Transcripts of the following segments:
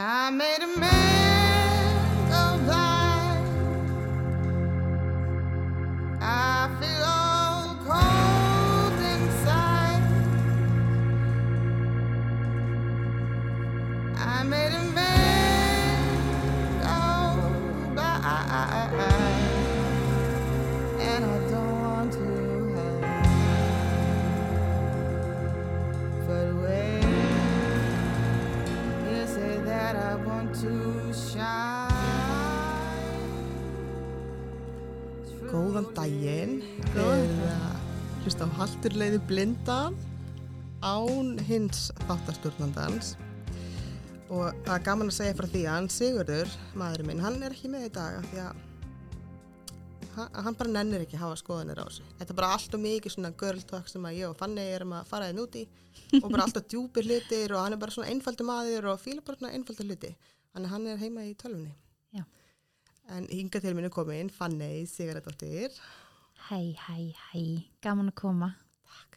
I made a man Góðan daginn. Eða hlusta á Haldurleiði blindan án hins þáttastjórnandans. Og það er gaman að segja frá því að hann Sigurður, maðurinn minn, hann er ekki með í dag af því að hann, bara nennir ekki að hafa skoðanir á þessu. Þetta er bara alltaf mikið svona girl talk sem að ég og Fanny erum að fara þinn út í og bara alltaf djúpir hlutir og hann er bara svona einfaldur maður og fíla bara svona einfaldur hluti. Þannig hann er heima í tölvunni. En hinga til minni komin Fanny Sigurðardóttir. Hæ, hæ, hæ, gaman að koma.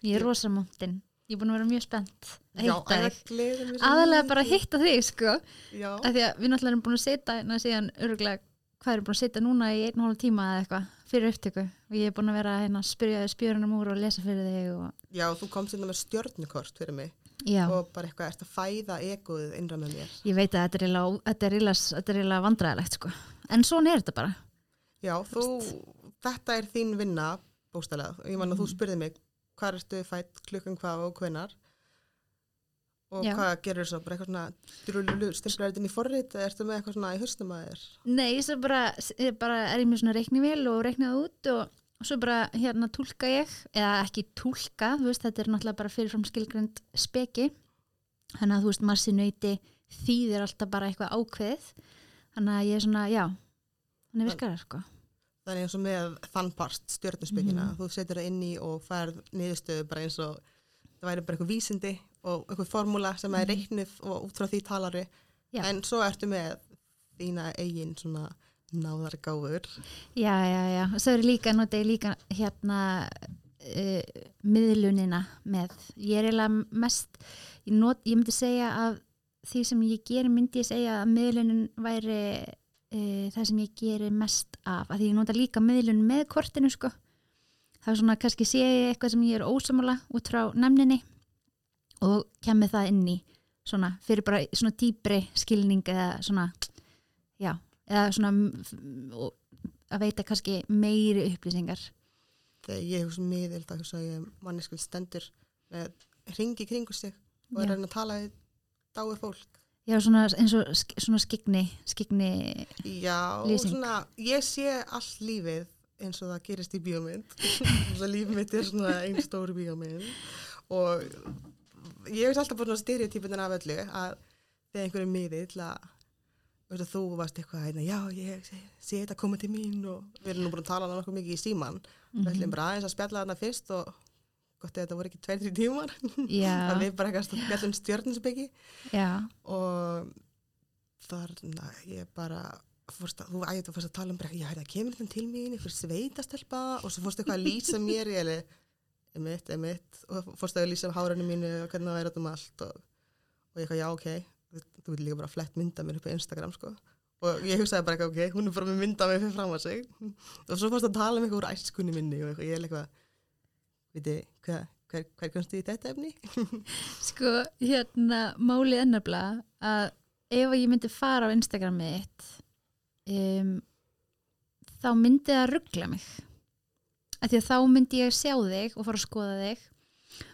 Ég er rosa montin. Ég er búin að vera mjög spennt að hitta það þig. Aðalega bara að hitta þig, sko. Já, Af því að við náttúrulega erum búin að setja, hérna síðan öruglega, hvað erum búin að setja núna í einn og hálf tíma eða eitthvað fyrir upptöku. Og ég er búin að vera hérna að spyrja þig spjörunum úr og lesa fyrir þig og... já, þú komst inn með stjörnukort fyrir mig Já, og bara eitthvað ert að fæða egoðið innra með mér. ég veit að þetta er er er eiginlega vandræðilegt, sko. En svona er þetta bara. Já, þú, þetta er þín vinna, bóstalega. Ég man að Mhm. þú spurði mig, hvað ertu fætt, klukkan hvað og hvenar? Og Já. hvað gerur svo? Bara eitthvað svona, drululu, stimplar þetta inn í forrið eða ertu með eitthvað svona í höstum að þér? Nei, svo bara, ég bara er ég með svona reiknivél og reiknað út og, og svo bara hérna túlka ég, eða ekki túlka, þú veist, þetta er náttúrulega bara fyrirfram skilgrend speki, þannig að þú veist, massi nöyti þýðir alltaf bara eitthvað ákveðið, þannig að ég er svona, já, þannig virkar það, sko. Er eins og með þann part, stjörnuspekina. Mhm. Þú setur það inn í og færð niðurstöðu bara eins og það væri bara eitthvað vísindi og eitthvað formúla sem er Mhm. reiknið og út frá því talari. Já. En svo ertu með þína eigin svona náðargáfur. Já, já, já, og svo er ég líka, nota ég líka hérna uh, miðlunina með, ég er eiginlega mest, ég, not, ég myndi segja að því sem ég gerir myndi ég segja að miðlunin væri uh, það sem ég gerir mest af, að því ég nota líka miðlun með kortinu sko, það er svona kannski sé ég eitthvað sem ég er ósamála út frá nefninni og kemur það inn í svona, fyrir bara svona dýbri skilning eða svona, já, eða svona að veita kannski meiri upplýsingar. Þegar ég hugsa miðild að hugsa ég manneskul stendur með ringi kringu sig og er að að tala við dáið fólk. Já, svona, eins og svona skigni skigni, Já, Lýsing. svona, ég sé allt lífið eins og það gerist í bíómynd. Svo líf mitt er svona einn stóri bíómynd og ég hef alltaf búin að stereotypin af öllu að þegar einhverju að veist, að þú varst eitthvað hérna, já, ég sé, þetta koma til mín og við erum nú búin að tala nokkuð mikið í síman. Mhm. Við ætlum bara aðeins að spjalla þarna fyrst og gott ef þetta voru ekki tveir, þrjú tímar. já, að við bara eitthvað að spjalla um stjörninsbyggi já. Og þarna ég bara fórst að, þú ætti að fórst að tala um bara, já, það kemur þetta til mín, einhver sveitastelpa. Og svo fórst eitthvað að lýsa mér ég alveg, emitt, emitt og fórst að lýsa hárunum mínu og hvernig það er þetta um allt og, og ég eitthvað, já, ok. Þú, vil líka bara flett mynda mér upp á Instagram sko. Og ég hugsaði bara ok, hún er bara með mynda mér fyrir fram að sig. Og svo fórst að tala um eitthvað úr æskunni minni og ég er eitthvað viti, hvað, hver, hver komstu í þetta efni? sko, hérna málið ennabla að ef ég myndi fara á Instagramið þitt um, þá myndi það ruggla mig. Af því að þá myndi ég sjá þig og fara að skoða þig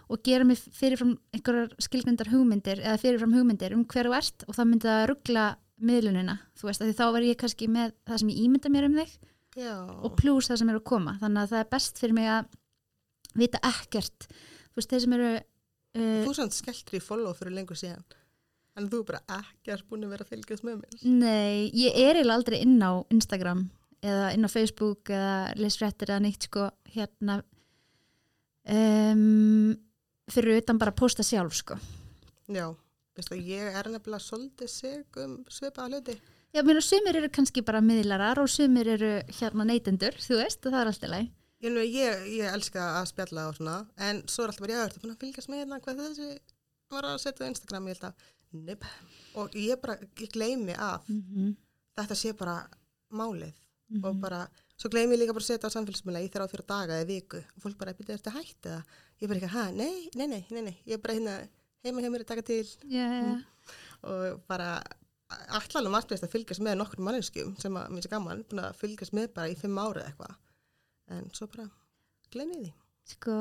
og gera mig fyrirfram einhverjar skilgrindar hugmyndir eða fyrirfram hugmyndir um hver þú ert og það myndi það ruggla miðlunina, þú veist, af því þá var ég kannski með það sem ég ímynda mér um þig Já, og pluss það sem er að koma. Þannig að það er best fyrir mig að vita ekkert þú veist, þeir sem eru uh, Þú samt skelltir í follow fyrir lengur síðan. En þú er bara ekkert búin að vera að fylgjast með mér. Nei, ég er eiginlega aldrei inn á Instagram eða inn á Facebook eða lesfréttir eða neitt sko hérna um, fyrir utan bara að posta sjálf sko. Já, veist að ég er nefnilega svolítið sig um svipaða hluti. Já, mér og sumir eru kannski bara miðlarar og sumir eru hérna neytendur, þú veist, það er alltaf læg. Ég, ég, ég elska að spjalla og svona, en svo er alltaf bara, já, ertu búin að fylgjast með hérna hvað þessi var að setja á Instagram, ég held að Nip. og ég bara, ég gleymi að Mhm, þetta sé bara málið. Mhm. og bara, svo gleymi ég líka bara að setja á samfélagsmiðla í þrjá fyrir daga eða viku. Og fólk bara, byrja þetta hætti það ég bara ekki, hæ, nei, nei, nei, nei, nei. Ég er bara hérna, heima hjá mér að taka til. Já, já. og bara margt veist að fylgjast með nokkur manneskjum sem að mér sé gaman, búin að fylgjast með bara í fimm ára eða eitthvað en svo bara gleymi ég því. Sko,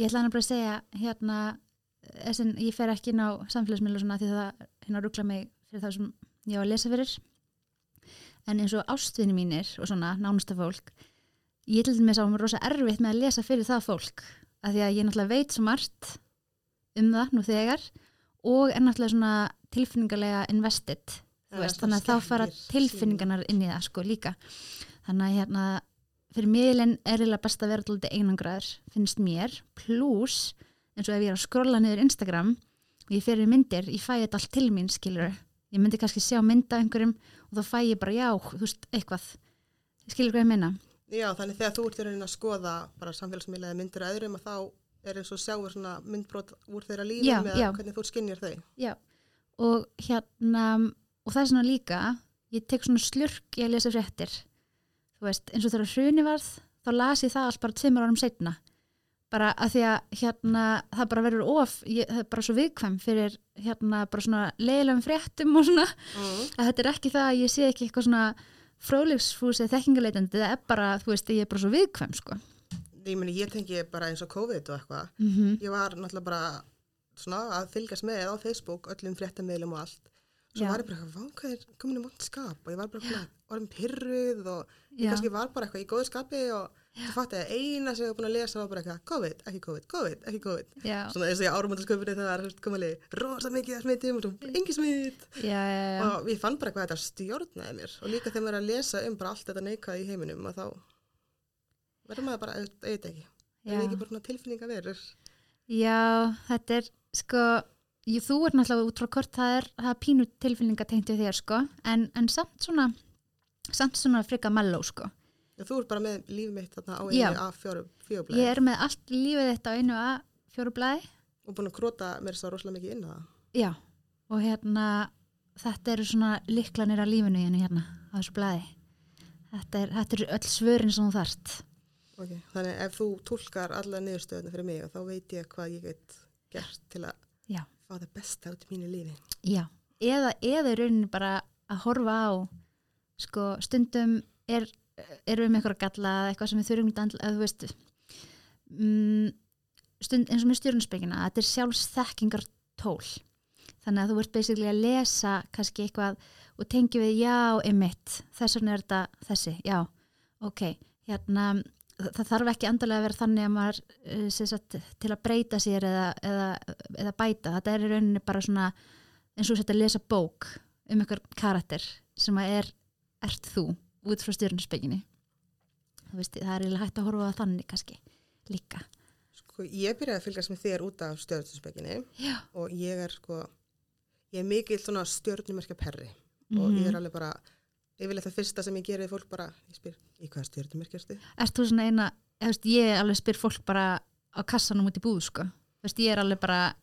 ég ætla hann bara að segja hérna, þessin, ég fer ekki inn á samfélagsmiðlu svona því það hérna ruggla mig fyrir það sem ég á að lesa fyrir. En eins og ástvinni mínir og svona nánusta fólk ég til dæmis á mér rosa erfitt með að lesa fyrir það fólk af því að ég náttúrulega veit svo margt um það nú þegar og er náttúrulega svona tilfinningarlega invested veist, þannig að þá fara tilfinningarnar inn í það sko líka. Þannig að hérna fyrir miðlinn er eiginlega best að vera alltaf einangraður, finnst mér. Pluss, eins og ef ég er að skrolla niður Instagram og ég fyrir myndir ég fæ þetta allt til mín, skilur ég myndi kannski sjá mynda einhverjum og þá fæ ég bara já, þú veist, eitthvað. Skilur hvað ég meina? Já, þannig þegar þú ert í raunin að skoða bara samfélagsmiðla eða myndir að öðrum að þá er eins og sjáur svona myndbrot úr þeirra lífum eða hvernig þú skinnjar þau. já, og hérna og það er svona líka ég tek svona slurk í að lesa fréttir þú veist, eins og þegar hruni varð þá las ég það allt bara tveimur árum setna bara að því að hérna það bara verður of, ég, það er bara svo viðkvæm fyrir hérna bara svona leiðilegum fréttum og svona, Mm. að þetta er ekki það að ég sé ekki eitthvað svona fróðlegsfús eða þekkingarleitandi, það er bara, þú veist, ég er bara svo viðkvæm, sko. Ég meni, ég tengi bara eins og COVID og eitthvað. Mm -hmm. Ég var náttúrulega bara svona að fylgjast með á Facebook, öllum fréttamiðlum og allt. Svo Já. var ég bara eitthvað, hvað er komin í vond skap? Og ég var bara orðin pyrruð og ég kannski var bara eitthvað í góðu skapi og svo fatt að eina sem ég var búin að lesa var bara eitthvað, COVID, ekki COVID, COVID, ekki COVID. Svona eins og ég árumöndarsköpunni það var komaðið rosa mikið að smitum og engi smit. já, já, já. og ég fann bara hvað þetta stjórnaði mér. Og líka þegar maður er að lesa um bara allt þetta neikvæði í heiminum og þá verður maður bara, auðvitað ekki. Það er ekki bara svona tilfinning að verður Já, þetta er sko, jú, þú er náttúrulega út frá hvort það er, það er pínu tilfinninga tengt við þér sko, en, en samt svona samt svona frika melló sko. og þú er bara með lífið mitt þarna á Já. einu af fjóru fjórblæði Ég er með allt lífið þetta á einu að fjóru blæði, og búin að króta mér svo rosalega mikið inn á það já, og hérna þetta eru svona liklanir af lífinu hérna, hérna á þessu blæði. Þetta er, eru öll svörin sem þú þarft. okay. þannig ef þú tólkar alla niðurstöðuna fyrir mig þá veit ég hvað ég get gert til að Já. fá það besta út í mínu lífi Já, eða, eða í rauninni bara að horfa á sko, stundum er, erum við með eitthvað galla eða eitthvað sem við þurfum að, að þú veist mm, stund, eins og með stjórnusbyggina þetta er sjálfsþekkingar tól þannig að þú ert basically að lesa kannski eitthvað og tengi við já, emitt, þess vegna er þetta þessi, já, ok hérna, það þarf ekki andalega að vera þannig að maður eh, sagt, til að breyta sér eða, eða, eða bæta, þetta er í rauninni bara svona eins og þetta að lesa bók um einhver karakter sem að er ert þú út frá stjórnusbygginni það er hægt að horfa þannig kannski líka sko, ég byrjaði að fylgjast með þér út af stjórnusspekinni já, og ég er sko ég er mikill svona stjórnumerkja perri Mhm. og ég er alveg bara yfirleitt það fyrsta sem ég gerir fólk bara ég spyr, í hvaða stjórnumerkja ertu? ert þú svona eina eða, veist, ég alveg spyr fólk bara á kassanum út í búð sko, veist, ég er alveg bara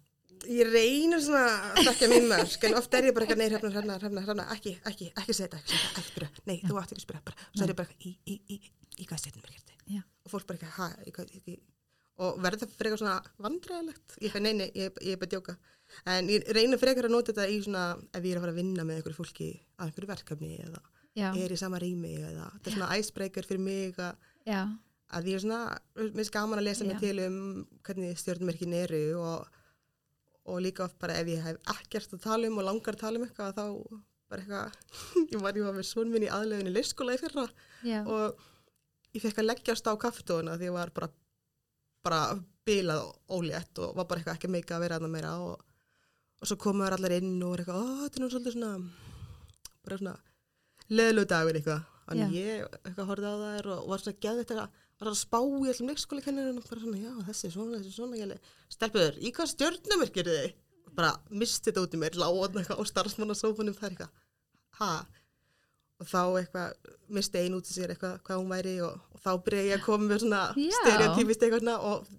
Ég reynir svona að þekka mín mörg en oft er ég bara ekki, nei, hrefna, hrefna, hrefna, hrefna ekki, ekki, ekki setja, ekki setja, ekki spyrja nei, þú átt ekki að spyrja, bara, og svo er ég bara í, í, í, í hvað stjórnumerkja ertu? Já. og fólk bara ekki, ha, í hvað, í, í, og verður það frekar svona vandræðilegt ég nei, nei, ég, ég er bara djóka. En ég reynir frekar að nota þetta í svona ef ég er að fara að vinna með einhverju fólki að einhverju verkefni eða já, er í sama rými eða þetta er svona icebreaker fyrir mig að, ég er svona, mér finnst gaman að lesa mig til um hvernig stjórnumerkin eru og, og líka oft bara ef ég hef ekkert að tala um og langar að tala um eitthvað þá bara eitthvað, ég var, ég var með svon minn í aðleginu leikskóla í fyrra. Já, og ég fekk að leggjast á kaffetofuna því ég var bara bara bilað og ólétt og var bara eitthvað ekki meika að vera aðna meira. Og, og svo komuður allar inn og var eitthvað, ó, þetta er nú svolítið svona bara svona leðlu dagur eitthvað. Þannig ég eitthvað horfði á þær og var svona geðið þetta var að spá í allum leikskóla kennurinn og bara svona, já, þessi er svona, þessi er svona stelpuður, í hvað stjörnumyrk eru þið? bara misti þetta út í mér láðan eitthvað á starfsmannasófunum það er eitthvað, ha og þá eitthvað misti ein út í sér eitthvað hvað hún væri og, og þá byrja ég að koma með svona stereotypist eitthvað og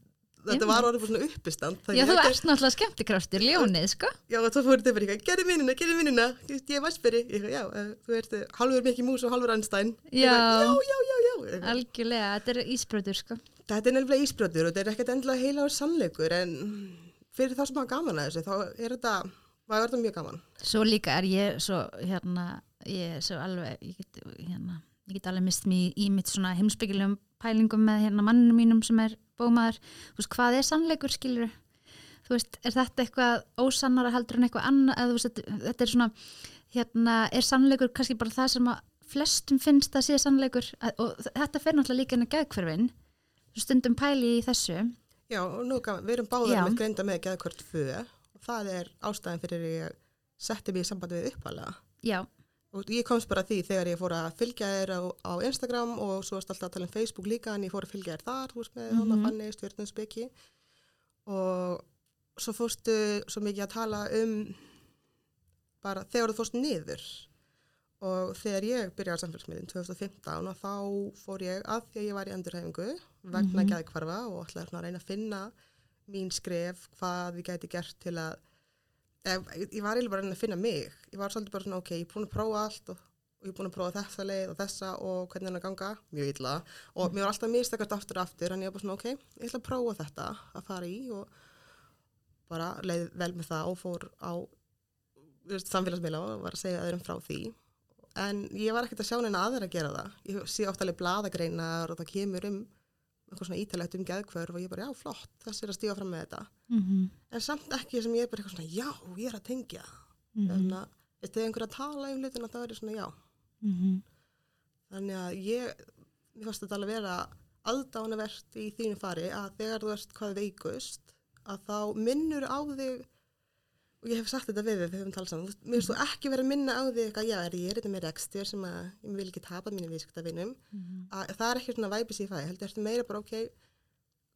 þetta Já. var orðið bara svona uppistand Já, þú ert náttúrulega skemmtikraftur, ljónið, sko. Já, og svo fór þetta bara eitthvað, gerði vinnuna, gerði vinnuna, ég, er vassberi, ég, já, uh, þú ert halvur Mikki Mús og halvur Einstein. Já. já, já, já. Algjörlega, þetta er ísbröður, sko. Þetta er nefnilega ísbrjótur og þetta er ekkert endilega heilagur sannleikur en fyrir þá sem hafa gaman að þessu þá er þetta, maður verður mjög gaman. Svo líka er ég svo, hérna, ég er svo alveg, ég get, hérna, ég get alveg mist mér í mitt svona heimsbyggilegum pælingum með hérna manninu mínum sem er bómaður. Þú veist, hvað er sannleikur, skilur Þú veist, er þetta eitthvað ósannara heldur en eitthvað annað, þú veist, þetta er svona, hérna, er sannleikur kannski bara það sem að flestum finnst að sé sannleikur og þetta fer náttúrulega líka inn að geðkverfin, stundum pæli í þessu. Já, og nú gaman, við erum báður Já. með greinda með geðkvört föð og það er ástæðan fyrir ég setti mig í sambandi við uppalega. Já, Og ég komst bara því þegar ég fór að fylgja þér á, á Instagram og svo varst alltaf að tala um Facebook líka en ég fór að fylgja þér þar, þú veist með mm. -hmm. fannig, stjórnumspeki og svo fórstu svo mikið að tala um bara þegar þú fórst niður og þegar ég byrjaði á samfélagsmiðin 2015 og þá fór ég að því að ég var í endurhæfingu vegna Mhm. geðkvarfa og ætlaði að reyna að finna mín skref, hvað við gæti gert til að ég, ég var eiginlega bara að reyna að finna mig. Ég var svolítið bara svona ok, ég er búin að prófa allt og, og ég er búin að prófa þessa leið og þessa og hvernig hann að ganga, mjög illa. Og mér var alltaf mistakast aftur og aftur en ég var bara svona ok, ég ætla að prófa þetta að fara í og bara leið vel með það og fór á samfélagsmiðla og var að segja öðrum frá því en ég var ekkert að sjá neina aðra að gera það. Ég sé oft alveg bladagreinar og það kemur um eitthvað svona ítalegt um geðkvörf og ég bara já flott, þess er að stíga fram með þetta. Mm en samt ekki sem ég er bara eitthvað svona já, ég er að tengja. Mhm. þannig að ef þið einhver að tala um hlutina þá er ég svona já. Mhm. þannig að ég mér fannst þetta alveg vera aðdánavert í þínu fari að þegar þú ert hvað veikust að þá minnur á þig og ég hef sagt þetta við við höfum talað saman, mér finnst þú ekki vera að minna á þig eitthvað, já, er ég er þetta með rekstur sem að ég vil ekki tapa mínu viðskiptavinum Mhm. að það er ekki svona væpis í fæði, heldur ertu meira bara ok,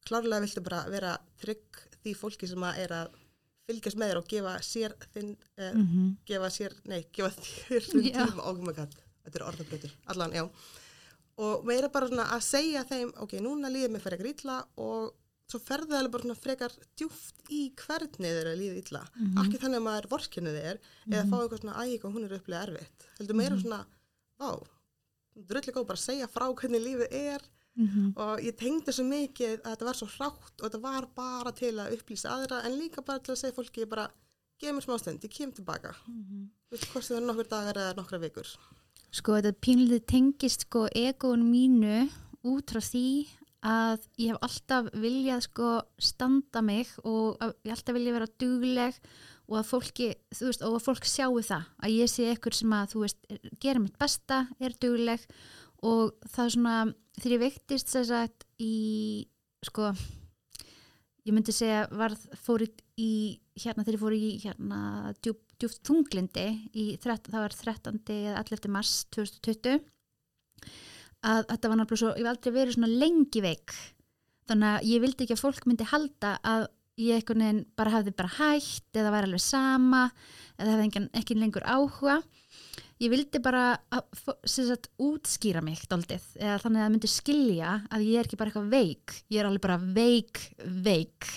klárlega viltu bara vera trygg því fólki sem að er að fylgjast með þér og gefa sér þinn, uh, Mhm. gefa sér, nei, gefa þér þinn Já. tíma, oh my god, þetta er orðabröður, allan, já og meira bara svona að segja þeim ok, núna líður mér frekar illa og svo ferðu það bara frekar djúft í hvernig þeirra líður illa Mhm. ekki þannig að maður vorkenni þeir eða fá eitthvað svona æg og hún er upplega erfitt heldur meira Mhm. svona, vá drullig góð bara að segja frá hvernig lífið er Mhm. og ég tengdi svo mikið að þetta var svo hrátt og þetta var bara til að upplýsa aðra en líka bara til að segja fólki bara gefa mér smástund, ég kem tilbaka Mhm. Þú veist, hvort það er nokkur dagar eða nokkra vikur Sko þetta pínlítið tengist sko egoun mínu út frá því að ég hef alltaf viljað sko standa mig og ég alltaf vilja vera dugleg og að fólki, þú veist, og að fólk sjáu það að ég sé ekkur sem að, þú veist, er- gera mitt besta, er dugleg og það er svona, þegar ég veiktist þess að í, sko ég myndi segja varð, fór í- hérna þegar ég fór í hérna djúp, djúpt þunglindi í, það var 13. eða 11. mars 2020 að þetta var náttúrulega svo, ég hef aldrei verið svona lengi veik. Þannig að ég vildi ekki að fólk myndi halda að ég einhvern veginn bara hafði bara hætt eða væri alveg sama eða engin, ekki lengur áhuga. Ég vildi bara að, sagt, útskýra mig daldið eða þannig að það myndi skilja að ég er ekki bara eitthvað veik. Ég er alveg bara veik, veik.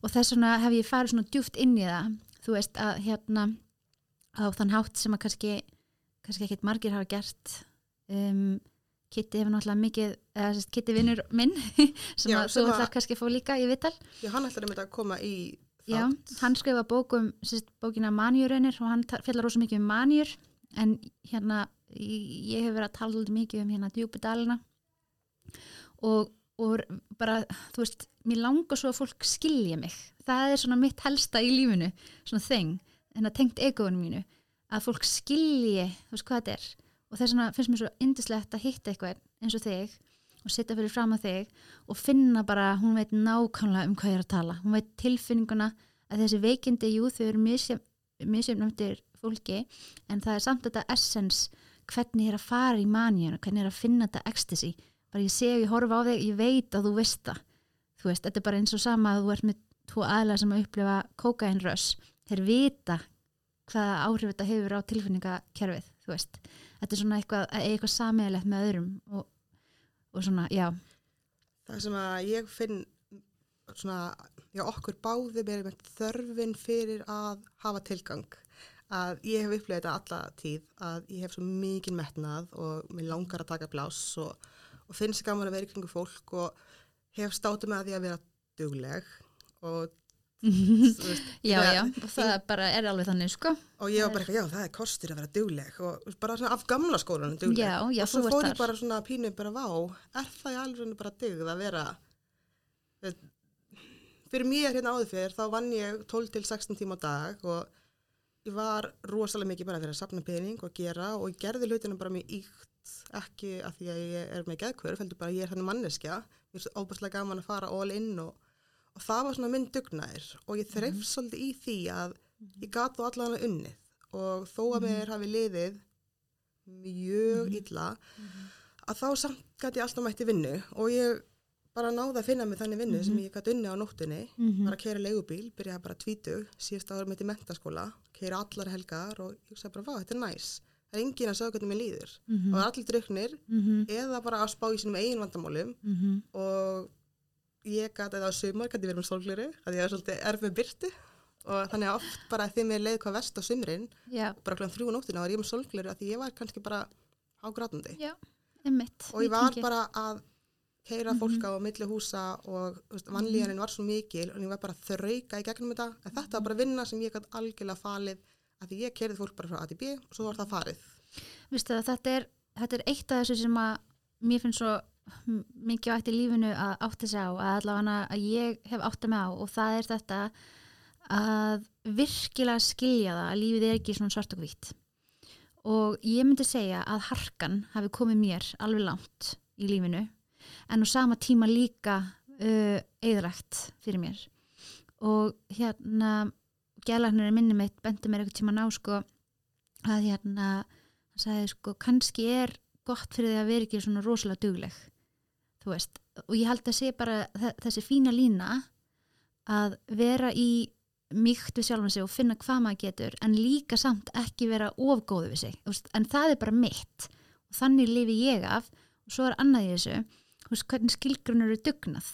Og þess vegna hef ég farið svona djúft inn í það. Þú veist að hérna á þann hátt sem að kannski kannski ekkit margir hafa gert um, Kitty hefur náttúrulega mikið eða sérst, Kitty vinnur minn sem Já, að þú ætlar kannski að fá líka í vital Já, hann ætlar einmitt að koma í Já, þátt. hann skrifa bókum sérst, bókina manjurunir og hann fjallar rosa mikið um manjur en hérna ég ég hef verið að tala svolítið mikið um hérna djúpidalina og, og bara, þú veist mér langar svo að fólk skilji mig. Það er svona mitt helsta í lífinu svona þeng, en að tengt egoinu mínu að fólk skilji þú veist hvað þetta er og þess vegna finnst mér svo indislegt að hitta eitthvað eins og þig og setja fyrir fram að þig og finna bara, hún veit nákvæmlega um hvað ég er að tala. Hún veit tilfinninguna að þessi veikindi, jú, þau eru misjöfn eftir fólki en það er samt þetta essence hvernig ég er að fara í manjuna, hvernig ég er að finna þetta ecstasy, bara ég sé og ég horfa á þig ég veit að þú veist það. Þú veist, þetta er bara eins og sama að þú ert með tvo aðlega sem að upplifa kokainröss þeir vita hvaða áhrif þetta hefur á tilfinningakerfið þú veist, þetta er svona eitthvað, að eiga eitthvað sameiginlegt með öðrum og, og svona, já. Það sem að ég finn svona, já okkur báði verið með þörfin fyrir að hafa tilgang. Að ég hef upplegað þetta alla tíð að ég hef svo mikið metnað og mér langar að taka pláss og, og finnst gaman að vera kringu fólk og hef státum að því að vera dugleg og já, já, það bara er alveg þannig sko. Og ég var bara já það er kostur að vera dugleg og bara af gamla skólanum dugleg. Já, já, og svo fór ég bara svona pínu bara vá, er það í alveg bara dugð að vera fyrir mér hérna áður fyrir þá vann ég 12 til 16 tíma á dag og ég var rosalega mikið bara fyrir að sapna pening og gera og ég gerði hlutina bara mjög íkt ekki að því að ég er með geðkvör heldur bara ég er þannig manneskja. Mér er svo óbúslega gaman að fara all in og, og það var svona minn dugnaðir og ég þreif svolítið í því að ég gat þó allavega unnið. Og þó að mér hafi liðið mjög illa að þá samt gæti ég alltaf mætti vinnu. Og ég bara náði að finna mig þannig vinnu sem ég gæti unni á nóttunni. Mhm. bara að keira leigubíl, byrjaði bara tvítug síðust ára mitt í mentaskóla, keira allar helgar og ég sagði bara, vá, þetta er næs. Það er engin að segja hvernig mér líður. Mhm. og það er allir druknir Mhm, eða bara að spá í sínum eigin vandamálum mhm. og ég gæti eða á sumar gæti verið með sólgleri að ég er svolítið erf með byrtu og þannig að oft bara þegar mér leið hvað verst á sumrin já, bara þrjú á nóttina var ég með sólgleri að því ég var kannski bara ágrátandi já, einmitt. Og ég var bara að keira fólk á milli húsa og vannlíðaninn var svo mikil og ég var bara að þrauka í gegnum þetta. En þetta var bara vinna sem ég gæti algjörlega falið að því ég keirði fólk bara frá A til B og svo var það farið. Vistu það, þetta er, þetta er eitt af þessu sem að mér finnst svo mikið átt í lífinu að átta sig á að allavega að ég hef átta mig á og það er þetta að virkilega skilja það að lífið er ekki svona svart og hvitt og ég myndi segja að harkan hafi komið mér alveg langt í lífinu en á sama tíma líka uh, eðrægt fyrir mér. Og hérna gælagnurinn minni mitt bendi mér eitthvað tíma ná sko að hérna hann sagði sko kannski er gott fyrir því að vera ekki svona rosalega dugleg þú veist og ég held að sé bara þe- þessi fína lína að vera í mýkt við sjálfan sig og finna hvað maður getur en líka samt ekki vera ofgóðu við sig veist, en það er bara mitt. Og þannig lifi ég af og svo er annað í þessu veist, hvernig skilgrunur eru dugnað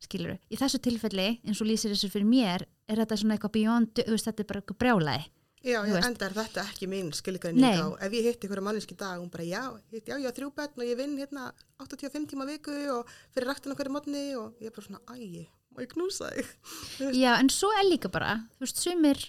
skilur í þessu tilfelli eins og lýsir þessu fyrir mér er þetta svona eitthvað veist, þetta er bara eitthvað brjálæði Já, veist. enda er þetta ekki mín skilgræning á, ef ég hitti einhverja manneski dag, hún bara, já, ég, já, ég á þrjú börn og ég vinn hérna 85 tíma viku og fyrir rættin okkur í mótni og ég er bara svona, ægi, má ég knúsa þig? Já, en svo er líka bara, þú veist, sumir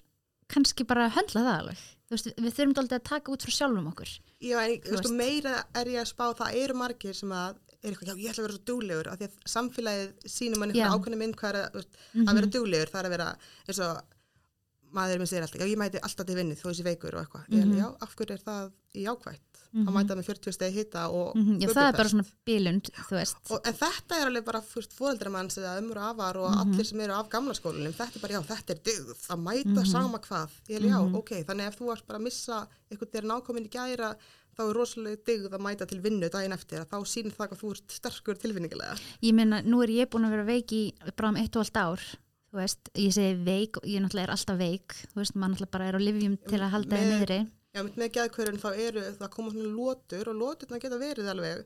kannski bara höndla það alveg. Þú veist, við þurfum dálítið að taka út frá sjálfum okkur. Já, en Þú veist. meira er ég að spá, það eru margir sem að, er eitthvað, já, ég ætla að vera svo duglegur, af því að samfélagið sínum mann Já. eitthvað ákveðni minn hvað er að, veist, Mhm. að vera duglegur, það er að vera, eins og maður minn segir alltaf, já, ég mæti alltaf til vinnu þó þessi veikur og eitthvað. Mhm. er, já, af hverju er það í ákvætt? Mhm. Að mæta með 40 stegi hita og Mm Já, það er bara svona bílund, þú veist. Og, en þetta er alveg bara fóreldramanns eða ömur og afar og Mhm. allir sem eru af gamla skólanum, þetta er bara, já, þetta er dygð, að mæta sama hvað. Ég er, já, Mhm. ok, þannig ef þú varst bara að missa eitthvað þegar nákomin í gæra, þá er rosalega dygð að mæta til vinnu daginn eftir, að þá sýnir það hvað þú ert sterkur tilfinningilega. Ég meina, nú er ég búin að vera veik í bara um eitt og allt ár, þú veist. Ég segi veik, og ég náttúrulega er alltaf veik, þú veist, maður náttúrulega bara er á livjum til að halda Með- niðri. Já, með, með geðkvörun þá eru, það koma svona lótur og lóturna geta verið alveg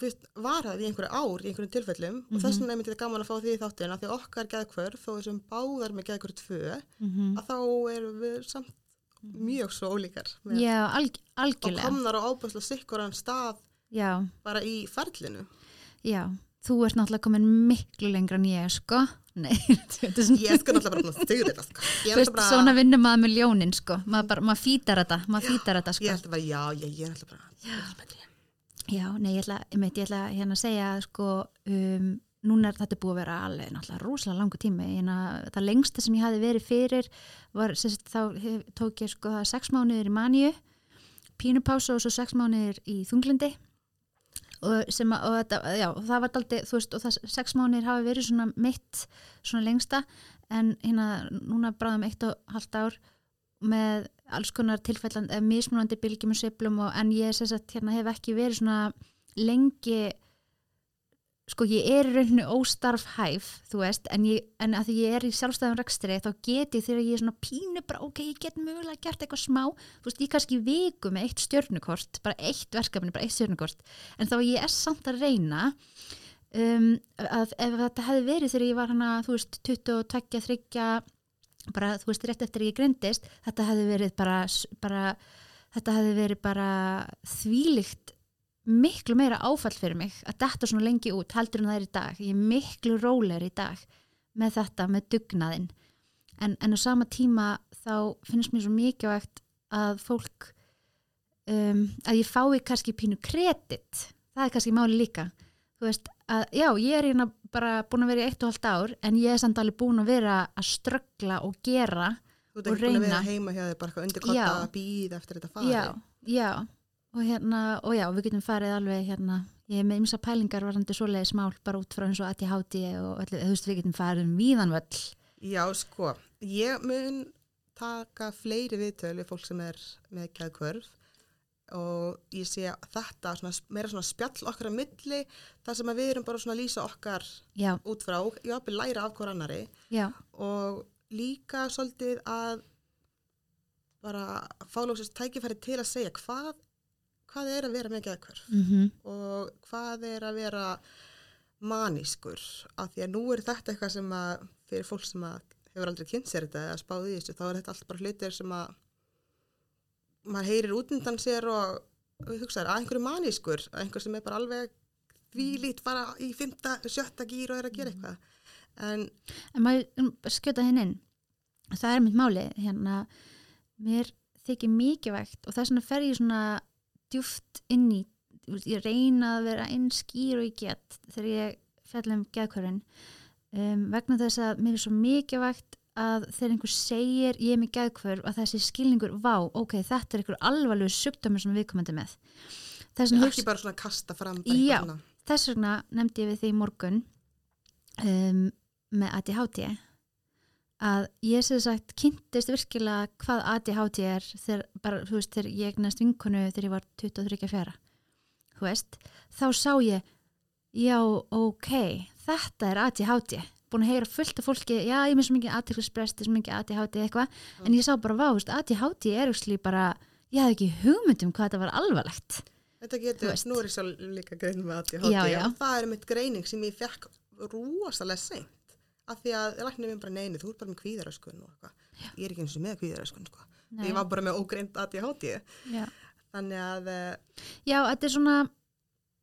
viðst, varað í einhverju ár í einhverjum tilfellum og Mhm. þess vegna er mér til gaman að fá því í þáttin að því okkar geðkvör, þó þessum báðar með geðkvör tvö, Mm að þá erum við samt mjög svo ólíkar Já, alg, og algjörlega. komnar á ábærslega sikkuran stað Já, bara í ferlinu. já. Þú ert náttúrulega komin miklu lengra en ég, sko. Nei, þetta er svona... Ég sko náttúrulega bara að styrir þetta, sko. Þú veist, bara, svona vinnur maður með ljónin, sko. Maður, maður fýtar þetta, maður fýtar þetta, sko. ég ætla bara, já, ég, ég náttúrulega bara, betri. Já, nei, ég ætla, ég meit, ég ætla hérna að segja sko, um, núna er þetta búið að vera alveg náttúrulega rosalega langu tími, að það lengsta sem ég hafi verið fyrir var, sagt, þá tók ég sko sex mánuðir í maníu, pínupásu og svo sex mánuðir í þunglindi og sem og þetta, já, og það var daldi, þú veist, og það sex mánuðir hafi verið svona mitt, svona lengsta, en hérna, núna bráðum eitt og halvt ár með alls konar tilfellan, eða mismunandi bylgjum og sveiflum og en ég hérna hef ekki verið svona lengi sko ég er í rauninu óstarf hæf, þú veist, en, ég, en að því ég er í sjálfstæðum rekstri þá get ég þegar ég er svona pínu bara, ok, ég get mögulega gert eitthvað smá, þú veist, ég kannski viku með eitt stjörnukort, bara eitt verkefni, bara eitt stjörnukort, en þá ég er samt að reyna um, að ef þetta hefði verið þegar ég var hana, þú veist, 22, 3 bara, þú veist, rétt eftir ég greindist þetta hefði verið bara, bara þetta hefði verið bara þvílikt miklu meira áfall fyrir mig að detta svona lengi út heldur en það er í dag, ég er miklu rólegur í dag með þetta, með dugnaðinn. En, en á sama tíma þá finnst mér svo mikilvægt að fólk um, að ég fái kannski pínu kredit. Það er kannski máli líka. Þú veist, að já, ég er hérna bara búin að vera í eitt og halvt ár en ég er samt alveg búin að vera að ströggla og gera Þú ert Og ekki búin að vera reyna. heima hjá þig bara undir kotta að býða eftir þetta fari. já, já og hérna, og já, við getum farið alveg hérna, ég er með ymsa pælingar varandi svoleiðis mál bara út frá eins og ADHD og öllu, þú veist, við getum farið um víðanvöll Já, sko, ég mun taka fleiri viðtöl við fólk sem er með geðkvörf og ég sé þetta svona, meira svona spjall okkar að milli þar sem að við erum bara svona að lýsa okkar já, út frá, ég vil læra af hver annari já, og líka svolítið að bara fá lóksist tækifæri til að segja hvað, hvað er að vera með geðkvörf mhm. Og hvað er að vera manískur? Af því að nú er þetta eitthvað sem að fyrir fólk sem að hefur aldrei kynnt sér þetta eða spáði í þessu þá er þetta allt bara hlutir sem að maður heyrir út undan sér og, og hugsaður að einhverju manískur að einhver sem er bara alveg þvílít bara í fymta, sjötta gýr og er að gera eitthvað. En En maður um, skjöta hinn inn. Það er mitt máli hérna, mér þykir mikið vegt og þess vegna fer ég svona djúft inn í ég reyna að vera eins skýr og ég get þegar ég fjalla um geðkvörun um, vegna þess að mér er svo mikið vegt að þegar einhver segir ég er með geðkvör og þessi skilningur vá, ok, þetta er einhver alvarlegu sjúkdómur sem við komandi með þess vegna ekki bara svona kasta fram Já. þess vegna nefndi ég við því morgun um, með ADHD að ég sem sagt kynntist virkilega hvað ADHD er þegar, bara, veist, þegar ég egnast vinkonu þegar ég var 23-4 þú veist, þá sá ég já, ok, þetta er ADHD búin að heyra fullt af fólki, já, ég með svo mikið aðtilspresti, svo mikið ADHD eitthvað, en ég sá bara, vá, veist, ADHD er bara, ég hafði ekki hugmynd um hvað þetta var alvarlegt. Þetta getur, ég svo líka grein með ADHD Já, já. það er mitt greining sem ég fekk rosalega seint af því að læknir minn bara neini, þú ert bara með kvíðaröskun og eitthvað. Ég er ekki eins og með kvíðaröskun, sko. Ég var bara með ógreind ADHD. já. Þannig að uh, já, þetta er svona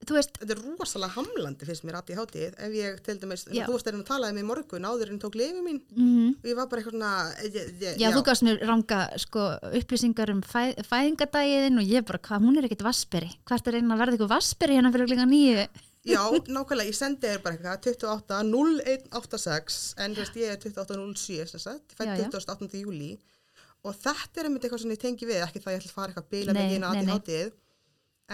veist, þetta er rosalega hamlandi finnst mér ADHD ef ég til dæmis, Já. þú varst að reyna að talaði með morgun áður en tók lifi mín mm og ég var bara eitthvað svona ég, ég, Já, þú gafst mér ranga sko, upplýsingar um fæ, fæðingadægiðin og ég bara, hvað, hún er ekkit vasperi hvert er reyna að verða eitthvað vasperi hérna fyrir nýju Já, nákvæmlega, ég sendi þér bara eitthvað 28 0186 en veist ég er 28 07 sem sagt, Já, fætt já. 28. júli og þetta er einmitt eitthvað sem ég tengi við ekki það ég ætla að fara eitthvað að Nei, með nei, nei. ADHD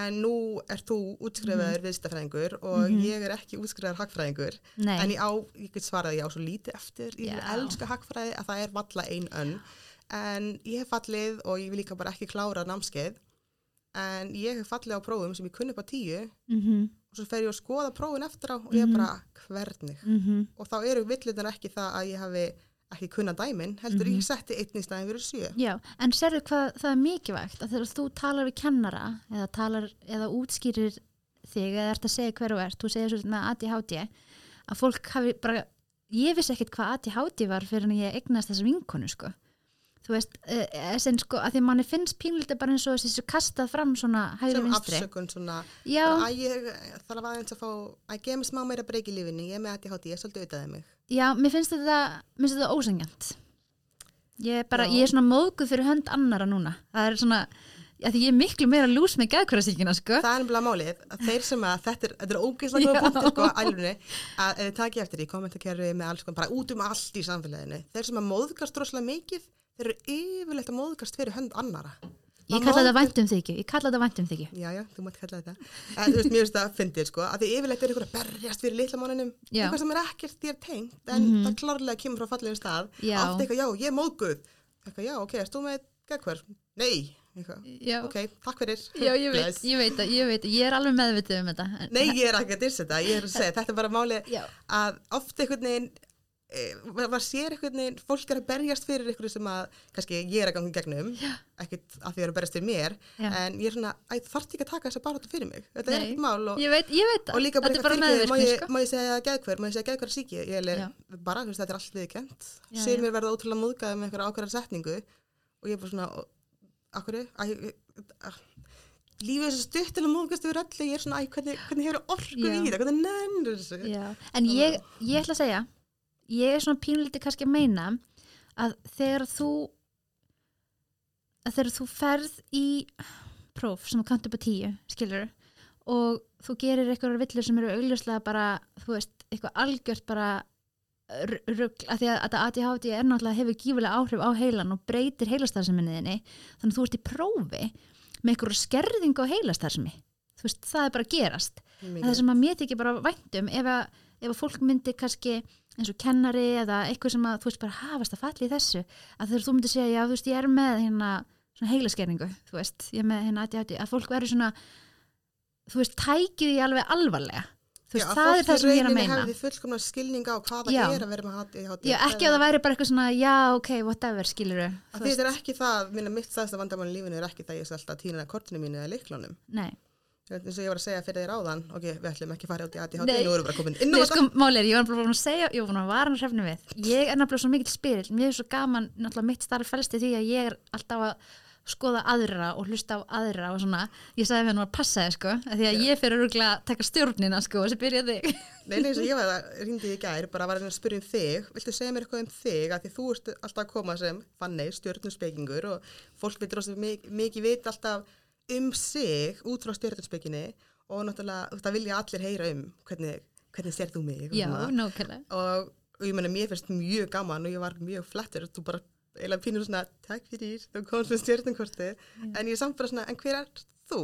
en nú er þú útskrifaður mm viðstafræðingur og Mhm. ég er ekki útskrifaður hagfræðingur Nei, en ég á, ég get svarað að ég á svo lítið eftir ég Já. elska hagfræði að það er valla ein önn en ég hef fallið og ég vil líka bara ekki klára námskeið en ég hef fallið á prófum sem ég kunni upp á tíu mm og svo fer ég að skoða prófin eftir á og ég er Mhm. bara hvernig -hmm. og þá eru villutin ekki það að ég hafi ekki kunna dæmin, heldur Mhm. ég setti einn í staðin fyrir sjö. Já, en sérðu hvað það er mikilvægt að þegar þú talar við kennara eða talar, eða útskýrir þig eða ert að segja hver þú ert, þú segir svo með ADHD að fólk hafi bara ég vissi ekkert hvað ADHD var fyrir en ég eignast þessa vinkonu sko þú veist, uh, sem sko að því að manni finnst pínlítið bara eins og þessi kastað fram svona hægri sem vinstri afsökun svona bara að ég þarf aðeins að fá að gefa mig smá meira breyki í lífinu, ég er með ADHD, ég er svolítið auðvitaðið mig. já, mér finnst þetta mér finnst þetta ósengjant ég er bara, Já. ég er svona móðguð fyrir hönd annara núna, það er svona að því ég er miklu meira lús með gæðkvörðasíkina sko Það er nefnilega málið að þeir sem að þetta er, þetta er ógeðslega góða Já. punktur sko ælunni að ef þið takið eftir í kommentarkerfi með alls konar bara út um allt í samfélaginu þeir sem að móðgast droslega mikið þeir eru yfirleitt að móðgast fyrir hönd annara Ég Maður kalla þetta móðgast- væntum þykju, ég kalla þetta væntum þykju. Já, já, þú mátt kalla þetta. En þú veist, mér finnst það fyndið sko að því yfirleitt er ykkur að berjast fyrir litla máninum Já. eitthvað sem er ekkert þér tengt en Mhm. það klárlega kemur frá fallegum stað. Oft eitthvað, já, ég er móðguð. Eitthvað, já, ok, erst þú með geggverð? Nei, eitthvað, ok, takk fyrir. Já ég, veit, ég veit það, ég veit, ég er alveg meðvitið um þetta. Nei, ég er ekki að dyrsa þetta, ég er að segja, þetta er bara máli Já, að oft einhvern veginn maður sér einhvern veginn, fólk er að berjast fyrir ykkur sem að, kannski ég er að ganga í gegnum, ekkert að því að er að berjast fyrir mér, Já. en ég er svona, þarft ekki að taka þessa baráttu fyrir mig, þetta er Nei. ekkert mál og, ég veit, ég veit og líka bara er eitthvað meðvirkni ég- sko. má ég segja geðhver, má ég segja geðhver síki, ég er bara, þetta er allt viðkjönd, Já, sumir verða ótrúlega múðgæði með einhverja ákveðar setningu og ég er bara svona, akkur, að- lífið er svo stutt til að múðgast yfir öllu, ég er svona, hvernig, hvernig hefur orku í það, hvernig nennur þessu? Já, en ég, ég ætla að segja ég er svona pínlítið kannski að meina að þegar þú að þegar þú ferð í próf sem þú kannt upp á tíu skilur og þú gerir eitthvað villur sem eru augljóslega bara þú veist, eitthvað algjört bara r- rugl, að því að þetta ADHD er náttúrulega hefur gífulega áhrif á heilan og breytir heilastarseminniðinni þannig að þú ert í prófi með eitthvað skerðingu á heilastarseminni þú veist, það er bara gerast. Það sem að mér þykir bara væntum ef að, ef að fólk myndi kannski eins og kennari eða eitthvað sem að þú veist bara hafast að falli í þessu að þú myndi segja já þú veist ég er með hérna svona heilaskerningu þú veist ég er með hérna ADHD að fólk verður svona þú veist tækið því alveg alvarlega þú veist það er það sem ég er að meina hefði fullkomna skilning á hvað það Já. er að vera með HDHD. já ekki að það væri bara eitthvað svona já ok whatever skilur Að Því þetta er ekki það, minna mitt eins og ég var að segja fyrir þér áðan, ok, við ætlum ekki að fara út í ADHD, Nei. nú erum við bara komin inn á sko, máli er, ég var bara búin að segja, ég var búin að hrefnu við. Ég er náttúrulega svo mikill spyrill, mér er svo gaman, náttúrulega mitt starf fælst í því að ég er alltaf að skoða aðra og hlusta á aðra og svona. Ég sagði hann að passa þið, sko, því að ég fyrir örgulega að taka stjórnina, sko, og þessi byrja þig. Nei, nei, eins og ég var að ringdi í gær, bara var að spyrja um þig, viltu segja mér eitthvað um þig, að því þú ert alltaf að koma sem fannig, stjórnuspekingur og fólk rosa mikið, mikið vit alltaf um sig út frá stjórnuspekinni og náttúrulega það vilja allir heyra um hvernig, hvernig sér þú mig Já, nákvæmlega. og, og ég meina mér finnst mjög gaman og ég var mjög flettur og þú bara eiginlega pínur svona takk fyrir, þú komst með stjórnumkorti en ég er samt bara svona, en hver er þú?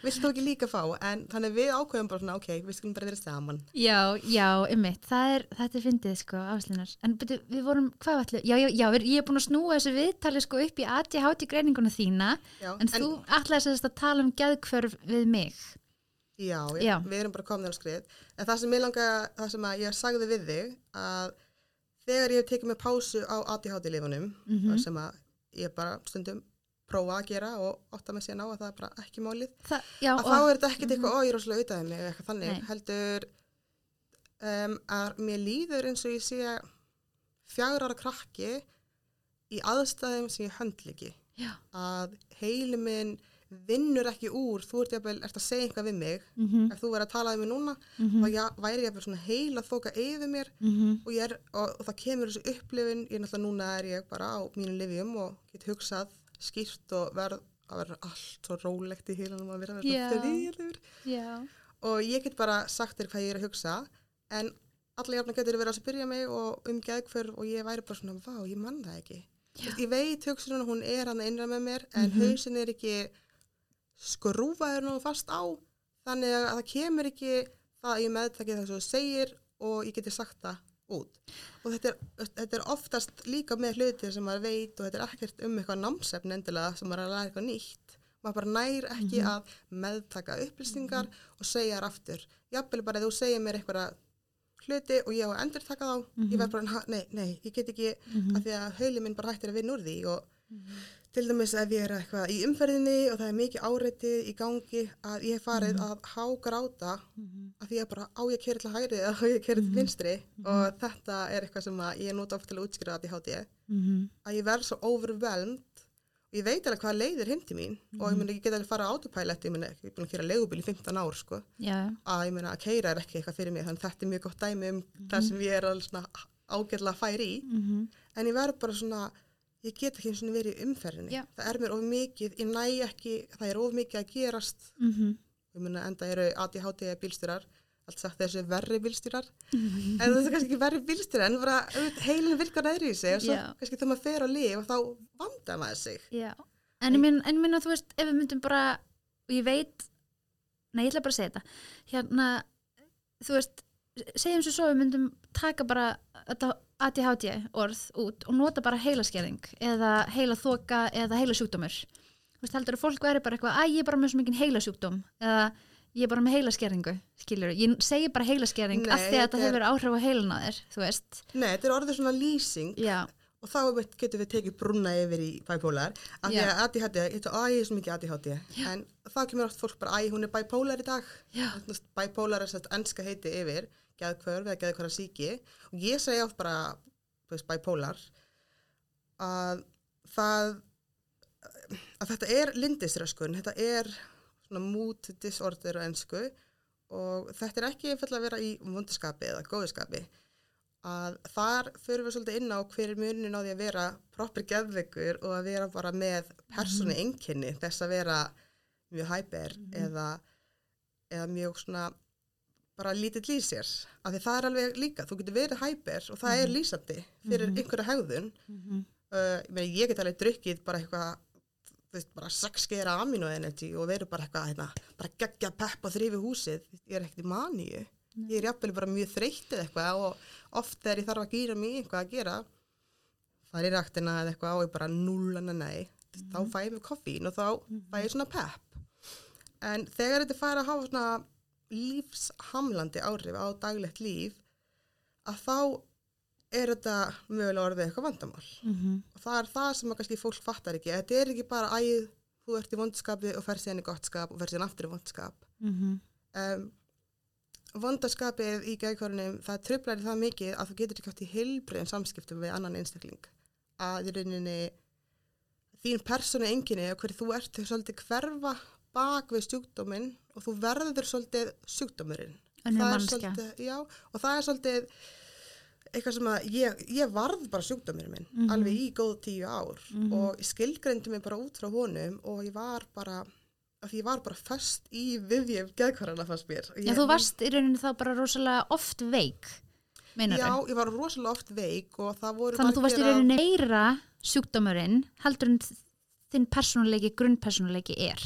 Vilt þú ekki líka fá? En þannig við ákveðum bara svona, ok, við skulum bara vera saman Já, já, ymmit, það er, þetta er fyndið, sko, afslunar. En byrju, við vorum, hvað allir, já, já, já, ég er búin að snúa þessu viðtali, sko, upp í ADHD greininguna þína, Já, en, þú ætlaði sérst að tala um geðkvörf við mig. Já, já, Já. við erum bara komin á skrið. En það sem ég langa, það sem ég sagði við þig, að þegar ég hef tekið mig pásu á ADHD-lifunum, Mhm. sem að ég bara stundum prófa að gera og átta mig síðan á að það er bara ekki málið, Það, já, að þá er þetta ekkert eitthvað, ó, ég er rosalega auðvitaðið mig eða eitthvað þannig, Nei. heldur um, að mér líður eins og ég sé fjagur ára krakki í aðstæðum sem ég höndl ekki já, að heili minn vinnur ekki úr, þú ert jafnvel, ert að segja eitthvað við mig, mhm, ef þú verður að tala um mig núna, mhm, þá já, væri ég svona heila þóka yfir mér mhm, og, ég er, og, og það kemur þessu upplifin, ég er náttúrulega núna er ég bara á mínum livjum og get hugsað skýrt og verð að vera allt svo rólegt í heilanum að vera að vera já, og ég get bara sagt þér hvað ég er að hugsa en alla jafna getur verið að spyrja mig og um geðkvörf og ég væri bara svona, vá, ég mann það ekki. Veist, ég veit hugsunum, hún er hann innra með mér en Mhm. hausin er ekki skrúfaður nú fast á þannig að það kemur ekki það að ég meðtaki það sem þú segir og ég geti sagt það út. Og þetta er, þetta er oftast líka með hluti sem maður veit og þetta er ekkert um eitthvað námsefn endilega sem maður er að læra eitthvað nýtt. Maður bara nær ekki að meðtaka upplýsingar og segja aftur. Jafnvel bara þú segir mér eitthvað hluti og ég á að endur taka þá ég verð bara, "Ha, nei, nei, ég get ekki af því að hauli minn bara hættir að vinna úr því og til dæmis ef ég er eitthvað í umferðinni og það er mikið áreitið í gangi að ég hef farið að hágráta að því að bara á ég að kera til hægri eða á ég að kera til vinstri? Og þetta er eitthvað sem að ég nota oft til að útskýra að ég. Háti mhm, að ég verð svo overwhelmed. Og ég veit alveg hvað leiðir til mín. Og ég meni ég get alveg fara á autopilot ég meni ég er búin að kera leigubíl í 15 ár sko. Já, að ég meina að keira er ekki eitthvað fyrir mig þannig að þetta er mjög gott dæmi um það sem ég er alveg svona ágætlega fær í. Mhm, en ég verð bara svona ég get ekki eins og verið umferðinni. Já. það er mér of mikið, ég næ ekki það er of mikið að gerast. Mhm, ég meina enda eru ADHD bílstjórar allt sagt þessu verri bílstjórar en það er kannski ekki verri bílstjórar en bara heilin virkar neðri í sig og svo Já. kannski þegar maður fer á lif og þá vandar maður sig. Já. En ég minn, en ég minna, þú veist, ef við myndum bara, og ég veit, nei, ég ætla bara að segja þetta, hérna, þú veist, segjum svo svo við myndum taka bara þetta ADHD orð út og nota bara heilaskerðing eða heila þoka eða heila sjúkdómur. Þú veist, heldur að fólk veri bara eitthvað, að ég er bara með svo mikið heila sjúkdóm eða ég er bara með heilaskerðingu skilur, ég segi bara heilaskerðing Nei, af því að þetta hefur áhrif á heilan á þér þú veist, Nei, þetta er orðið svona lýsing já, og þá getum við tekið brúna yfir í bipolar af því Já. að ADHD, ég veit að ég er svo mikið ADHD en þá kemur oft fólk bara, æ, hún er bipolar í dag. Já. Þú bipolar er geðkvörf eða geðkvörða síki og ég segi oft bara veist, bipolar að það að þetta er lindisröskun þetta er svona mood disorder á ennsku og þetta er ekki einfallega að vera í vondaskapi eða góðskapi að þar fyrir við svolítið inn á hver er munin á því að vera proper geðveikur og að vera bara með persónu einkenni þess að vera mjög hæper eða, eða mjög svona bara lítill í sér af því það er alveg líka, þú getur verið hæper og það er lýsandi fyrir einhverja hegðun. Mhm. uh, ég, ég get alveg drukkið bara eitthvað þú veist, bara sex gera amino energy og verið bara eitthvað hérna, bara geggja pepp og þrýfi húsið, ég er ekkert í maníu. Ég er jafnvel bara mjög þreytt eða eitthvað og oft þegar ég þarf að gýra mig eitthvað að gera það er í ræktina eða eitthvað og ég bara nullana nei þá fæ ég mig koffín og þá fæ ég svona pepp. En þegar þetta fær að hafa svona lífshamlandi áhrif á daglegt líf að þá er þetta mögulega orðið eitthvað vandamál Mhm. og það er það sem að kannski fólk fattar ekki þetta er ekki bara æð, þú ert í vondskapi og fer síðan í gott skap og fer síðan aftur í vondskap Mhm. um, vondaskapið í geðkvarunum það tröflar það mikið að þú getur ekki átt í heilbriðin samskiptum við annan einstakling að í rauninni þín persónu enginni og hverju þú ert þau svolítið hverfa bak við sjúkdóminn og þú verður svolítið sjúkdómurinn og það er svolítið eitthvað sem að ég, ég varð bara sjúkdómurinn minn, Mhm. alveg í góð tíu ár Mhm. og ég skilgreindi mig bara út frá honum og ég var bara því ég var bara föst í viðjöf geðkvarana fannst mér. Og Já, þú varst í rauninu þá bara rosalega oft veik, meinar Já, ég var rosalega oft veik og það voru Þannig að þú varst í að- rauninu meira sjúkdómurinn heldur en þinn persónuleiki, grunnpersónuleiki er.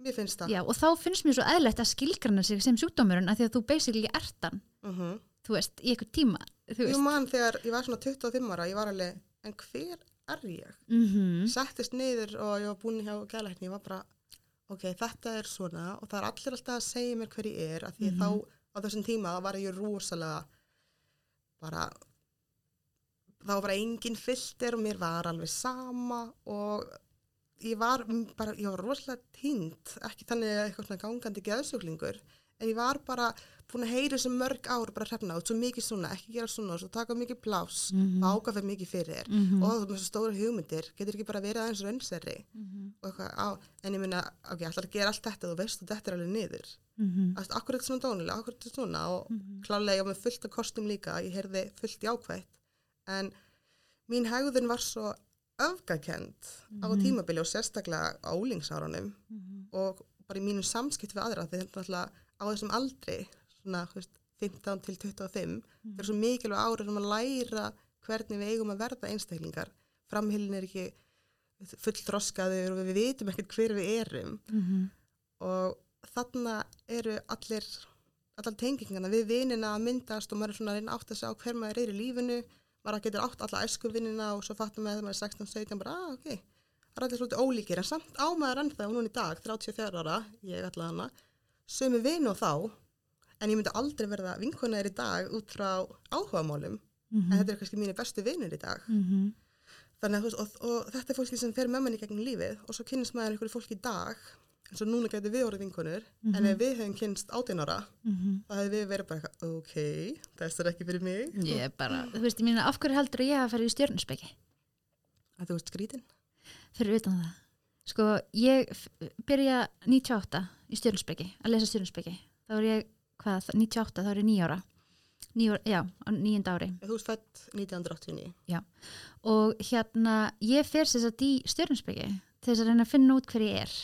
Mér finnst það. Já, og þá finnst mér svo eðlegt að skilgrana sig sem sjúkdómurinn að því að þú basically ert hann, Mm þú veist, í eitthvað tíma, þú Ég veist. man þegar ég var svona 25 ára, ég var alveg, en hver er ég? Mm Settist niður og ég var búin hjá gælækni, ég var bara, ok, þetta er svona og það er allir alltaf að segja mér hver ég er, af því Mhm. þá á þessum tíma var ég rosalega bara, þá var bara engin filter og mér var alveg sama og ég var bara, ég var rosalega tínt, ekki þannig að eitthvað svona gangandi geðsuglingur, en ég var bara búin að heyra þessu mörg ár bara hrefna út, svo mikið svona, ekki gera svona, svo taka mikið pláss, Mhm. ágafið mikið fyrir þér Mhm. og það er með svo stóra hugmyndir, getur ekki bara verið aðeins raunserri Mhm. og eitthvað á, en ég minna, ok, ætlar að gera allt þetta, þú veist, og þetta er alveg niður. Mhm. Þú veist, Akkur er þetta svona dónulega, akkur er þetta svona og Mhm. klálega ég var með fullt af kostum líka, ég heyrði fullt jákvætt, en mín hegðun var svo öfgakend á Mhm. tímabili og sérstaklega á ólingsárunum Mhm. og bara í mínum samskipt við aðra, þegar náttúrulega á þessum aldri, svona, veist, 15 til 25, Mhm. það er svo mikilvæg árið sem að læra hvernig við eigum að verða einstaklingar. Framhylin er ekki full þroskaður og við vitum ekkert hver við erum Mhm. og þarna eru allir allar tengingarna við vinina að myndast og maður er svona að reyna átt að segja hver maður er í lífinu maður getur átt alla æsku vinnina og svo fattum við að maður er 16-17 bara, ah, ok, það er allir svolítið ólíkir en samt á maður ennþá núna í dag 34 ára, ég allar hana sömu vinn og þá en ég myndi aldrei verða vinkonar í dag út frá áhugamálum Mhm. en þetta er kannski mínu bestu vinnir í dag Mhm. þannig að þú veist, og, og þetta er fólki sem fer með manni gegnum lífið og svo kynnist maður einhverju fólki í dag eins og núna getur við orðið vinkonur en ef við hefum kynst 18 ára Mhm. þá hefði við verið bara ok, það er ekki fyrir mig Ég er bara, þú veist, ég mínu, af hverju heldur ég að fara í stjörnusbyggi? að þú veist skrítin Fyrir utan það. Sko, ég byrja 98 í stjörnusbyggi, að lesa stjörnusbyggi. Þá er ég, hvað, 98, þá er ég nýjára. Nýjára, já, á nýjunda ári. þú veist fætt 1989 og hérna ég fer sér satt í stjörnusbyggi til þess að reyna að finna út hver ég er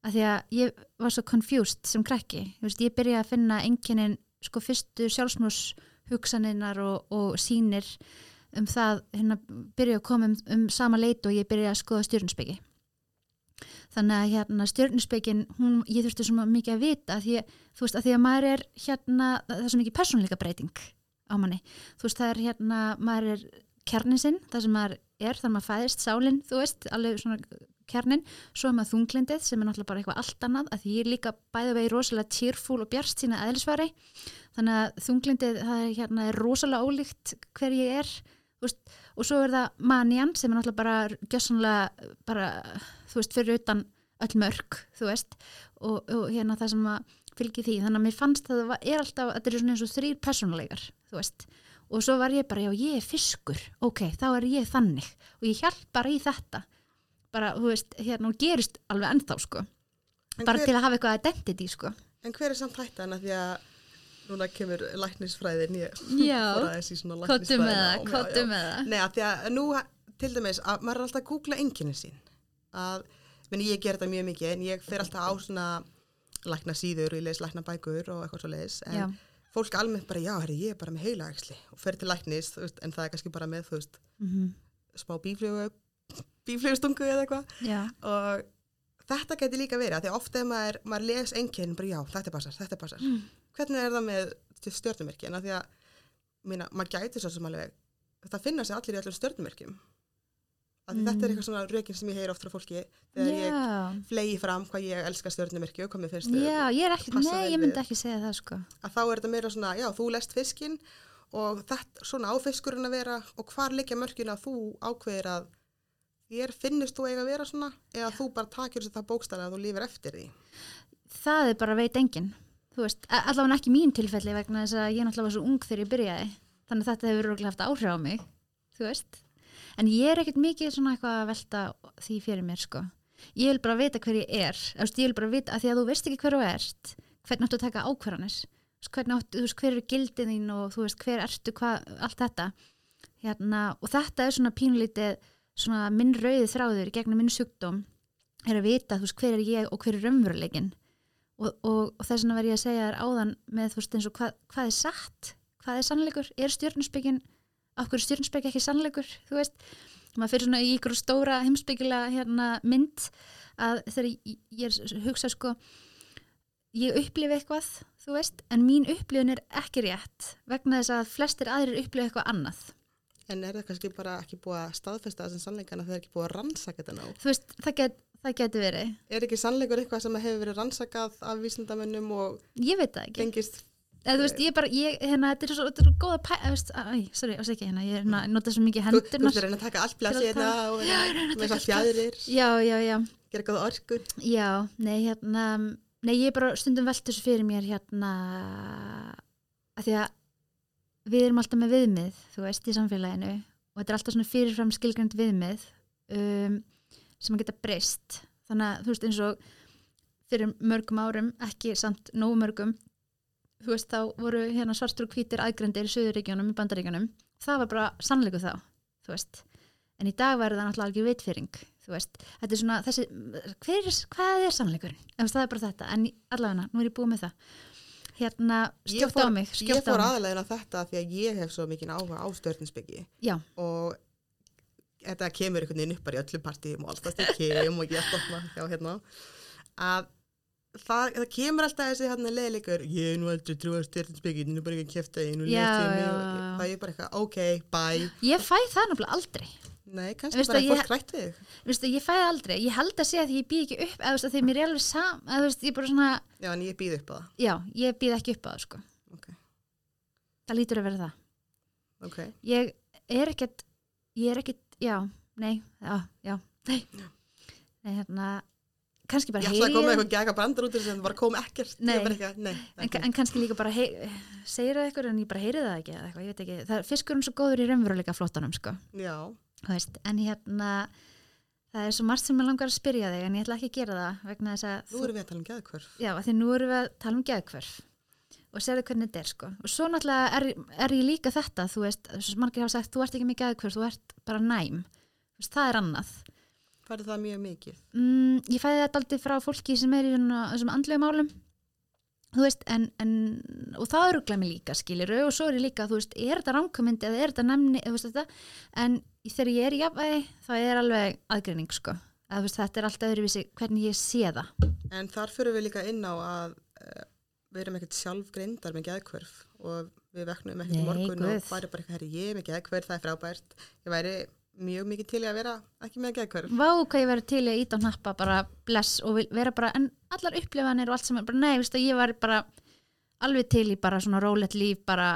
af því að ég var svo confused sem krakki, Þú veist, ég byrja að finna enginin sko fyrstu sjálfsmús hugsaninnar og, og sínir um það, hérna byrja að koma um, um sama leit og ég byrja að skoða stjörnusbyggi þannig að hérna stjörnusbyggin, hún, ég þurfti svo mikið að vita af því að, þú veist, að því að maður er hérna, það er svo mikið persónleika breyting á manni, þú veist, það er hérna maður er kjarnin sinn, það sem maður er, þar maður fæðist sálinn, þú veist, alveg svona kjarnin, svo er maður þunglindið sem er náttúrulega bara eitthvað allt annað að því ég er líka bæði vegi rosalega cheerful og bjarst sína eðlisfari. Þannig að þunglindið það er, hérna, er rosalega ólíkt hver ég er veist, og svo er það manjan sem er náttúrulega bara gjössanlega bara, þú veist, fyrir utan öll mörg, þú veist og, og hérna það sem að fylgi því. Þannig að mér fannst að það er alltaf þetta er svona eins og þrýr persónulegar þú veist, og svo var ég bara, já ég er fiskur ok, þá er ég þannig og ég hjálp bara í þetta bara, þú veist, hérna, og gerist alveg ennþá sko, En bara hver, til að hafa eitthvað identity sko en hver er samt hættan að því að núna kemur læknisfræðin Já. í svona kottu með það, læknisfræðinám, já, kottu já. með það Nei, að því að nú, til dæmis, að maður er alltaf að googla enginni sín. Að, meni, ég ger þetta mjög mikið, en ég fer alltaf á svona lækna síður og ég les lækna bækur og eitthvað svo leiðis. En Já. fólk almennt bara, já, herri, ég er bara með heilaæksli og fer til læknis, veist, en það er kannski bara með, þú veist, mm smá bíflugu, bíflugustungu eða eitthvað. Og þetta geti líka verið, að því ofta maður, maður les enginn, bara já, þetta passar, þetta passar. Mm. Hvernig er það með stjórnumerki? En að því að, mína, maður gæti svo sem alveg, þetta finna sig allir í öllum stjórnumerkjum. Að því þetta er Mm. eitthvað svona rökin sem ég heyr oft frá fólki þegar ég já, flegi fram hvað ég elska stjórnumerki og hvað mér finnst þau. ég ekki passa nei, ég myndi ekki segja það sko Að þá er þetta meira svona, já, þú lest fiskinn og þetta, svona á fiskurinn að vera og hvar liggja mörkin að þú ákveðir að þér finnist þú eiga að vera svona eða þú bara takir þessu það bókstæða að þú lifir eftir því. það er bara veit enginn. Þú veist, allavega ekki mín tilfelli vegna þess að ég náttúrulega var svo ung þegar ég byrjaði. Þannig að þetta hefur örugglega haft áhrif á mig þú veist, en ég er ekkert mikið svona eitthvað að velta því fyrir mér sko, ég vil bara vita hver ég er. Veist, ég vil bara vita að því að þú veist ekki hver þú ert hvernig áttu að taka áttu, þú veist, hver eru gildin þín og þú veist, hver ertu, hvað, allt þetta. Hérna, og þetta er svona pínlítið svona minn rauði þráður gegnum minn sjúkdóm er að vita, þú veist, hver er ég og hver er raunveruleikin og, og, og þess vegna verð ég að segja þér áðan með þú veist eins og hvað, hvað er satt hvað er sannleikur, er stjórnusbyggin okkur stjórnusbyggi ekki sannleikur þú veist, maður fyrir svona í ykkur stóra heimsbyggilega hérna mynd að þegar ég, ég hugsa sko ég upplifi eitthvað, þú veist en mín upplifun er ekki rétt vegna þess að flestir aðrir upplifi eitthvað annað En er það kannski bara ekki búið að staðfesta þessum sannleikana þegar ekki búið að rannsaka þetta ná? þú veist, það, get, það getur verið Er ekki sannleikur eitthvað sem hefur verið rannsakað af vísindamönnum og ég veit það ekki gengist eða þú veist, ég bara, ég, hérna, þetta er svo, þetta er svo góða pæ, eða, veist, æ, sorry, ás ekki, hérna, ég er hérna, nota svo mikið Þú þú hendurnar. ert að reyna að taka að plassi hérna og ég er fjæðrir, Já, já, já, gera góða orku. já, nei, hérna, nei, ég er bara stundum velt þessu fyrir mér, hérna, að því að við erum alltaf með viðmið, þú veist, í samfélaginu og þetta er alltaf svona fyrirfram skilgjönd viðmið um, sem að geta breyst. Þannig að, þú veist, eins og fyrir mörgum árum, ekki samt nógu mörgum, þú veist, þá voru hérna svartur og hvítir aðgrendir í Suðuríkjónum, í Bandaríkjónum. Það var bara sannleiku þá, þú veist. En í dag væri það náttúrulega algjör vitfyring, þú veist. Þetta er svona, þessi, hver er, hvað er sannleikurinn? Ef það er bara þetta, en allavega, nú er ég búið með það. Hérna, Ég fór- á mig, Ég á fór aðalegin á þetta því að ég hef svo mikið áhuga á stjörninsbyggi Já, og þetta kemur einhvern veginn upp bara í öllum partíum og alltaf þegar kem og ég stopna hjá hérna. Að það, það kemur alltaf þessi hérna leðilegur ég er nú aldrei trúið stjörninsbyggi nú er bara ekki að kæfta það er bara eitthvað, ok, bye. Ég fæ það náttúrulega aldrei. Nei, kannski bara að fólk við þig. Vistu, ég fæ það aldrei. Ég held að segja því ég býð ekki upp, eða að því mér er alveg sam, eða ég bara svona, já, en ég býð upp á það já, ég býð ekki upp á það, sko. ok, Það lítur að vera það. ok, Ég er ekkert, ég er ekkert, já, nei, já, já, nei, nei, hérna, kannski bara ég ætla að heyri koma eitthvað gæka brandar út úr þessu en það bara kom ekkert Nei. Eitthvað, nei, En, ekki. en kannski líka bara hei, segir það eitthvað en ég bara heyri það ekki eitthvað, ég veit ekki, það er fiskurinn svo góður í raunveruleika flottanum sko, já, veist, en hérna það er svo margt sem ég langar að spyrja þig en ég ætla ekki að gera það vegna þess að nú erum við að tala um geðkvörf já, því nú erum við að tala um geðkvörf og sérðu hvernig þetta er sko. Og svo náttúrulega er, er ég líka þetta þú veist, svo margir hafa sagt, þú ert ekki með geðkvörf þú ert bara næm, veist, það er annað. Færði það mjög mikið? Mm, ég fæði þetta aldrei frá fólki sem er í svona, þessum andlegu málum þú veist, en, en og það rugglega mig líka, skilur og svo er ég líka, þú veist, er þetta ránkumyndi eða er þetta nefni, þú veist þetta en þegar ég er í jafnvægi, þá er alveg aðgreining, sko, að þú veist, þetta er alltaf öðruvísi, hvernig ég sé það. En þar fyrir við líka inn á að uh, við erum ekkert sjálf greindar með geðkvörf og við veknum ekkert morgun og bara eitthvað, herri, ég er með geðkvörf, það er frábært. Ég væri mjög mikið til að vera ekki með geðkvörf. Vá hvað ég verið til að íta og nappa bara bless og vera bara en allar upplifanir og allt sem er bara nei, veist ég var bara alveg til í bara svona rólegt líf bara,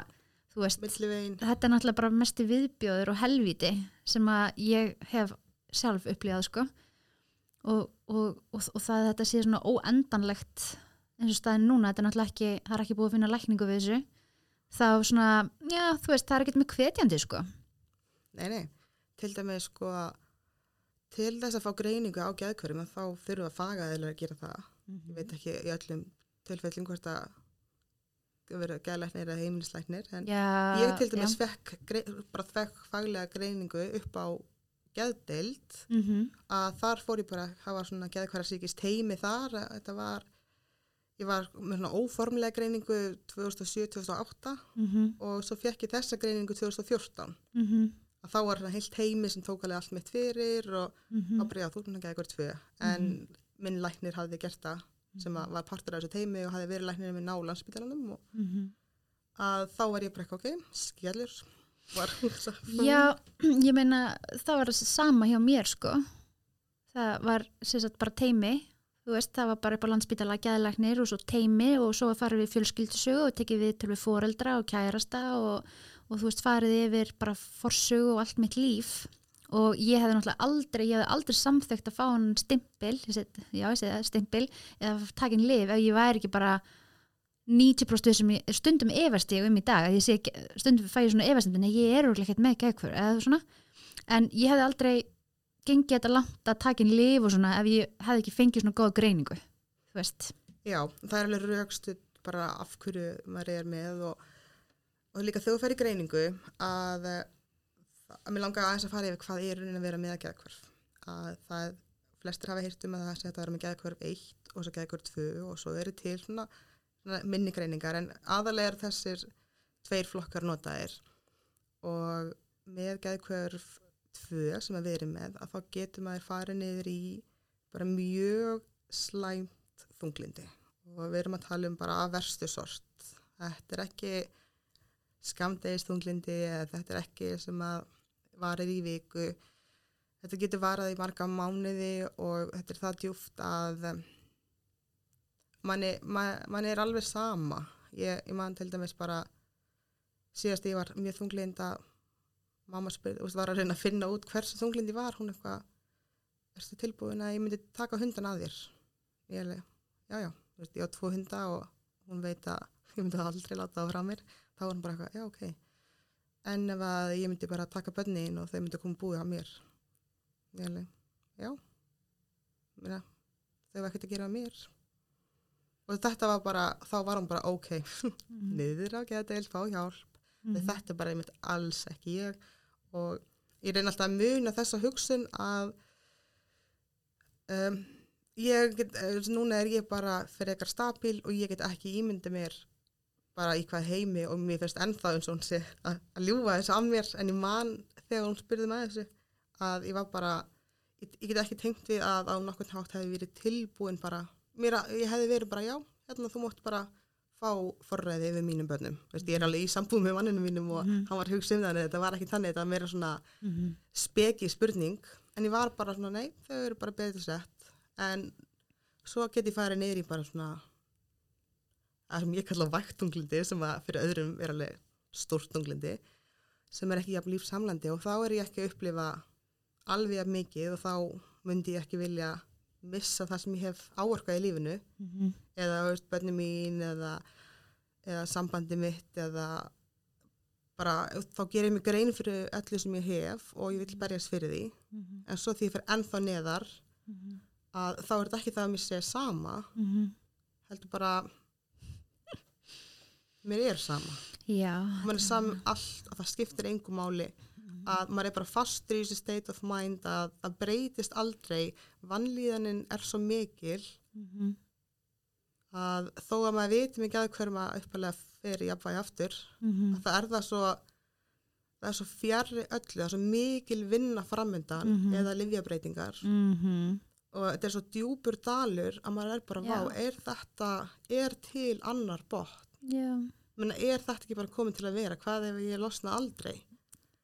þú veist, Millivegin, þetta er náttúrulega bara mesti viðbjóður og helvíti sem að ég hef sjálf upplifað sko. Og, og, og, og það að þetta sé svona óendanlegt eins og staðin núna, þetta er náttúrulega ekki það er ekki búið að finna lækningu við þessu þá svona, já, þú veist, það er ekkert með hvetjandi sko. Nei, nei, til dæmis sko til þess að fá greiningu á geðkvörfum þá þurfum að faga eða að gera það. Ég veit ekki í öllum tilfellum hvort að vera geðlæknir eða heimilislæknir en já, ég til dæmis fekk, bara fekk faglega greiningu upp á geðdeild Mhm, að þar fór ég bara, það var svona geðkværa síkist teimi þar, að þetta var ég var með svona óformlega greiningu 2007-2008 mhm, og svo fekk ég þessa greiningu 2014 mhm, að þá var svona heilt heimi sem tók alveg allt mitt fyrir og mhm, þá bara já, þú erum ekki eitthvað tvö. En minn læknir hafði gert það sem að var partur af þessu teimi og hafði verið læknirinn minn á landsbytalanum og mhm. að þá var ég bara eitthvað, ok, skellur var Já, ég meina það var það sama hjá mér sko. Það var sagt bara teimi þú veist, það var bara upp á landsbytala gæðlæknir og svo teimi og svo farið við fjölskyldisögu og tekið við til við foreldra og kærasta og, og þú veist farið yfir bara forsögu og allt mitt líf. Og ég hefði náttúrulega aldrei ég hefði aldrei samþekkt að fá hann stimpil set, já ég segi það, stimpil eða takin lif ef ég væri ekki bara 90% sem ég stundum efast ég um í dag ég sé ekki, stundum fæ ég svona efastundin að ég er örugglega ekkert með geðkvör eða svona. En ég hefði aldrei gengið þetta langt að taka inn lif og svona ef ég hefði ekki fengið svona góða greiningu þú veist. Já, það er alveg raukstu bara af hverju maður er með og, og líka þú fer í greiningu að, að mér langar aðeins að fara yfir hvað er raunin að vera með geðkvörf. Að það, flestir hafa hýrt um að það sé að það er með geðkvörf 1 og svo geðkvörf 2 og svo eru til svona, svona minni greiningar en aðalega er þessir tveir flokkar notaðir og með geðkvörf 2 sem að erum með að þá getur maður farið niður í bara mjög slæmt þunglindi og við erum að tala um bara að verstu sort. Þetta er ekki skamdegist þunglindi eða þetta er ekki sem að varið í viku. Þetta getur varað í marga mánuði og þetta er það djúft að um, manni, man, manni er alveg sama. Ég, ég man til dæmis bara síðast ég var mjög þunglind að mamma spyr, veist, var að reyna að finna út hversu þunglindi var hún eitthvað erstu tilbúin að ég myndi taka hundan að þér ég er alveg, já já ég á tvo hunda og hún veit að ég myndi aldrei láta það frá mér þá var hún bara eitthvað, já ok. En ef að ég myndi bara taka bönnin og þau myndi koma búið á mér ég er alveg, já. Meina, þau var ekkert að gera á mér. Og þetta var bara þá var hún bara ok. Niður á geðdeil, fá hjálp. Mhm. mm. þetta er bara einmitt alls ekki ég. Og ég reyna alltaf að muna þessa hugsun að um, ég get, eh, núna er ég bara fyrir eitthvað stabil og ég get ekki ímynda mér bara í hvað heimi og mér finnst ennþá eins og hún sé að, að ljúfa þessu af mér en ég man þegar hún spurði með þessu að ég var bara ég, ég get ekki tengt við að á nokkurn hátt hefði verið tilbúin bara mér að, ég hefði verið bara já, hérna þú mátt bara fá forræði yfir mínum börnum Veist, ég er alveg í sambúð með manninu mínum og Mhm. hann var hugsa um en þetta var ekki þannig þetta var meira svona Mhm. speki spurning en ég var bara svona, nei, þau eru bara betur sett en svo get ég farið í bara svona það sem ég kalla vægtunglindi sem að fyrir öðrum er alveg stórt tunglindi sem er ekki jafn lífsamlandi og þá er ég ekki að upplifa alveg mikið og þá myndi ég ekki vilja missa það sem ég hef áorkað í lífinu Mhm. eða veist, bönni mín eða, eða sambandi mitt eða bara þá gerir ég mig grein fyrir öllu sem ég hef og ég vil berjast fyrir því Mhm. en svo því ég fer ennþá neðar Mhm. að þá er þetta ekki það að mér sé sama Mhm. heldur bara mér er sama Já, er saman allt og það skiptir engum máli að maður er bara fastur í þessu state of mind að það breytist aldrei vannlíðanin er svo mikil Mhm. að þó að maður viti mikið að hverjum að uppalega fer í jafnvægi aftur Mhm. að það er það svo það er svo fjarrri öllu, það er svo mikil vinna framöndan Mhm. eða livjabreitingar Mhm. og þetta er svo djúpur dalur að maður er bara, vá, er þetta er til annar bótt Já, Menna, er þetta ekki bara komið til að vera? Hvað ef ég losna aldrei?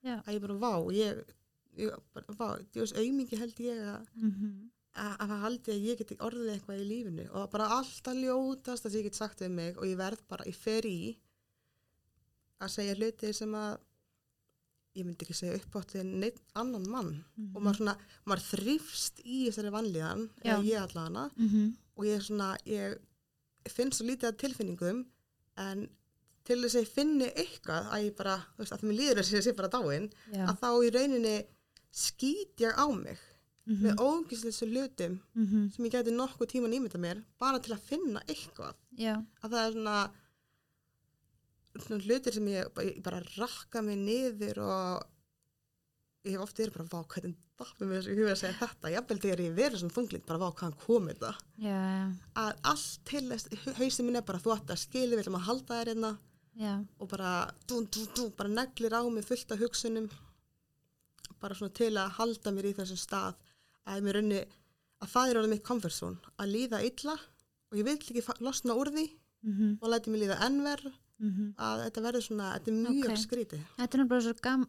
Já. að ég bara, vá, ég, ég, ég veist aumingi held ég að mhm, að að haldi að ég geti orðið eitthvað í lífinu og bara alltaf ljótast að ég get sagt við mig og ég verð bara, ég fer í að segja hluti sem að ég myndi ekki segja upp átti neitt annan mann. Mhm, og maður svona, maður þrýfst í þessari vanlíðan, ég allavega mhm, og ég er svona, ég finn svo lítið að tilfinningum en til þess að ég finni eitthvað að ég bara, þú veist, að það mér líður þess að ég sé bara dáin, já, að þá í rauninni skýt ég á mig mhm, með ógislega hlutum mhm, sem ég gæti nokkuð tíma nýmynda mér bara til að finna eitthvað. Já, að það er svona, svona hlutir sem ég, bara- ég bara rakka mig niður og ég hef oft verið bara vá hvernig dappið mér þessu huga að segja þetta? Jafnvel þegar ég verið svona þunglind bara vá hvaðan komið já, já, að allt til þess, hausinn minn er bara þú ætti að skilja, við ætlum að halda þér hérna. Já, og bara dú, dú, dú, bara neglir á mig fullt af hugsunum. Bara svona til að halda mér í þessum stað að mér raunni að það er orðið mitt comfort zone. Að líða illa og ég vil ekki losna úr því mhm, og læti mig líða ennver mhm. að þetta verður svona, þetta er mjög Ok. okay. skrítið Þetta er náttúrulega svo gam,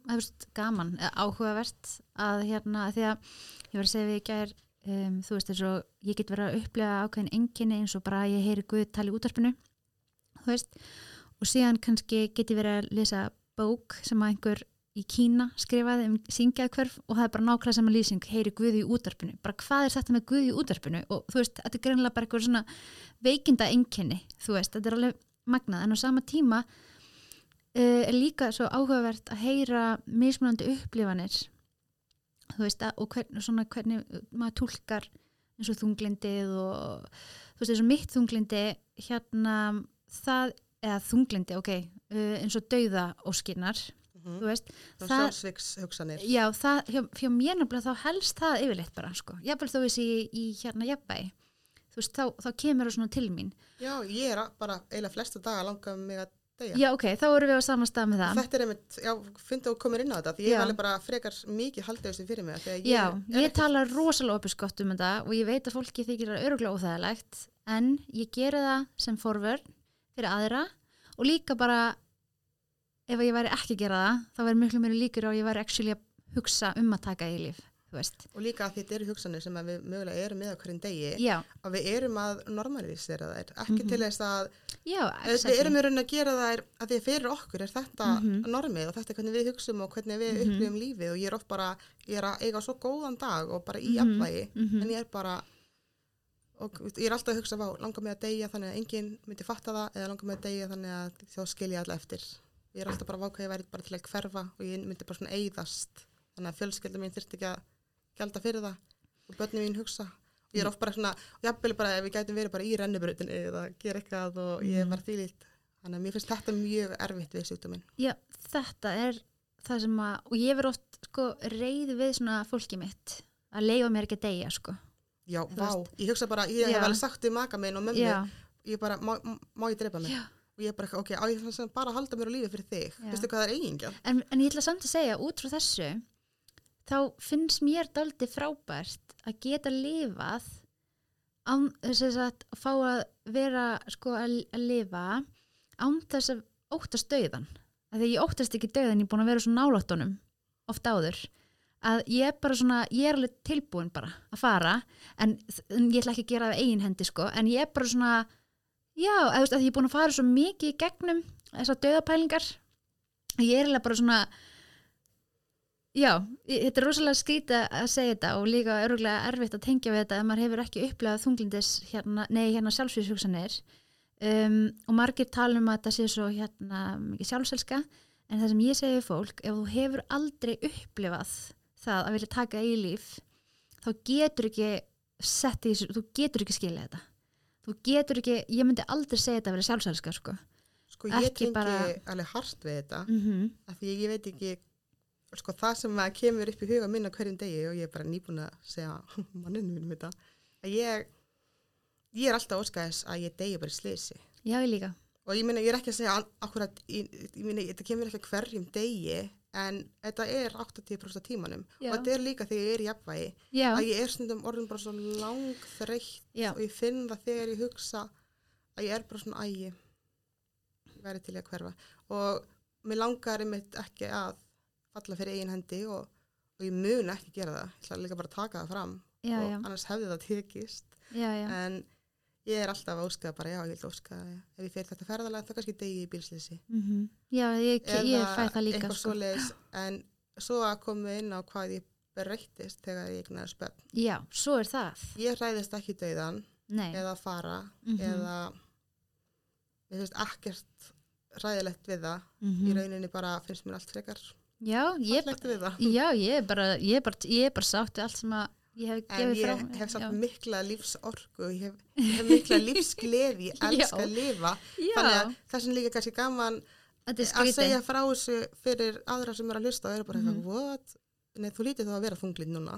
gaman, áhugavert að hérna, því að ég var að segja við í gær, um, þú veist eins og ég get verið að upplega ákveðin enginni eins og bara að ég heyri Guð tala í útarpinu, og síðan kannski get ég verið að lesa bók sem að einhver í Kína skrifaði um syngjaðkverf og það er bara nákvæmlega sama lýsing, heyri Guð í útarpinu, bara hvað er þetta með Guð í útarpinu og þú veist, þetta er greinlega bara eitthvað svona veikinda enginni, þú veist, þetta er alveg magnað, en á sama tíma uh, er líka svo áhugavert að heyra mismunandi upplifanir. Þú veist að, og hvern, svona, hvernig maður túlkar eins og þunglindið og þú veist eins og mitt þunglindi hérna það, eða þunglindi, ok uh, eins og dauða óskinnar mm þú veist, það sjálfsviks hugsanir já, það, hjá, hjá mér nefnilega þá helst það yfirleitt bara, sko, jafnvel þó þessi í, í hérna jafnbæ þú veist, þá, þá kemur það svona til mín. Já, ég er að- bara eiginlega flesta daga langað mig að deyja. Já, ok, þá erum við á sama stað með það. Þetta er einmitt, já, fyndi að komir inn á þetta því ég alveg bara frekar mikið haldið þessu fyrir mig að Já, ég ekki- tala rosalega opiskott um þetta og ég veit að fólki þykir það öruglega óþægilegt en ég geri það sem forvörn fyrir aðra og líka bara ef ég væri ekki að gera það þá væri miklu mér líkur á að ég væri actually að hugsa um að taka í líf, þú og líka að þetta eru hugsanir sem við mögulega erum með á hverjum degi Já, að við erum að normalisera þær ekki Mhm. til þess að já, við erum í raunin að gera þær að því fyrir okkur er þetta Mhm. normið og þetta er hvernig við hugsum og hvernig við Mhm. upplifum lífið og ég er oft bara, ég er að eiga svo góðan dag og bara í Mhm. afvægi Mhm. en ég er bara og ég er alltaf að hugsa, vá, langar mig að deyja þannig að enginn myndi fatta það eða langar mig að deyja þannig að þá skil ég alla eftir ég er alltaf bara að váka ég væri bara til að hverfa og ég myndi bara svona eyðast þannig að fjölskylda mín þyrfti ekki að gælda fyrir það og börnum mín hugsa. Og ég er oft bara svona, jafnvel bara ef við gætum verið bara í rennibrutinu eða gera eitthvað og ég er Mhm. bara þýlít þannig að mér finnst þetta mjög erfitt við sjúkdóminn. Já, þetta er það sem að, og ég verð oft sko reyði við svona fólki mitt að leifa mér ekki að deyja, sko. Já, vá, veist. ég hugsa bara, ég hef alveg sagt við maka minn og mömmu, Já, ég bara, má, má ég drepa mig? Já. Og ég bara, ok, á ég þannig að bara halda mér á lífi fyrir þig, veistu hvað það er eigingja En, en ég ætla samt að segja, út frá þessu þá finnst mér daldi frábært að geta lifað án þess að fá að vera sko að, að lifa án þess að óttast dauðan að því ég óttast ekki dauðan, ég er búin að vera svo náláttunum oft áður að ég er bara svona, ég er alveg tilbúin bara að fara, en, en ég ætla ekki að gera það eigin hendi sko, en ég er bara svona já, að því ég er búin að fara svo mikið í gegnum þessar dauðapælingar ég er alveg bara svona já, þetta er rosalega skrítið að segja þetta og líka örgulega erfitt að tengja við þetta ef maður hefur ekki upplegað þunglindis hérna, nei, hérna sjálfsvíðshugsanir um, og margir tala um að þetta sé svo hérna mikið sjálfselska en það sem ég segi fólk, ef þú hefur aldrei upplifað það að vilja taka í líf þá getur ekki sett í þessu, þú getur ekki skilja þetta. Þú getur ekki, ég myndi aldrei segja þetta að vera sjálfselska sko. Sko ég tengi bara- alveg hart við þetta mm -hmm. af því ég veit ekki sko það sem kemur upp í huga minn á hverjum degi og ég er bara nýbúin að segja manninu mínum þetta að ég ég er alltaf óskæðis að ég degi bara í slisi já, ég líka. Og ég meina ég er ekki að segja akkurat, ég, ég meina þetta kemur ekki hverjum degi en þetta er 80% af tímanum. Já. og þetta er líka þegar ég er í jafnvægi já, að ég er stundum orðin bara svo langþreytt og ég finn það þegar ég hugsa að ég er bara svona ægi verið til að hverfa. Og mér langar einmitt ekki að falla fyrir eigin hendi og, og ég mun ekki gera það, ég ætla líka bara að taka það fram. Já, og já, annars hefði það tekist. Já, já, en ég er alltaf að óska bara, já, ég vil óska ef ég fer þetta ferðalega þá kannski degi í bílslýsi mhm. já ég, ég fæ það líka sko. svoleiðis. En svo að koma inn á hvað ég breyttist þegar ég egnaði spöld já, svo er það. Ég hræðist ekki dauðan nei, eða fara Mhm. eða ég finnst ekkert hræðilegt við það. Í mhm. rauninni bara finnst mér allt frekar já, ég, það já, ég er bara ég er bara, ég er bara sátt við allt sem að ég hef en gefið ég frá hef samt já. mikla lífsorku ég hef, ég hef mikla lífsgleði ég elska að lifa þannig að þess vegna líka kannski gaman að skrítið segja frá þessu fyrir aðra sem er að hlusta og eru bara eitthvað, what? Nei, þú lítið þá að vera þunglind núna.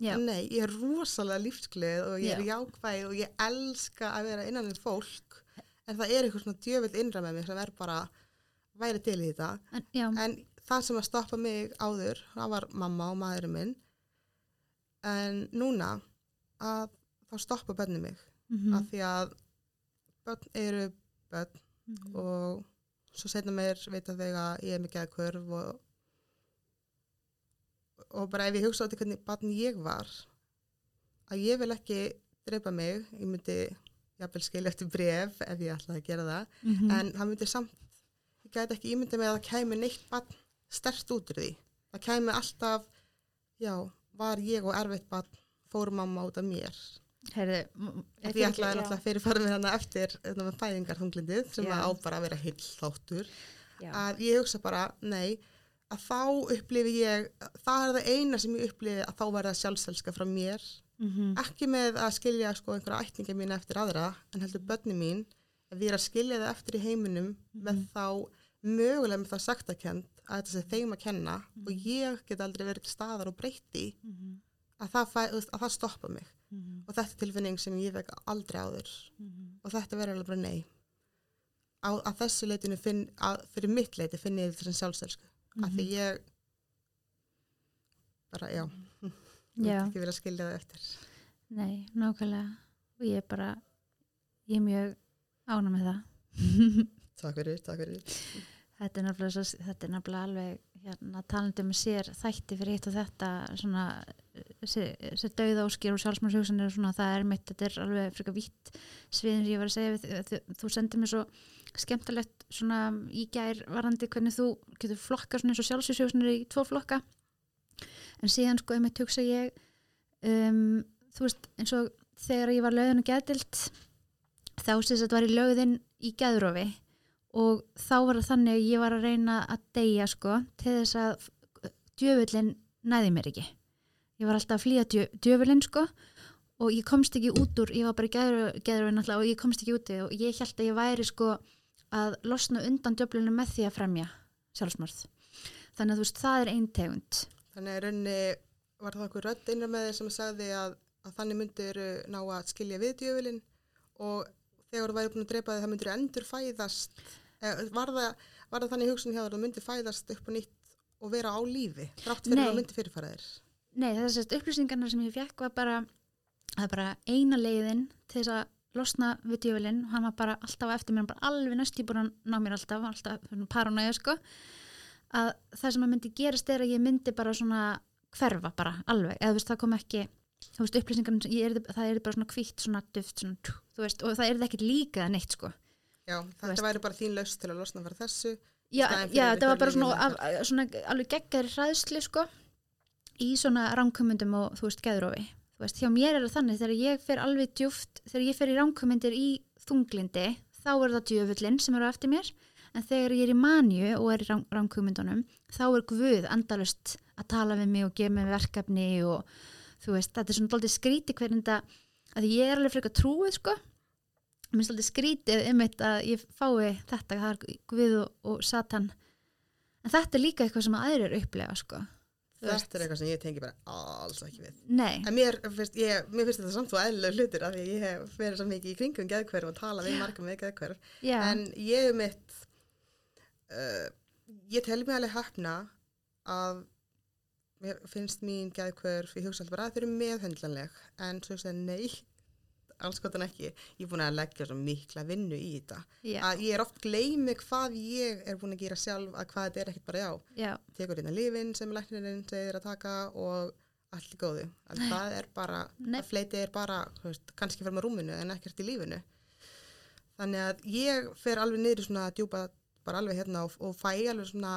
já, En nei, ég er rosalega lífsglið og ég er Já. jákvæð og ég elska að vera innan við fólk. En það er eitthvað svona djöfitt innra með mig sem er bara, væri til í þetta. en, En það sem að stoppa mig áður, það var mamma og maðurinn minn. En núna, að þá stoppa bönni mig. mhm, Af því að bönn eru bönn mhm. og svo setna meir veit að að ég er mikið að kurv og, og bara ef ég hugsa á þetta hvernig barn ég var að ég vil ekki dreipa mig, ég myndi jafnvel skilja eftir bref ef ég ætlaði að gera það, Mhm. en það myndi samt ég gæti ekki ímyndið með að það kæmi neitt barn stert út úr því. Það kæmi alltaf já, var ég og erfitt barn fór mamma út af mér. Heyrðu, m- Því ég ætlaði náttúrulega fyrir fara með hana eftir með fæðingarþunglindið sem Já. að á bara að vera heil þáttur. Já, að ég hugsa bara, nei að þá upplifi ég það er það eina sem ég upplifi að þá verða sjálfselska frá mér, mhm, ekki með að skilja sko einhverja ætninga mín eftir aðra en heldur börni mín. Ef ég er að skilja það eftir í heiminum með þá mögulega með það saktakend að þetta sé þeim að kenna og ég get aldrei verið til staðar og breytti mhm, að það, fæ, að það stoppa mig. Mhm, og þetta er tilfinning sem ég fekk aldrei áður. Mhm. og þetta verður alveg bara nei. Á, að þessu leitinu finn, að, fyrir mitt leiti finn ég þetta sem sjálfstelsku af því ég bara já, ég Já. ekki vilja skilja það eftir. Nei, nákvæmlega. Og ég er bara ég er mjög ána með það. Takk fyrir, takk fyrir þetta er nefnilega, svo, þetta er nefnilega alveg hérna, talandi um sér þætti fyrir hitt og þetta svona þessi dauða óskir og sjálfsmárshugsanir og svona það er mitt, þetta er alveg frika vitt sviðin ég var að segja við þú, þú sendir mér svo skemmtilegt svona í gær varandi hvernig þú getur flokka svona eins og sjálfsmárshugsanir í tvo flokka. En síðan sko einmitt hugsa ég um, þú veist eins og þegar ég var löðin og gætilt þá sést að þetta var í lögðin í gæðurofi og þá var það þannig að ég var að reyna að deyja sko til þess að djöfullin næði mér ekki. Ég var alltaf að flýja djö, djöfullin sko og ég komst ekki út úr ég var bara í gæðurofin alltaf og ég komst ekki út úr og ég held að ég væri sko að losna undan djöfullinu með því að fremja sjálfsmörð þannig að þú veist það er ein tegund. Þannig að raunni var það okkur rödd innan með þeir sem sagði að, að þannig myndir ná að skilja við djöfulinn og þegar þú væri búin að drepa þig það myndir endur fæðast var það, var það þannig hugsun hjá þér að þú myndir fæðast upp og nýtt og vera á lífi þrátt fyrir að þú myndir fyrirfæra þér? Nei, þessast upplýsingarna sem ég fekk var bara, bara eina leiðin til þess að losna við djöfulinn. Og hann var bara alltaf eftir mér, bara alveg næst í búin að ná mér alltaf, alltaf paranæja sko. Að það sem að myndi gerast er að ég myndi bara svona hverfa bara alveg, eða þú veist það kom ekki þú veist yrði- það er bara svona hvítt svona duft, svona, tjú, þú veist og það er ekkert líka neitt sko. Já, þetta veist. væri bara þín laust til að losna fyrir þessu Já, já það var bara svona, af, svona alveg geggjari hræðslu sko í svona ránkumundum og þú veist geðrófi þú veist, hjá mér er það þannig þegar ég fer alveg djúft, þegar ég fer í ránkumundir í þunglindi, þá er það djöfullin sem eru eftir mér, en þegar ég er í manju og er í rán, ránkumundunum þá er Guð andalust að tala við mig og gefa mig verkefni og þú veist, þetta er svona dálítið skríti hvernig þetta, að ég er alveg frekar trúið sko. Mér finnst alltaf skrítið um að ég fái þetta, það er Guð og, og Satan. En þetta er líka eitthvað sem aðrir upplega sko. Þetta er eitthvað sem ég tengi bara alls ekki við. Nei, En mér finnst, ég, mér finnst þetta samt svo eðlilega hlutir af því ég hef verið svo mikið í kringum geðkverf og tala við marga með geðkverf já, en ég er mitt uh, ég tel mig alveg hefna að mér finnst mín geðkverf, ég hugsa alltaf bara að þau eru meðhöndlanleg en svo ég, nei alls gott en ekki. Ég er búin að leggja svo mikla vinnu í þetta já, að ég er oft gleymi hvað ég er búin að gera sjálf að hvað þetta er ekkert bara já já, tekur hérna lifin sem læknirinn segir að taka og allt í góðu. En það er bara, Nei. að fleiti er bara veist, kannski fyrir með rúminu en ekkert í lífinu. Þannig að ég fer alveg niður svona djúpa bara alveg hérna og, og fæ alveg svona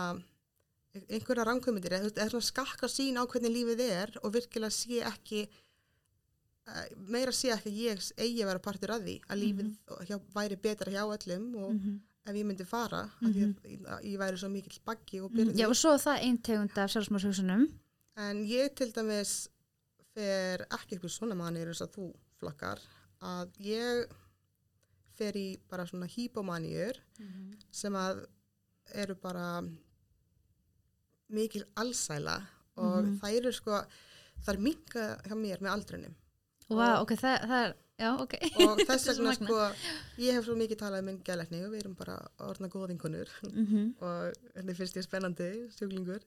einhverja rangkomindir eða, þú veist, skakka sín á hvernig lífið er og virkilega sé ekki eh, meira sé ekki að ég eigi að vera partur að því að lífið hjá, væri betra hjá öllum og mhm, ef ég myndi fara mm -hmm. að ég, ég væri svo mikill baggi og mhm. byrði já, og svo það ein tegund af sjálfsmárshugsunum en ég til dæmis fer ekki í svona manir eins og þú flokkar að ég fer í bara svona hýpomanjur sem að eru bara mikil allsæla og Mhm. það eru sko það er minka hjá mér með aldrinum. Vá, Og- ok, það, það er, já, ok. Og þess Þetta vegna sko ég hef svo mikið talað um minn gælækni og við erum bara orðna góðinkunur Mhm, og henni finnst ég spennandi sjúklingur.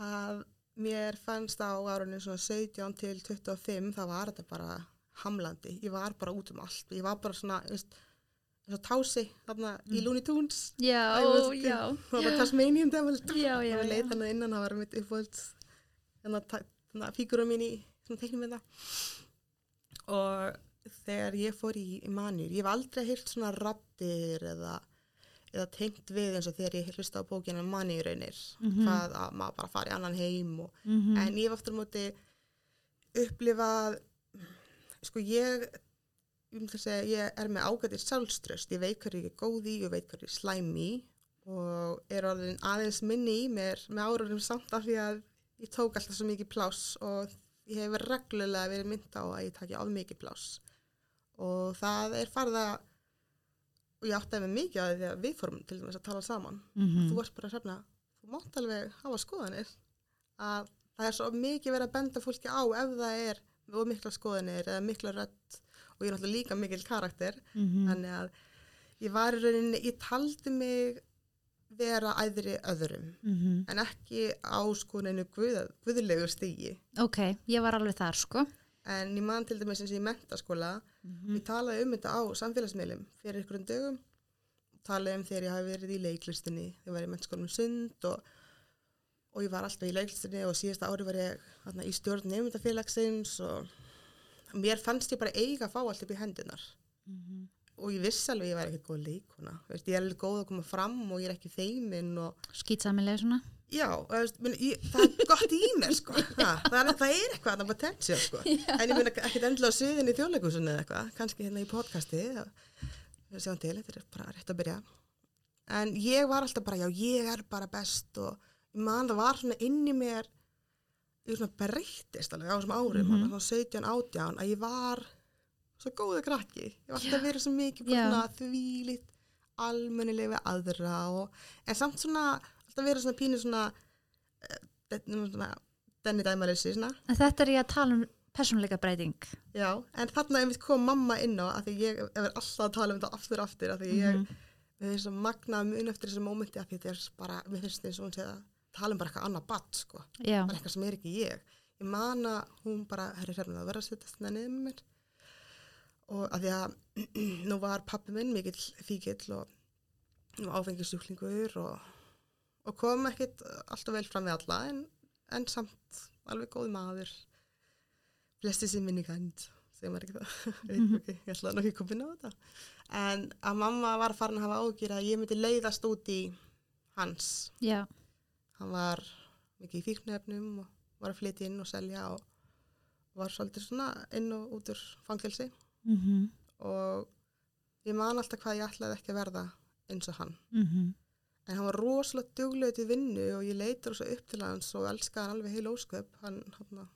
Að mér fannst á árunni svona 17 til 25 það var þetta bara hamlandi. Ég var bara út um allt. Ég var bara svona veist, eins og tási þarna í Looney Tunes. Já, veist, já. það var Tasmanian Devil. Og já leið þannig innan það var mitt uppvöld þannig að fígurum mín í svona teiknum með það. Og þegar ég fór í, í manjur ég hef aldrei heyrt svona rattir eða, eða tengt við eins og þegar ég hlusta á bókina manjurraunir Mhm. hvað að maður bara fari annan heim og, Mhm, en ég hef aftur á móti upplifað sko ég ég myndi að ég er með ágætið sjálfströst, ég veit hverju ég er góð í ég veit hverju ég er slæm í og er orðin aðeins minni í mér með árunum samt af því að ég tók alltaf svo mikið pláss og ég hef reglulega verið mynd á að ég taki of mikið pláss. Og það er farið að og ég áttaði mig mikið að því að við fórum til dæmis að tala saman. Mhm. þú varst bara að hrefna, þú mátt alveg hafa skoðanir. Að það er svo mikið verið að benda fólki á ef það er mikla skoðanir eða mikla rödd og ég er náttúrulega líka mikil karakter Mhm. þannig að ég var í rauninni, ég taldi mig vera æðri öðrum Mhm. en ekki á sko neinu guð, guðlegu stígi Ok, ég var alveg þar sko en ég man til dæmis eins og í mentaskóla Mhm. ég talaði um þetta á samfélagsmiðlum fyrir ykkurum dögum talaði um þegar ég hafi verið í leiklistinni þegar ég var í mentaskólum sund og, og ég var alltaf í leiklistinni og síðasta ári var ég þarna, í stjórn nefndafélagsins og mér fannst ég bara eiga að fá allt upp í hendunar Mhm. og ég vissi alveg að ég var ekkert góð leikona veist, ég er alveg góð að koma fram og ég er ekki feimin og Skýtsamilega svona? Já, veist, meni, ég, það er gott í mér sko. ha, það, er, það er eitthvað, það er potential sko. en ég meina ekkert endilega á sviðin í þjóðleikusunni eða eitthvað, kannski hérna í podcasti það- sjáum til, þetta er bara rétt að byrja. En ég var alltaf bara, já, ég er bara best og ég man það var svona inn í mér ég svona breyttist alveg á þessum árum, mm. -hmm. 17, 18 að ég var svo góða krakki ég var alltaf verið svo mikið svona þvílít almennileg við aðra og, en samt svona alltaf verið svona pínu svona, uh, svona denni dæmarissi svona En þetta er ég að tala um persónuleika breyting Já, en þarna einmitt kom mamma inn á að því ég er alltaf að tala um þetta aftur aftur að því ég, Mhm. við erum svo magnað mun eftir þessu mómenti að því þetta er bara, mér finnst eins og hún segja að tala um bara eitthvað annað batt, sko, Já, bara eitthvað sem er ekki ég. Ég man að hún bara, herri hrefnum að vera að setja þetta niður með mér. Og að því að nú var pappi minn mikill fíkill og, og áfengisjúklingur og, og kom ekkit alltaf vel fram við alla en, en samt alveg góð maður. Flesti sem minni gænd segir maður ekki það? Ég veit ekki, ég ætlaði nú ekki að koma inn á þetta. En að mamma var farin að hafa ágjur að ég myndi leiðast út í hans. Já, hann var mikið í fíknefnum og var að flytja inn og selja og var svolítið svona inn og út úr fangelsi. Mhm, og ég man alltaf hvað ég ætlaði ekki að verða eins og hann. Mhm. En hann var rosalega duglega til vinnu og ég leitur svo upp til hans og elskaði hann alveg heil ósköp. Hann hann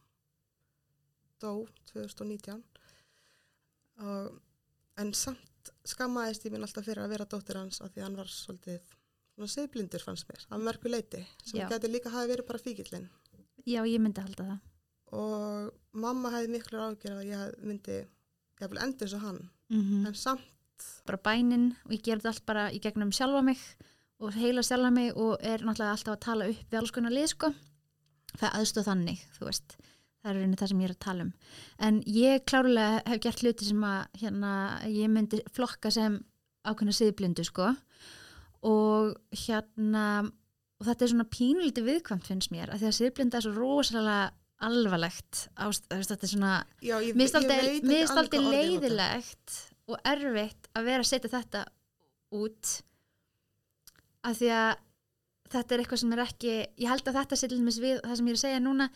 dó 2019 og, en samt skammaðist ég minn alltaf fyrir að vera dóttir hans af því að hann var svolítið svona seðblindur fannst mér, af mörgu leiti sem gæti líka hafi verið bara fíkillinn. Já, ég myndi halda það. Og mamma hefði miklu ágjör að ég myndi jafnvel enda eins og hann. Mhm. En samt bara bænin og ég gerði allt bara í gegnum sjálfa mig og heila sjálfa mig og er náttúrulega alltaf að tala upp við alls konar lið sko. Það aðstöð þannig, þú veist. Það er raunin það sem ég er að tala um. En ég klárlega hef gert hluti sem að hérna, ég myndi flokka sem ákveðna siðblindu sko og hérna og þetta er svona pínulítið viðkvæmt finnst mér að því að siðblinda er svo rosalega alvarlegt ást, þetta er svona notað. leiðilegt og erfitt að vera að setja þetta út af því að þetta er eitthvað sem er ekki ég held að þetta til dæmis við það sem ég er að segja núna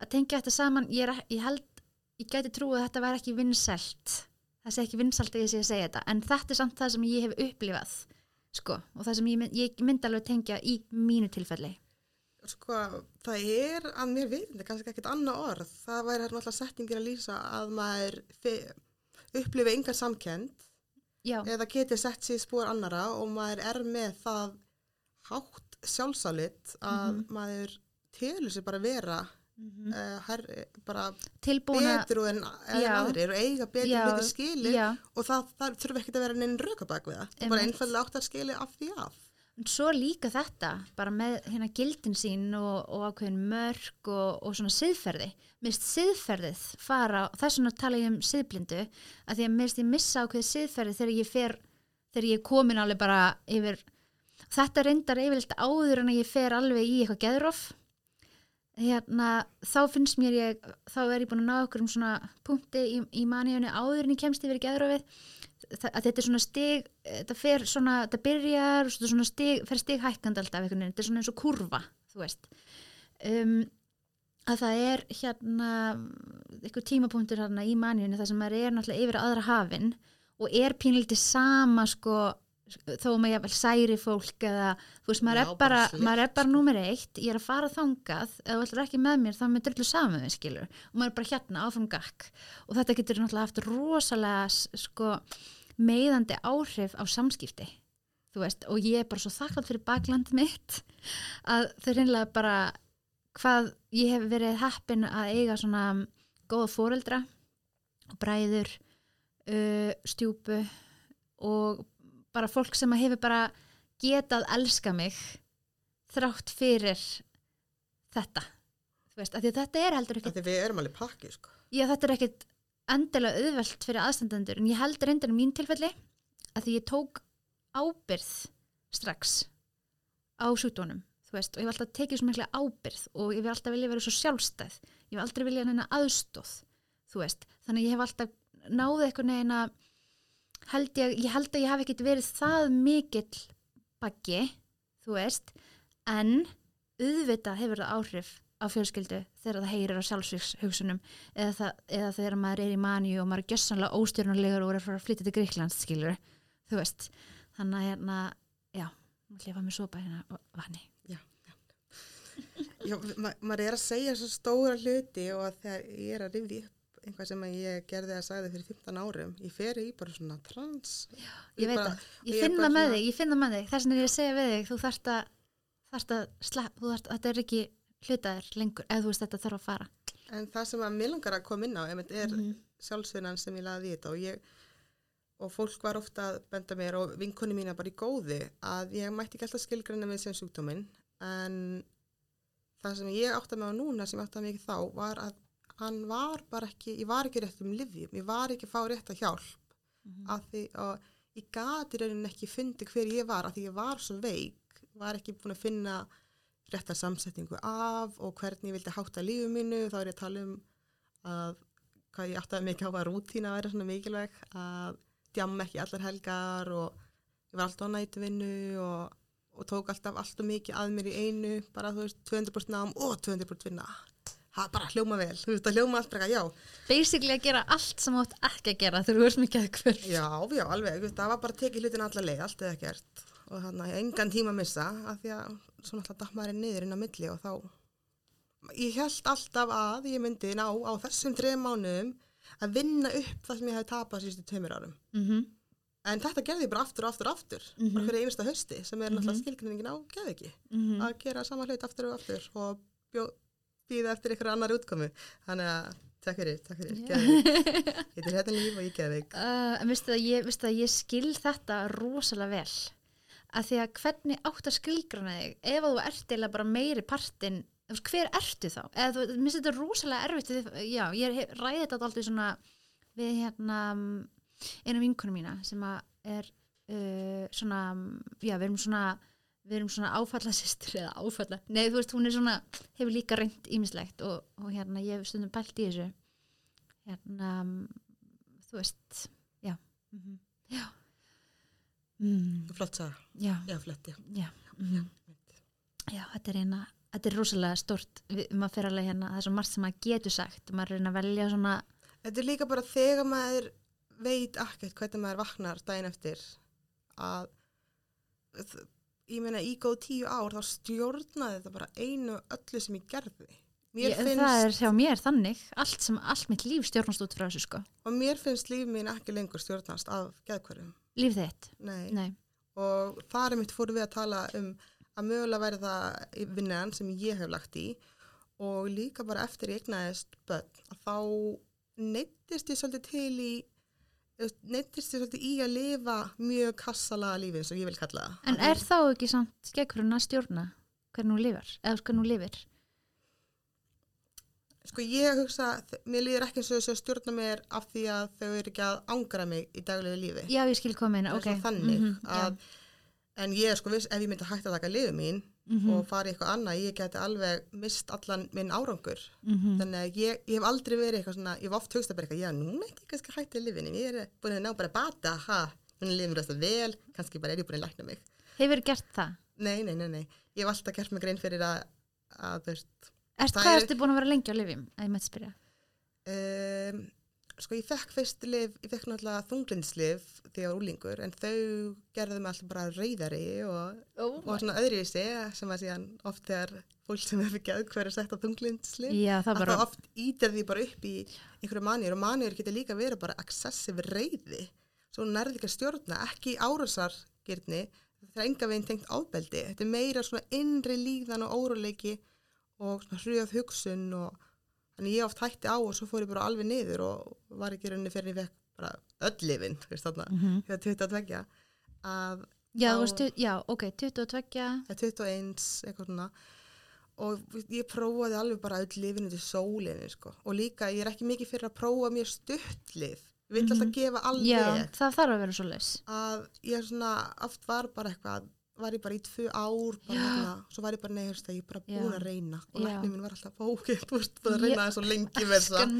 að tengja þetta saman ég, er, ég held, ég gæti trú að þetta væri ekki vinsælt það sé ekki vinsælt að ég sé að segja þetta en þetta er samt það sem ég hef upplifað sko, og það sem ég, mynd- ég myndi alveg tengja í mínu tilfelli Sko, það er að mér vitandi kannski ekkert annað orð. Það væri hérna alltaf settingin að lýsa að maður fi- upplifi engar samkend já, eða geti sett sér spór annara og maður er með það hátt sjálfsálit að Mhm. maður telur sér bara vera mm uh, herri, bara tilbúna betur en, en Já. aðrir og eiga betur Já, hluti skili já, og það, það þurfi ekkert að vera neinn röka bak við það. Það er bara einfallega átt að skili af því af. Svo líka þetta, bara með hérna gildin sín og, og ákveðin mörg og, og svona siðferði. Mist siðferðið fara, og þess vegna tala ég um siðblindu, að því að mist ég missa ákveðið siðferði þegar ég fer, þegar ég er komin alveg bara yfir, þetta reyndar yfirleitt áður en að ég fer alveg í eitthvað geðrof. Hérna, þá finnst mér ég, þá er ég búin að ná okkur um svona punkti í, í maníunni áður en ég kemst yfir geðrofið. Þa- að þetta er svona stig þetta fer svona, þetta byrjar svona stig, fer stig hækkandi alltaf þetta er svona eins og kurva þú veist. Um, að það er hérna eitthvað tímapunktur hérna í manjunni þar sem er náttúrulega yfir aðra hafin og er pínlítið sama sko þó að maður jafnvel særi fólk eða þú veist, maður Já, er bara maður er bara númer eitt, ég er að fara þangað eða þú ætlar ekki með mér, þá er mér drullu saman við skilur. Og maður er bara hérna áfram gakk. Og þetta getur náttúrulega haft rosalega sko meiðandi áhrif á samskipti þú veist, og ég er bara svo þakklátt fyrir bakland mitt að þau reynilega bara hvað ég hef verið heppin að eiga svona góða fóreldra og bræður uh, stjúpu og bara fólk sem að hefur bara getað elska mig þrátt fyrir þetta. Veist, að þetta er heldur Því við erum alveg pakki, sko. Já, þetta er ekkit endilega auðvelt fyrir aðstandendur en ég held reyndar í mín tilfelli að því ég tók ábyrð strax á sjúkdónum þú veist, og ég hef alltaf tekið svo mikla ábyrð og ég vil alltaf vilja vera svo sjálfstæð. Ég hef aldrei vilja neina aðstóð veist, þannig að ég hef alltaf náði eitthvað neina held ég, ég held að ég hef ekkit verið það mikill baggi þú veist, en auðvitað hefur það áhrif á fjölskyldu þegar það heyrir á sjálfsvíkshugsunum eða, það, eða þegar maður er í manju og maður er gjössanlega óstjórnulegur og er fara að flytja til Gríklands skilur, þú veist. Þannig að hérna, já maður lifa með sopa hérna og vatni. Já, ma maður er að segja svo stóra hluti og að þegar ég er að rifja upp einhvað sem að ég gerði að sagði fyrir 15 árum, ég fer í bara svona trans. ég veit bara- það, ég ég finn bara það með svona- þig ég með þig, þess vegna er ég að segja við þig þú þarft að, þarft að slepp, þú þarft, þetta er ekki hlutaðir lengur, eða þú veist þetta þarf að fara. En það sem að mér langar að koma inn á, er Mhm. sjálfsvinnan sem ég laði í þetta. Og ég og fólk var ofta að benda mér og vinkonni mína bara í góði að ég mætti ekki alltaf skilgreina með sem sjúkdóminn. En það sem ég átti mig á núna sem ég átti mig ekki þá var að hann var bara ekki, ég var ekki rétt um livjum, ég var ekki að fá rétt að hjálp. Mhm. að því og ég gati raunin ekki fundi hver ég var að því ég var svo veik, var ekki búin að finna rétta samsetningu af og hvernig ég vildi hátta lífu mínu, þá er ég að tala um að hvað ég átti að mikið á að rútína að vera svona mikilvæg að djamma ekki allar helgar og ég var alltaf á nætuvinnu og, og tók alltaf alltaf mikið að mér í einu, bara þú veist 200% nám og 200% vinna það bara hljóma vel, þú veist að hljóma allt bara já, basically að gera allt sem átt ekki að gera þegar þú ert mikið að hver já, já, alveg. Veist, það var bara að tekið hlutin allar leið, allt eða ekkert. Og þannig að engan tíma að missa af því að svona alltaf datt maður niður inn á milli og þá ég held alltaf að ég myndi ná á þessum þreim mánuðum að vinna upp það sem ég hef tapað sístu tveimur árum. Mm -hmm. en þetta gerði ég bara aftur og aftur og aftur Mhm. bara fyrir einasta hausti sem er náttúrulega skilgreiningin á geðviki Mhm. að gera sama hlut aftur og aftur og bjó, býða eftir einhverju annar útkomu. Þannig að takk fyrir, takk fyrir. Geðvik, ég er hérna líf og ég geðvik Uh, en veistu að, ég, ég skil þetta rosalega vel. Að því að hvernig átt að skilgrana þig ef þú ert eða bara meiri partinn hver ertu þá? Eða þú, mér finnst þetta rosalega erfitt já, ég ræði þetta alltaf svona við hérna eina vinkunum mína sem að er uh, svona, já, við erum svona við erum svona áfallasistur eða áfalla, nei þú veist, hún er svona hefur líka reynd ímislegt og, og hérna ég hef stundum pælt í þessu. Hérna þú veist, já. Mm já. Mm, Flott sagði, já, já, flott, já. já, mm, já, þetta er eina þetta er rosalega stort, maður fer alveg hérna það er svo margt sem maður getur sagt. Maður er að velja svona Þetta er líka bara þegar maður veit ekkert hvernig maður vaknar daginn eftir að ég meina í góð tíu ár þá stjórnaði þetta bara einu öllu sem ég gerði. Ég, finnst, það er hjá mér þannig allt, sem, allt mitt líf stjórnast út frá þessu sko og mér finnst líf mín ekki lengur stjórnast af geðkverjum. líf þitt, Nei. nei, Og þar er mitt fóru við að tala um að mögulega verði það vinnan sem ég hef lagt í og líka bara eftir ég egnaðist börn að þá neittist ég svolítið til í neittist ég svolítið í að lifa mjög kassalaga lífi eins og ég vil kalla það. en er þá ekki samt skekkurinn að stjórna hvernig hún lifar, eða hvernig hún lifir Sko ég hugsa, mér líður ekki eins og þess að stjórna mér af því að þau eru ekki að ángra mig í daglegu lífi. já, ég skil er ok þannig Mhm, að, en ég sko viss, ef ég myndi hætta að taka liðu mín mhm, og fara í eitthvað annað, ég geti alveg mist allan minn árangur. mhm. Þannig að ég, ég hef aldrei verið eitthvað svona, ég hef oft hugst að bara eitthvað, já, núna ég kannski hætti að lifinu, ég er búin að ná bara að bata, ha, núna lifum við þetta vel, kannski bara er ég búin að lækna mig. hefur gert það Nei, nei, nei, nei, ég hef alltaf gert mig grein fyrir að, að þú veist, Erst, hvað er- ertu búin að vera lengi á lifjum, að ég mætti spyrja um, sko ég fekk fyrst lif, ég fekk náttúrulega þunglinslif þegar ég var úlingur, en þau gerðu mig alltaf bara reyðari og, oh og svona öðru í sig, sem að síðan oft þegar fólk sem hefur geð hverju sett á þunglinslif, já, að það oft ítir því bara upp í einhverju manjur og manjur getur líka verið bara excessive reyði svo nærði ekki að stjórna, ekki árásargirni það er enga veginn tengt ábeldi þetta er meira svona innri líðan og óruleiki og svona hrjöð hugsun og þannig ég oft hætti á og svo fór ég bara alveg niður og var ekki rauninni fyrir fekk bara öll lifin, þú veist þarna, Mhm. þegar 22 að já, Þá- þú veist, tu- já, ok, 22 eða 21, eitthvað svona. Og ég prófaði alveg bara öll lifinu til sólinni sko. og líka ég er ekki mikið fyrir að prófa mér stutt lif ég vil alltaf gefa alveg já, það þarf að vera svo leis að ég svona oft var bara eitthvað var ég bara í tvö ár bara hérna, svo var ég bara neðurst að ég bara búin að reyna. Og læknir mín var alltaf ok, þú veist, að það svo lengi með það.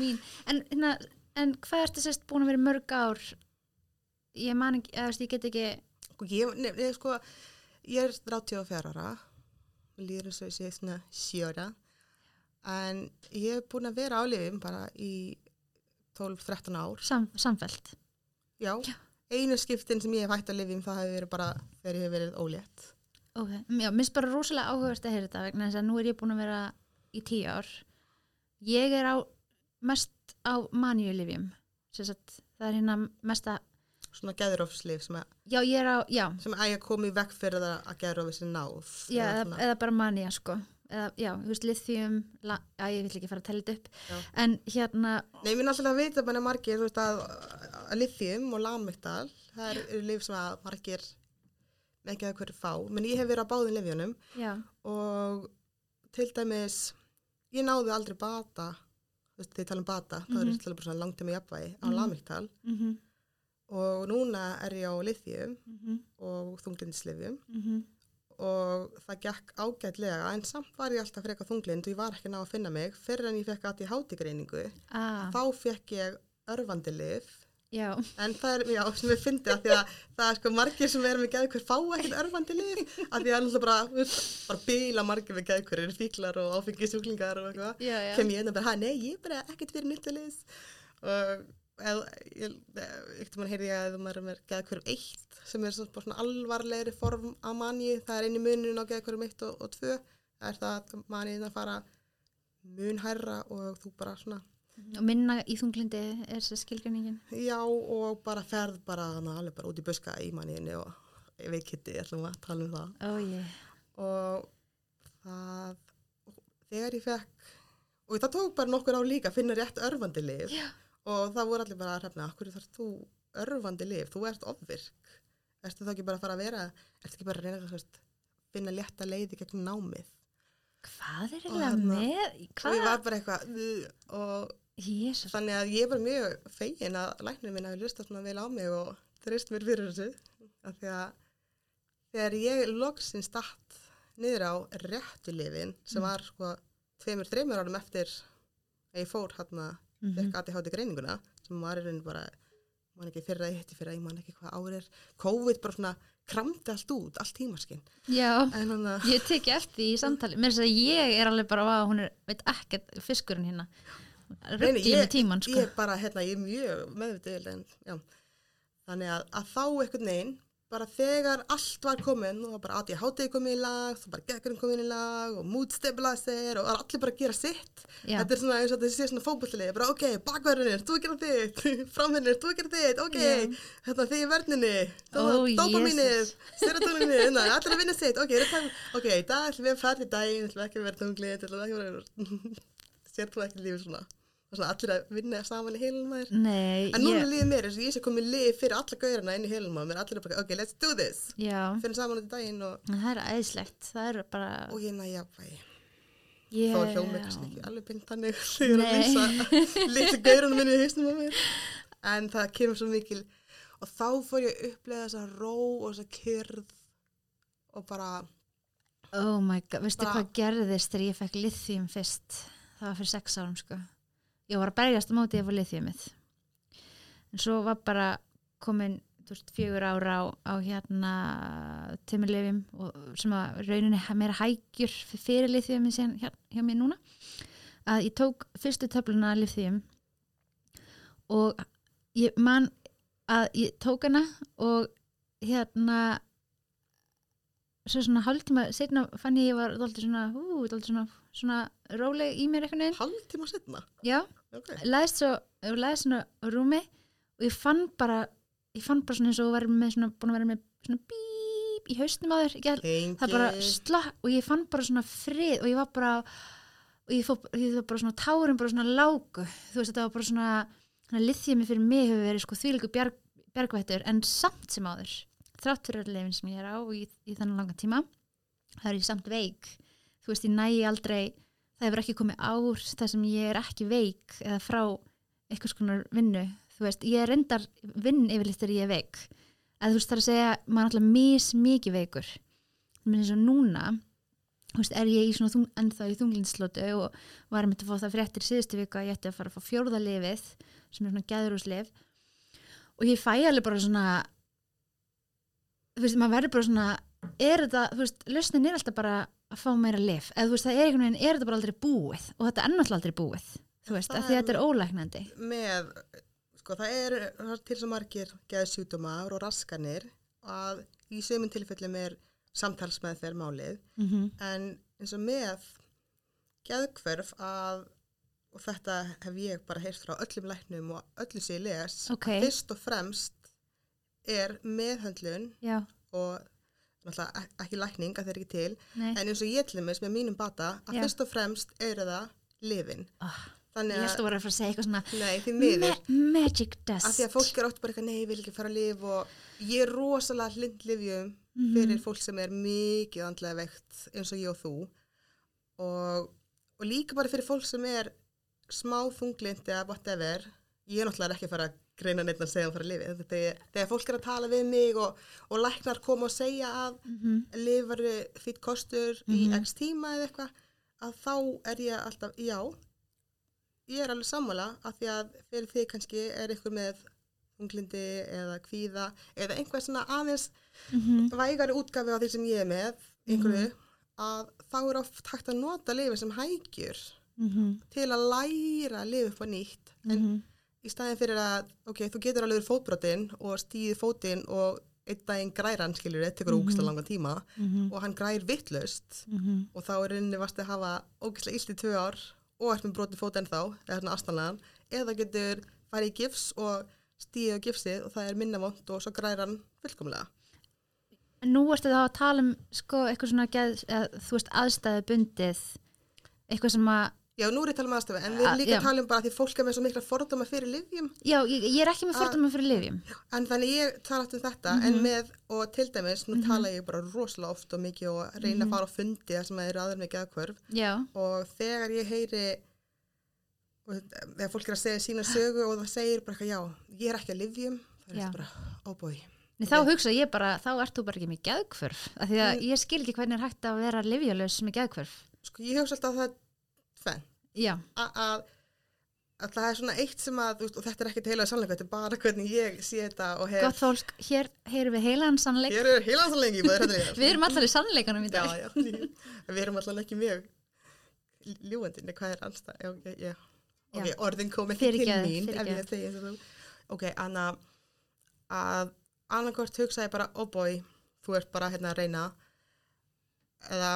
En, hérna, en hvað ertu sérst búin að vera mörg ár? Ég man ekki, eða þú veist, ég get ekki og ég, nef, nef, sko, ég er 34 ára. Og líður eins og ég sé svona sjöra en ég hef búin að vera á lifum bara í 12-13 ár. Sam, samfelt já, Já. Einu skiptin sem ég hef hægt að lifum það hefur verið bara þegar ég hef verið ólétt. Ok, já, minnst bara rosalega áhugast að heyra þetta vegna þess að nú er ég búin að vera í tíu ár. Ég er á mest á manjulifjum það er hérna mesta svona geðrófslif sem, að- já, ég er á, já, sem að ég komi vekk fyrir það að geðrófi sér náð. Já eða eða, bara manja sko. Eða, já, þú veist, lithium la, já, ég vil ekki fara að tella þetta upp. Já. en hérna, Nei, mér er alltaf að vita bara margir þú veist, að lithium og lamiktal það eru lif sem að margir ekki að hverju fá, menn ég hef verið á báðum lifjunum já, og til dæmis ég náði aldrei bata þú veist, þegar ég tala um bata, þá er ég til bara svona langt um jafnvægi á Mhm. lamiktal mhm. Og núna er ég á lithium mhm. og þunglindislifjum mhm. og það gekk ágætlega en samt var ég alltaf frekar þunglind og ég var ekki ná að finna mig. Fyrir en ég fekk að ég háti greiningu ah, þá fekk ég örfandi lif já, en það er, já, sem við fyndið að því að það er sko margir sem erum með geðkvör fá ekkert örfandi lif að því að alltaf bara, þú bara bila margir með geðkvör eru fíklar og áfengisjúklingar og eitthvað. Kem ég inn og bara, ha, nei, ég er bara ekkert fyrir nýttulegis og eða, ég, ekkert mann heyrði ég að ef maður er með geðkvörum eitt sem er svona, alvarlegri form af manji, það er einu munin á geðkvörum eitt og, og tvö, það er það að manjiðin að fara munhærra og þú bara svona og minna í þunglindi er skilgjörningin Já, og bara ferð bara hana, alveg bara út í buska í manniðinni og við kitti ætlum að tala um það. ó ég, Og það, þegar ég fekk, og það tók bara nokkur á líka að finna rétt örfandi lif. Já. Og það voru allir bara að hrefna, akkur þarf þú örfandi lif, þú ert ofvirk. Ertu þá ekki bara að fara að vera, ertu ekki bara að reyna að finna létta leiði gegn námið. Hvað er hérna- með? og ég Hvað? var bara eitthvað og Jésus. þannig að ég var mjög fegin að læknir minn hafi lusta svona vel á mig og þreist mér fyrir þessu af því að þegar ég loksins datt niður á réttu lifin sem Mm. var sko tveimur, þreimur árum eftir að ég fór hérna Mhm. fekk ADHD greininguna sem var í rauninu bara man ekki fyrra, ég hitti fyrra, ég man ekki hvað árið er COVID bara svona kramdi allt út, allt tímaskinn Já, að ég teki eftir í samtali. Mér þess að ég er alveg bara, vá, hún er, veit ekkert, fiskurinn hérna. Ruggli með tíman, sko. ég bara, hérna, ég er mjög meðvitið en, já, þannig að, að þá einhvern veginn, bara þegar allt var komin og bara ADHD komið í lag, þú bara geggjurinn komið í lag og mood stabilizer og er allir bara gera sitt Já. þetta er svona eins og þetta sé svona fótbollilegi bara ok, bakverðinir, þú gera þitt framhinnir, þú gera þitt, ok Já. hérna þið í verðninni Ó, dopamínið, Jesus. serotoninni hérna, allir að vinna sitt, ok, er það- ætlum við að fara í daginn, ætlum við ekki að vera tunglið ætlum við ekki að vera sér þú ekki lífið svona allir að vinna saman í heilunum maður. Nei, en núna ég, líður mér eins og ég sé komið lið fyrir alla gaurina inn í heilunum maður, mér er allir að bara, ok, let's do this. Já, fyrir saman út í daginn og, það er æðislegt. Það er bara, og ég næja jafnvægi ég, þá er hljómið kannski ekki alveg beint þannig þegar að lýsa litlu gaurunum minni í hausnum á mér. En það kemur svo mikil og þá fór ég að upplega þessa ró og þessa kyrð og bara Oh my god, veistu hvað gerðist þegar ég fekk lithium fyrst? Það var fyrir sex árum sko. Ég var að berjast á móti að fá lithiumið. En svo var bara komin veist, fjögur ára á, á hérna tömurlefjum sem að rauninni meira hægjur fyrir lithiumið síðan hjá, hjá mér núna. Að ég tók fyrstu töfluna af lithium og ég man að ég tók hana og hérna svo svona hálftíma setna fann ég ég var dálítið svona, hú, dálítið svona, svona róleg í mér einhvern veginn. hálftíma setna Já, ok, læðist svo, læðist svona rúmi og ég fann bara, ég fann bara svona eins og verið með svona, búin að vera með svona bíp í hausnum á þér, ekki að það bara slakk og ég fann bara svona frið og ég var bara og ég fór, ég fór bara svona tárin bara svona lágu, þú veist þetta var bara svona svona lithiumi fyrir mig hefur verið sko þvílíku bjarg, bjargvættur en samt sem áður þrátt fyrir öll lefin sem ég er á í, í þannig langa tíma það er ég samt veik þú veist ég nægi aldrei það hefur ekki komið ár þar sem ég er ekki veik eða frá einhvers konar vinnu. Þú veist, ég er reyndar vinn yfirleitt þegar ég er veik. Að þú veist það er að segja, maður er alltaf mis mikið veikur. Menn eins og núna þú veist, er ég í svona þung, ennþá í þunglinslotu og var að mynda að fá það fréttir síðustu viku að ég ætti að fara að fá fjórðalifið sem er svona gæðurúslif og ég fæ alveg bara svona þú veist, maður verður bara svona er þetta, þú veist, lausnin er alltaf bara að fá meira lif, eða þú veist, það er einhvern veginn er þetta bara aldrei búið? Og þetta er náttúrulega aldrei búið þú veist, af því að þetta er ólæknandi. með, sko það er, það er til svo margir geðsjúdómar og raskanir að í sömum tilfellum er samtalsmeð þegar málið. Mm -hmm. en eins og með geðkverf að og þetta hef ég bara heyrt frá öllum læknum og öllu sér les Ok. fyrst og fremst er meðhöndlun já, og ekki lækning að þeir ekki til nei. en eins og ég til dæmis með mínum bata að Já. fyrst og fremst eru það lifin oh, þannig ég held að að, voru að fara að segja eitthvað svona nei því miður. ma magic dust. Af því að fólk er oft bara eitthvað nei, ég vil ekki fara að lifa og ég er rosalega hlind livjum Mhm. fyrir fólk sem er mikið andlega veikt eins og ég og þú. Og, og líka bara fyrir fólk sem er smá þunglind eða whatever. Ég er náttúrulega ekki að fara að greina neitt að segja að fara að lifa þegar, þegar fólk er að tala við mig og, og læknar koma og segja að Mhm. lifari fýtt kostur í Mhm. x tíma eða eitthvað að þá er ég alltaf, já ég er alveg sammála af því að fyrir því kannski er ykkur með þunglindi eða kvíða eða einhver svona aðeins Mhm. vægari útgafi á því sem ég er með einhverju, að þá er oft hægt að nota lifi sem hægjur Mhm. til að læra að lifa upp á nýtt en Mhm. Í staðin fyrir að, ok, þú getur alveg fótbrotinn og stíðið fótinn og einn daginn græran, skilur þið, tekur mm Mhm. langan tíma Mhm. og hann grær vittlust Mhm. og þá er rauninni varst að hafa ógislega illt í tvö ár og ert með brotið fót ennþá, eða svona astanlegan, eða getur farið í gifs og stíðið á gifsið og það er minna vond og svo grærar hann fullkomlega. En nú ertu þá að tala um sko eitthvað svona geð, eða, þú veist aðstæðu bundið eitthvað sem að Já, nú er ég að tala um aðstöðu, en við Ah, erum líka já. að tala um bara því fólk er með svo mikla fordóma fyrir livjum. Já, ég, ég er ekki með Ah. fordóma fyrir lifjum. En þannig ég tala um þetta, Mhm. en með, og til dæmis, nú tala ég bara rosalega oft og mikið og reyna Mhm. að fara á fundi þar sem það eru aður með geðkvörf. Já, Og þegar ég heyri, og þegar fólk er að segja sína sögu og það segir bara eitthvað, já, ég er ekki að livjum, það er bara, óbúi. Nei, þá hugsa ég bara, þá ert þú bara ekki með geðkvörf. Af því Mm. að ég skil ekki hvernig er hægt að vera lifjalaus með geðkvörf. Sko, ég hugsa alltaf að það Já, að, að, að það er svona eitt sem að, og þetta er ekki heila sannleika, þetta er bara hvernig ég sé þetta og hef, gott fólk, hér heyrum við heilan sannleik. hér er heila sannleiki, maður hérna Við erum allar í sannleikanum í Já, dag. já, við erum alltaf ekki mjög ljúandi, nei, hvað er anstað, já, já, já, ok, Já. orðin kom ekki til mín, ef ég segi þetta, ok, anna, að annarkort hugsa ég bara, oh boy, þú ert bara hérna að reyna, eða,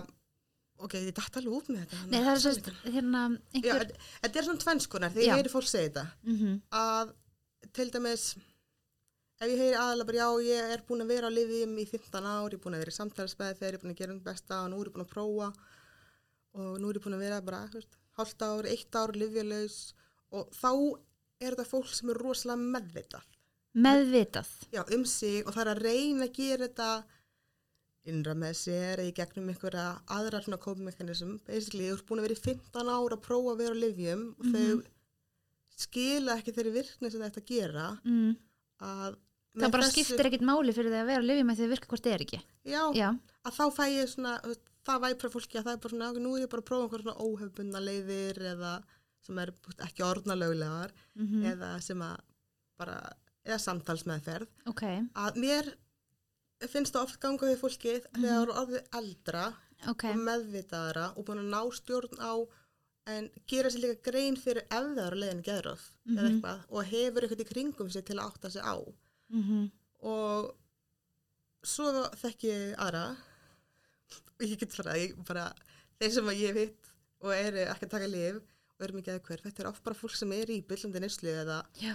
ok, ég dætt alveg út með þetta. Nei, það er sérst, hérna, einhver... þetta- er svona tvennskonar, þegar ég heyri fólk segja þetta, Mm að til dæmis ef ég heyri aðalega bara já ég er búin að vera á liðjum í 15 ár ég er búin að vera í samtalsbeð þegar ég er búin að gera um besta og nú er ég búin að prófa og nú er ég búin að vera bara veist, hálft ár, eitt ár livjalaus og þá er þetta fólk sem er rosalega meðvitað Meðvitað. já, um sig og það er að reyna að gera þetta innra með sér eða í gegnum einhverja aðra svona kópumekanism basically, þú ert búin að vera í 15 ár að prófa að vera á livjum og þau skila ekki þeirri virkni sem þetta gera Mm. að Það bara þessu- skiptir ekkit máli fyrir því að vera lifjum með því að virka hvort þið er ekki. já, Já, að þá fæ ég svona það væpra fólki að það er bara svona "Ok, nú er ég bara að prófa einhver svona óhefbundna leiðir eða sem er ekki orðnalöglegar mm eða sem að bara eða samtalsmeðferð ok. að mér finnst það oft ganga við fólkið þegar það eru orðið eldra Ok, og meðvitaðara og búin að ná stjórn á en gera sér líka grein fyrir ef það eru leiðin geðróf eða Mhm. eitthvað og hefur eitthvað í kringum sig til að átta sig á. Mm og svo þekki ég aðra. Og ég get bara, ég bara þeir sem að ég veit og eru ekki að taka lif og eru mikið að hver þetta er oft bara fólk sem er í byllandi neyslu eða já.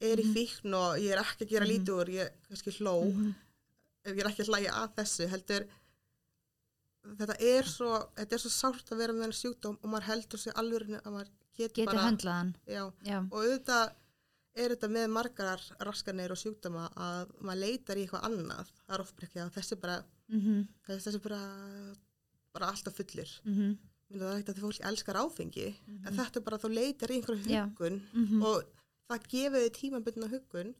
er í fíkn og ég er ekki að gera lítið úr ég kannski hló. Mhm. Ef ég er ekki að hlæja að þessu heldur þetta er svo þetta er svo sárt að vera með þennan sjúkdóm og maður heldur sig alveg að maður getur Geti bara já, Já, og auðvitað er þetta með margar raskanir og sjúkdóma að maður leitar í eitthvað annað. Það er ekki að þessi bara mm þessi er bara, bara alltaf fullir. -hmm. Minna, það er ekkert að því fólk elskar áfengi en þetta er bara að þú leitar í einhverju Já. huggun Mhm. og það gefur þið tímabundna huggun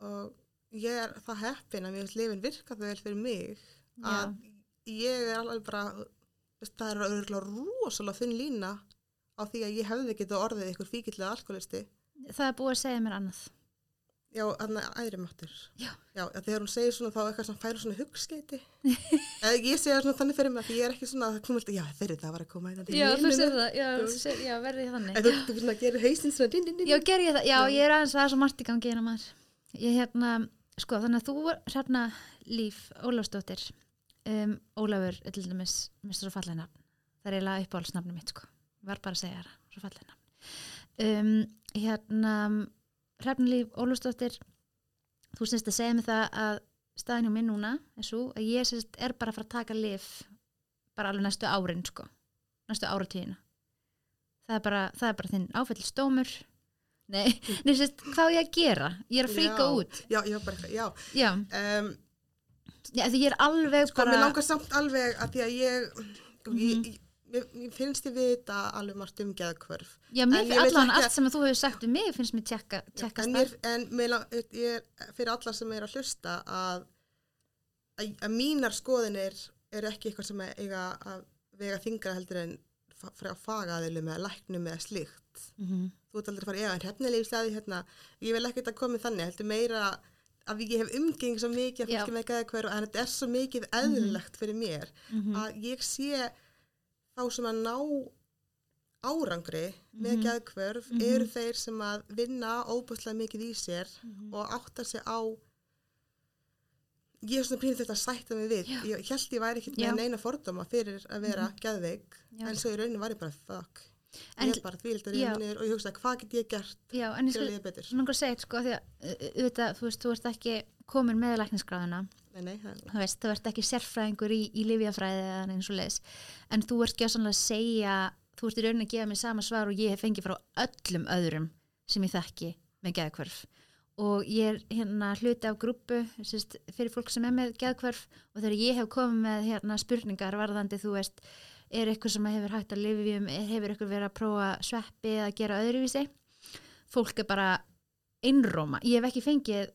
og ég er það heppin að mér finnst lifin virka það vel fyrir mig að ég er alveg bara veist, það er auðvitað rosalega þunn lína á því að ég hefði getið orðið ykkur fíkillega alkoholisti það er búið að segja mér annað. Já, þannig að æðri máttur. Já. Já, að þegar hún segir svona þá eitthvað sem færi svona hugskeiti. Ég segja svona þannig fyrir mig að ég er ekki svona að alltaf, já þeirri það var að koma hérna Já, þú en- það, já, sér, já, verði þannig. En þú, þú gerir hausinn svona din, din, din. Já, ger ég það, já, Já. ég er aðeins, það er svo margt í gangi hérna maður. Ég hérna, sko, þannig að þú er hérna Líf Ólafsdóttir, um, Ólafur, er til dæmis, mér svo fallega nafn. Það er eiginlega uppáhaldsnafni mitt, sko. Var bara að segja það, svo fallega nafn. Um, hérna, Hrefna Líf Ólafsdóttir, þú syns að segja mig það að staðin hjá minn núna er svo að ég syns er bara að fara að taka lif bara alveg næstu árin, sko. Næstu áratíðina. Það er bara, það er bara þinn áfællistómur. Nei, nei, sérst, hvað ég að gera? Ég er að fríka Já. út. Já, já, bara eitthvað, já. Já, Um, já því ég er alveg sko, bara... mér langar samt alveg að því að ég, Mhm. ég, ég, mér, mér finnst ég vita alveg margt um geðkvörf. Já, mér en ég finnst allan allt sem þú hefur sagt um mig finnst mér tjekka, tjekka en, mér, en mér, ég er fyrir alla sem er að hlusta að, að, að mínar skoðinir eru ekki eitthvað sem eiga að vega þingra heldur en frá fagaðilum eða læknum eða slíkt. mm -hmm. Þú ert aldrei að fara, já, en hérna er lífslega hérna, ég vil ekkert að koma þannig, heldur meira að ég hef umgeng svo mikið að Já. fólki með geðkvörf en þetta er svo mikið eðlilegt fyrir mér Mhm. að ég sé þá sem að ná árangri með Mhm. geðkvörf Mhm. eru þeir sem að vinna óbúslega mikið í sér Mhm. og átta sig á ég er svona pínir þetta að sætta mig við Já. ég held ég væri ekki Já. með neina fordóma fyrir að vera geðveik Já. en svo í rauninu var ég bara fuck ég er bara þvíldur í Já. minnir og ég hugsa hvað get ég gert Já, en ég til að liða betur? langar að segja sko, því að auðvitað, þú veist, þú ert ekki komin með það, þú veist, þú ert ekki sérfræðingur í, í lifjafræði eða eins og leis, en þú ert gjössanlega að segja, þú ert í rauninni að gefa mér sama svar og ég hef fengið frá öllum öðrum sem ég þekki með geðkvörf og ég er hérna hluti af grúpu fyrir fólk sem er með geðkvörf og þegar ég hef komið með hérna spurningar varðandi þú veist er eitthvað sem hefur hægt að lifjum hefur eitthvað verið að prófa sveppi eða gera öðruvísi. Fólk er bara einróma. Ég hef ekki fengið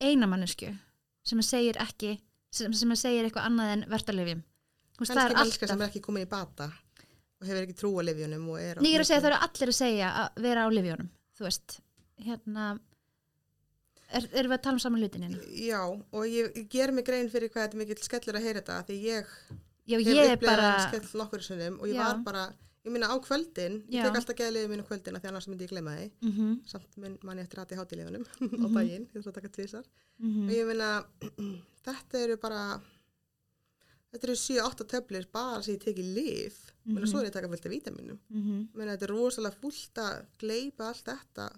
eina mannesku sem segir ekki sem, sem segir eitthvað annað en verðarlifjum kannski mannska sem er ekki komin í bata og hefur ekki trú á lifjunum og er á Nei, ég er að segja það eru allir að segja að vera á lifjónum þú veist, hérna er, erum við að tala um saman hlutin hérna? Já, og ég, ég ger mig grein fyrir hvað þetta er mikill skellur að heyra þetta því ég Já, ég er bara og ég Já. var bara, ég minna á kvöldin ég tek alltaf geðliðið mínu kvöldin af því annars myndi ég glemma því mm samt minn mann ég eftir aðti hátilegunum á Mhm. daginn, ég þarf að taka tvisar -hmm. og ég minna, þetta eru bara þetta eru 7-8 töflir bara sem ég teki mm Mhm. svo er ég að taka fullt af vítaminum Mm Meina, þetta er rosalega fullt að gleipa allt þetta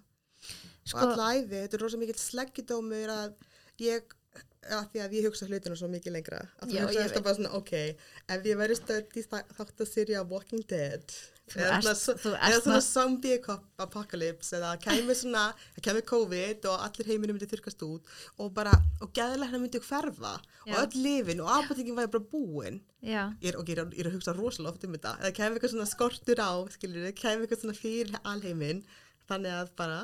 Sko, og alla æfi, þetta er rosalega mikill sleggjudómur að ég að því að ég hugsa hlutinu svo mikið lengra. Að Já, hugsa alltaf bara svona, ok ef ég væri stödd í þa- þáttaserju af Walking Dead eða svona- zombie ap- apocalypse eða kæmi svona, það kæmi COVID og allir heiminum myndi þurkast út og bara, og gæðilegna myndi hverfa og öll lifin og apotekin væri bara búin ég er, ok, ég er, að hugsa rosalega oft um þetta. Eða kemur eitthvað svona skortur á skilur þið, kemur eitthvað svona fyrir alheiminn þannig að bara,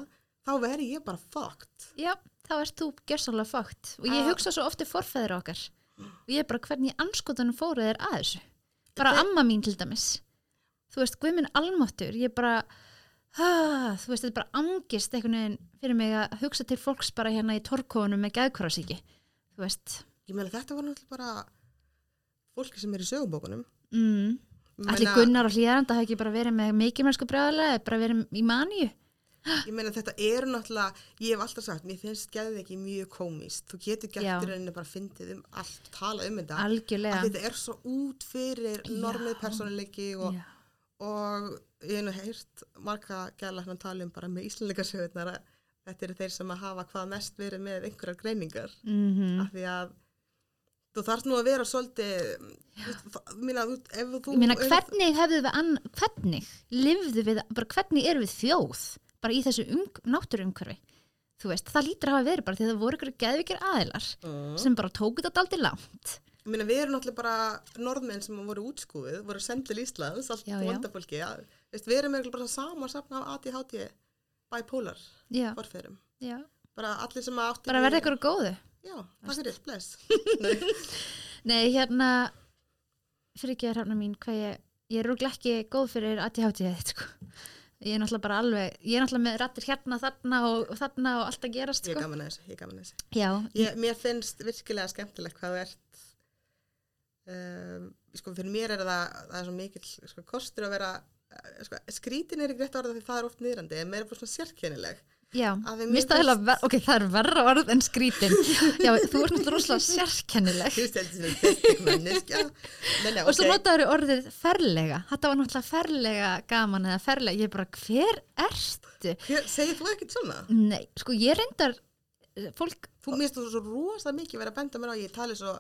þá veri ég bara fucked. Já, þá ert þú gerðsannlega fókt og ég Ah. hugsa svo ofti forfæðir okkar. Og ég er bara hvernig anskotanum fóru þeir að þessu? Bara Þetta- amma mín til dæmis. Þú veist, guðminn almáttur ég bara, ha, þú veist, þetta er bara angist einhvern veginn fyrir mig að hugsa til fólks bara hérna í torkónum með geðkvarasíki þú veist. Ég meina þetta var náttúrulega bara fólki sem er í sögubókunum. Mm. Allir Gunnar og Hlýðaranda hafa ekki bara verið með mikilmennsku brjáðlega, bara verið í maníu. Ég meina þetta eru náttúrulega ég hef alltaf sagt, mér finnst geðið ekki mjög komist þú getur í rauninni bara fyndið um allt, tala um þetta. Algjörlega. að þetta er svo út fyrir normið persónuleiki og, og ég hef nú heyrt marga gæðlækna tala um bara með íslendingarsögurnar að þetta eru þeir sem að hafa hvað mest verið með einhverjar greiningar. Mm af því að þú þarfst nú að vera svolítið mína, þú, ef- hvernig hefðu við, ann, hvernig lifðu við, bara hvernig eru við þjóð, bara í þessu um, náttúruumhverfi? Þú veist, það lítur að hafa verið bara því að það voru ykkur geðvikir aðilar Mm. sem bara tóku þetta aldrei langt. Ég meina, við erum náttúrulega bara norðmenn sem voru útskúið, voru sendið til Íslands, allt vandafólki. Ja. Við erum bara sama safna af ADHD, bipolar, já. Bara allir sem átti... Bara verða ykkur góðu. Já, takk fyrir, bless. Nei. Nei, hérna, fyrir ekki að hrafna mín, hvað ég, ég er ekki góð fyrir ADHD, sko. Ég er náttúrulega bara alveg, ég er náttúrulega með rattir hérna, þarna og, og þarna og allt að gerast, Ég er sko. gaman að þessu, ég gaman að þessu. Já, Ég, mér finnst virkilega skemmtilegt hvað þú ert, um, sko, fyrir mér er það, það er svo mikill sko, kostur að vera, eh, sko, skrítin er ekki rétt orða því það er oft niðrandi, en mér er bara svona sérkennileg. Já, staðilega, ver, ok, það er verra orð en skrítin. Já, þú ert náttúrulega rosalega sérkennileg. Þú er svona fyrstik manneskja. Og svo notaður orðið ferlega. Þetta var náttúrulega ferlega gaman eða ferlega. Ég er bara, hver? Hver, segir þú ekkert svona? Nei, sko, ég reyndar, fólk, Þú minnst þú svo rosa mikið verið að benda mér á ég tali svo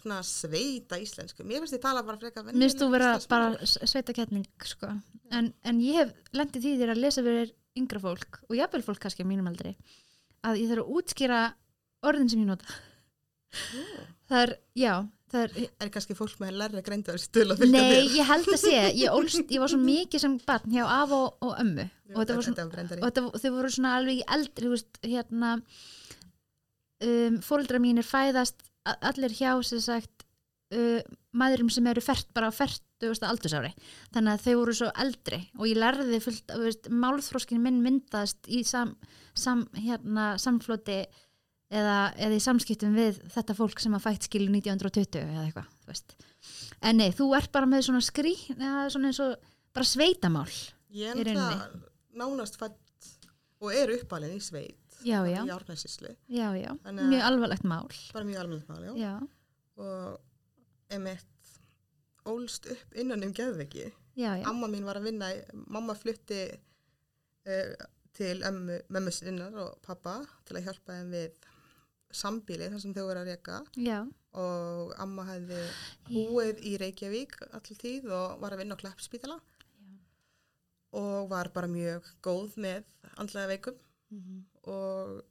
svona sveita íslensku. Mér finnst ég tala bara finnst þú vera bara sveita kettning, sko. En, en ég hef lendið því þér að lesa fyrir yngra fólk og jafnvel fólk kannski á mínum aldri að ég þarf að útskýra orðin sem ég nota. Það er, já, það er, Er kannski fólk með stula fylgja Nei, ég held að sé, ég, ólst, ég var svo mikið sem barn hjá af og, og ömmu. Og þetta var svona, var og þetta, þau voru svona alveg eldri, veist, hérna um, fóreldra mínir fæðast a- allir hjá sem sagt uh, maðurum sem eru fært bara á fært aldursári, þannig að þau voru svo eldri og ég lærði fullt, þú veist, málþróskin minn myndaðist í sam, sam, hérna, samfloti eða, eða í samskiptum við þetta fólk sem að fætt skilu 1920 eða eitthvað, en nei, þú ert bara með svona skrí eða svona eins og bara sveitamál Ég er náttúrulega nánast fætt og er uppalinn í sveit. já, já, Í árnæsislu. að- mjög alvarlegt mál. Bara mjög almennt mál, já. já, Og emitt ólst upp innan um já, Amma mín var að vinna, mamma flutti uh, til ömmu, mömmu sinnar og pappa til að hjálpa þeim við sambíli þar sem þau voru að reka. Já, og amma hefði búið í Reykjavík allir tíð og var að vinna á Kleppspítala. Og var bara mjög góð með andlega veikum. Mhm. og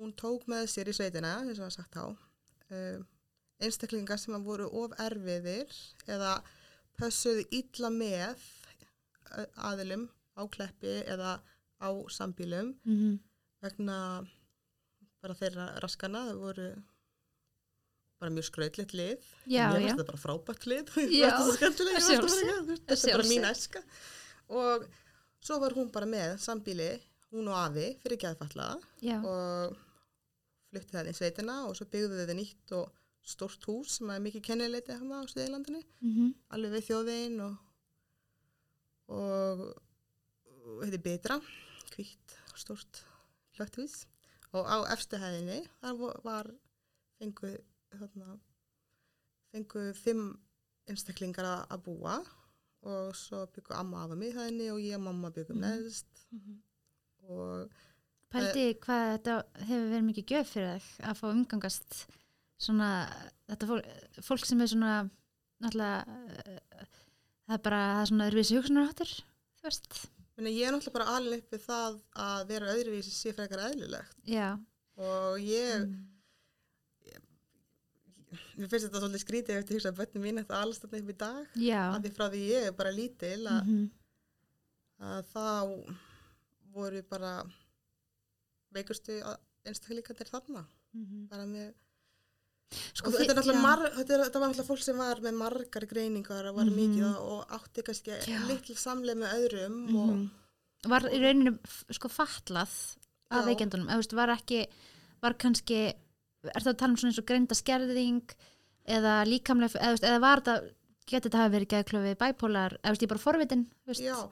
hún tók með sér í sveitina, eins og var sagt á, um, einstaklingar sem að voru of erfiðir eða pössuðu illa með aðilum á kleppi eða á sambílum Mhm. vegna bara þeirra raskana, það voru bara mjög skrautleitt lið. Já, Mér já. finnst þetta bara frábært lið. Þetta er ég bara veist, mín æska. Og svo var hún bara með sambíli, hún og afi, fyrir geðfallaða og flutti það í sveitina og svo byggðu þau nýtt og stórt hús sem er mikið kennileiti hann á Suðeilandinu, Mhm. alveg við þjóðvegin og, og, þetta er betra, hvitt, stórt hlötthús og á efstu hæðinni þar var fengu, þarna, fengu fimm einstaklingar að, að búa og svo byggu amma af að miðhæðinni og ég og mamma byggum Mhm. neðst Mhm. og Pældi hvað þetta hefur verið mikið gjöf fyrir þig að fá umgangast svona, þetta fólk, fólk sem er svona, náttúrulega, uh, það er bara, það er svona öðruvísi hugsunarháttur, þú veist? Meni, ég er náttúrulega bara alveg upp við það að vera öðruvísi sé frekar eðlilegt Já. og ég, Mm. mér finnst þetta svolítið skrítið eftir að hugsa að börnum mín þetta alls þarna upp í dag Já. að því frá því ég er bara lítil að, Mhm. að þá voru bara veikustu einstaklingarnir þarna Mhm. bara með Sko, þetta, já. mar, þetta, er, þetta var náttúrulega fólk sem var með margar greiningar og var Mhm. mikið og, átti kannski Já. litl samleið með öðrum og Mhm. Var í rauninu sko fatlað af veikendunum, eða þú veist, var ekki, var kannski, er það að tala um svona eins og greinda skerðing eða líkamlega, eða, var þetta, geti þetta hafa verið geðklöfi bæpólar, eða ég bara forvitin, veist? Já,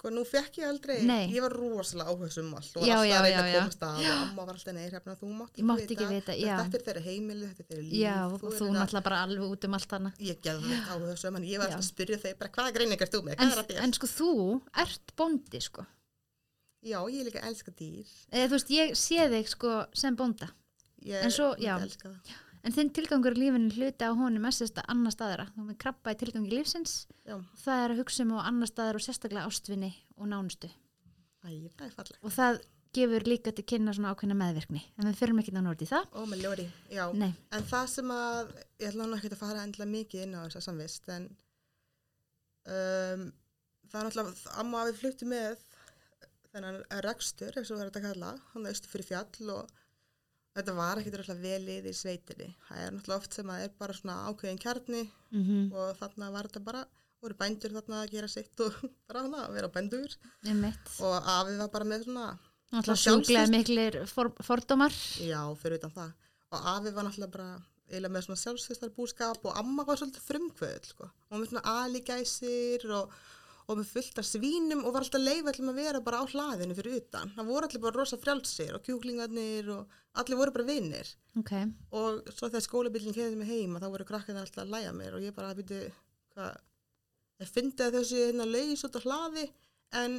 sko nú fekk ég aldrei, Nei. ég var rosalega áhersum um allt og var Já, alltaf að reyna að komast að og amma var alltaf neir hérna, þú mátt Ég mátti ekki vita, já. Þetta er þeirra heimili, þetta er þeirra líf. Já, og þú er náttúrulega bara alveg út um allt hana. Ég gerði þetta áhersum, en ég var alltaf að spyrja þeir bara hvaða greiningar þú með, hvað er að þér? en sko þú ert bóndi sko. Já, ég líka elska dýr. Eða þú veist, ég sé þig sko sem bónda. Ég En svo, já. elska það. En þinn tilgangur í lífinu hluti á honum mestast að annar staðara. Þú með krabba í tilgangi lífsins. Já, Það er að hugsa um á annar staðar og sérstaklega ástvinni og nánustu. æ, það er. Og það gefur líka til kynna svona ákveðna meðvirkni. En við fyrir ekki nánu út í það. Ó, með ljóri, já. Nei. En það sem að, ég ætla nú ekki að fara endilega mikið inn á þessa samvist, en um, það er náttúrulega, amma við fluttu með þennan rekstur, eins og það er þetta að kalla, hann er austur fyrir fjall og þetta var ekkit náttúrulega velið í sveitinni. Það er náttúrulega oft sem að er bara svona ákveðin kjarni Mm -hmm. og þarna var þetta bara, voru bændur þarna að gera sitt og bara hana að vera bændur og afið var bara með svona, Náttúrulega sjúklega miklir for, fordómar. Já, fyrir utan það. Og afi var náttúrulega bara eiginlega með svona sjálfsveistar búskap og amma var svolítið frumkvöð, sko. Og með svona aligæsir og, og með fullt af svínum og var alltaf leif allum að vera bara á hlaðinu fyrir utan. Það voru allir bara rosa frjálsir og kjúklingarnir og allir voru bara vinnir. Ok. Og svo þegar skólabillin keðið mig heima þá voru krakkarnir alltaf að læja mér og ég bara byrju, hvað, ég fyndi að þessi hérna laus út á hlaði en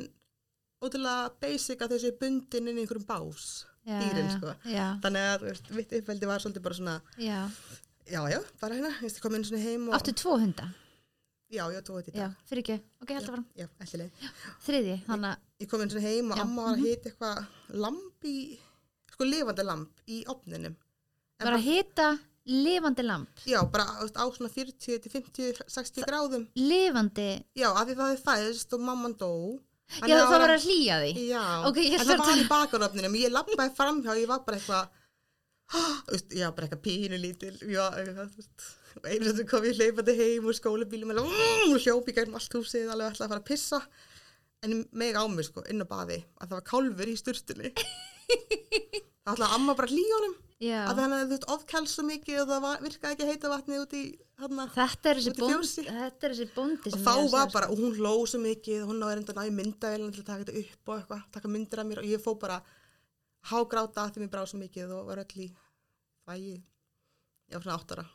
ótrúlega basic að þessi bundin inn í einhverjum bás, Já, dýrin, sko. Já, Þannig að veist, mitt uppveldi var svolítið bara svona, já. já, já, bara hérna, ég kom inn svona heim og, Áttu tvo hunda? Já, já, tók þetta í Já, dag. fyrir ekki. Ok, held að fara. Já, ætlileg. Þriði, þannig að, Ég kom inn svona heim og Já, amma var að mhm. hita eitthvað lamp í, sko lifandi lamp í opninum. En bara hita lifandi lamp. Já, bara á svona 40 til 50, 60 gráðum. Lifandi, Já, af því það er fæðist og mamman dó. já það var að hlýja því. Já, Ok, ég en það að var í bakarofninum. Ég lappaði framhjá, ég var bara eitthvað, veist, já, bara eitthvað pínu lítil. Já, eitthvað. Og einu sem kom ég hlaupandi heim úr skólabílum og mm, hljópi gegnum allt húsið, alveg ætlaði að fara að pissa. En meg á mig, sko, inn á baði, að það var kálfur í sturtunni. Það ætlaði amma bara að hlýja honum. Já, Að þannig að þú veist, ofkæls svo mikið og það var, virkaði ekki heita vatni út í, þarna. þetta er þessi bóndi Og þá ég að var bara, og hún hló svo mikið, hún náði reynda að ná í myndavélina til að taka þetta upp og eitthvað, taka myndir af mér og ég fó bara hágráta því mér brá svo mikið og var öll í fægi, já svona áttara.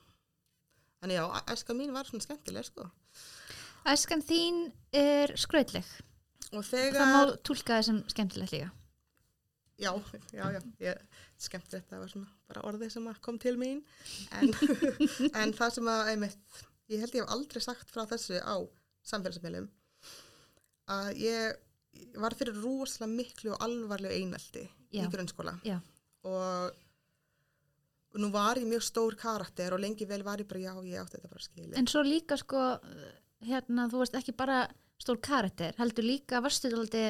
Þannig já, æska mín var svona skemmtileg sko. Æskan þín er skrautleg. Og Það má þegar, tólka það sem skemmtilegt líka. Já, já, já, ég skemmt þetta var svona bara orðið sem kom til mín en, en það sem að einmitt, ég held ég hef aldrei sagt frá þessu á samfélagsmiðlum að ég var fyrir rosalega miklu og alvarlegu einelti Já. í grunnskóla Já. og nú var ég mjög stór karakter og lengi vel var ég bara já, ég átti þetta bara skilið. En svo líka sko, hérna, þú veist ekki bara stór karakter, heldur líka varstu þaldi,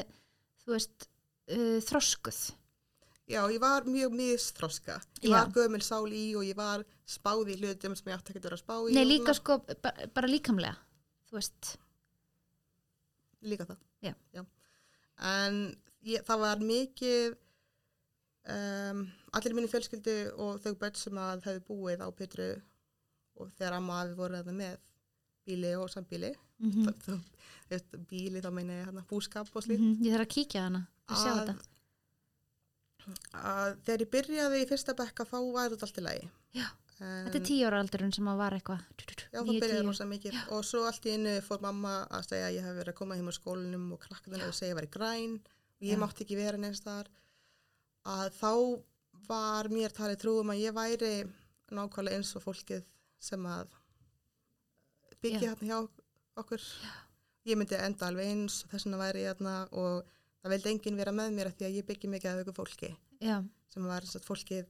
þú veist, uh, þroskuð. Já, ég var mjög misþroska. Ég Já. var gömul sál í og ég var spáð í hlutum sem ég átti ekki að vera að spá í. Nei, og líka svona. sko, bara, bara líkamlega, þú veist. Líka það. Já. En ég, það var mikið, um, allir í minni fjölskyldu og þau börn sem að hefðu búið á Petru og þegar amma við voru þarna með bíli og sambíli, Mm mm. þá, þá, bíli þá meina ég hérna búskap og slíkt, Ég þarf að kíkja hana, að sjá Að- þetta. að þegar ég byrjaði í fyrsta bekka þá var þetta allt í lagi. Já, En, Þetta er tíu ára aldurinn sem að var eitthvað. Já, það byrjaði rosa mikið og svo allt í einu fór mamma að segja að ég hef verið að koma heim á skólinum og krakkarnir að segja að ég væri græn og ég Já. mátti ekki vera neins þar að þá var mér talið trúum að ég væri nákvæmlega eins og fólkið sem að byggja Já. hérna hjá okkur ég myndi enda alveg eins og þess vegna væri ég hérna og það vildi enginn vera með mér af því að ég byggi mikið af ykkur fólki Já, sem var þess að fólkið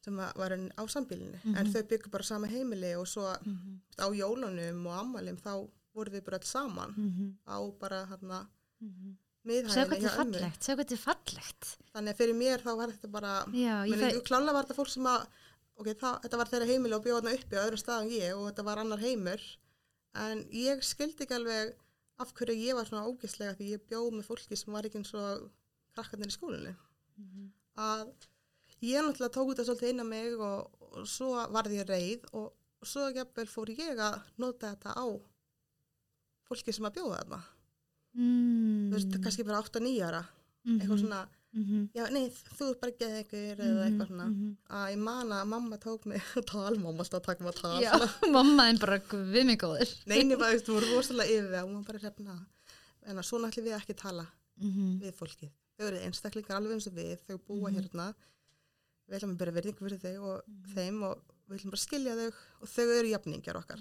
sem var var á sambílinu Mhm. en þau byggu bara sama heimili og svo mm á jólunum og ammalum þá voru við bara alls saman -hmm. á bara hérna Þetta hjá ömmu. fallegt, sjá hvað þetta er fallegt. Þannig að fyrir mér þá var þetta bara, fæ, klálega var þetta fólk sem að, ok, það, þetta var þeirra heimili og bjóða þarna uppi á öðrum staðum ég og þetta var annar heimur. En ég skildi ekki alveg af hverju ég var svona ógeðslega því ég bjóð með fólki sem var ekki eins og krakkarnir í skólinu. Mhm. Að ég náttúrulega tók þetta svolítið inn á mig og, og svo varði ég reið og, og svo jafnvel fór ég að nota þetta á fólki sem að bjóða þarna. Mm, þú veist, kannski bara 8-9 ára, eitthvað svona, -hmm. já, nei, þú ert bara geð ykkur eða eitthvað svona, -hmm. að ég man að mamma tók mig að tala, mamma stað að taka mig að tala, Já, mamma en bara við mig góður. neini þú veist, þú voru rosalega yfir það og hún bara hrefna, en að svona ætlum við ekki að tala Mm -hmm. við fólkið, þau eru einstaklingar alveg eins og við, þau búa Mhm. hérna, við ætlum að byrja verðingu fyrir þau og þeim og við ætlum bara að skilja þau og þau eru jafningjar okkar.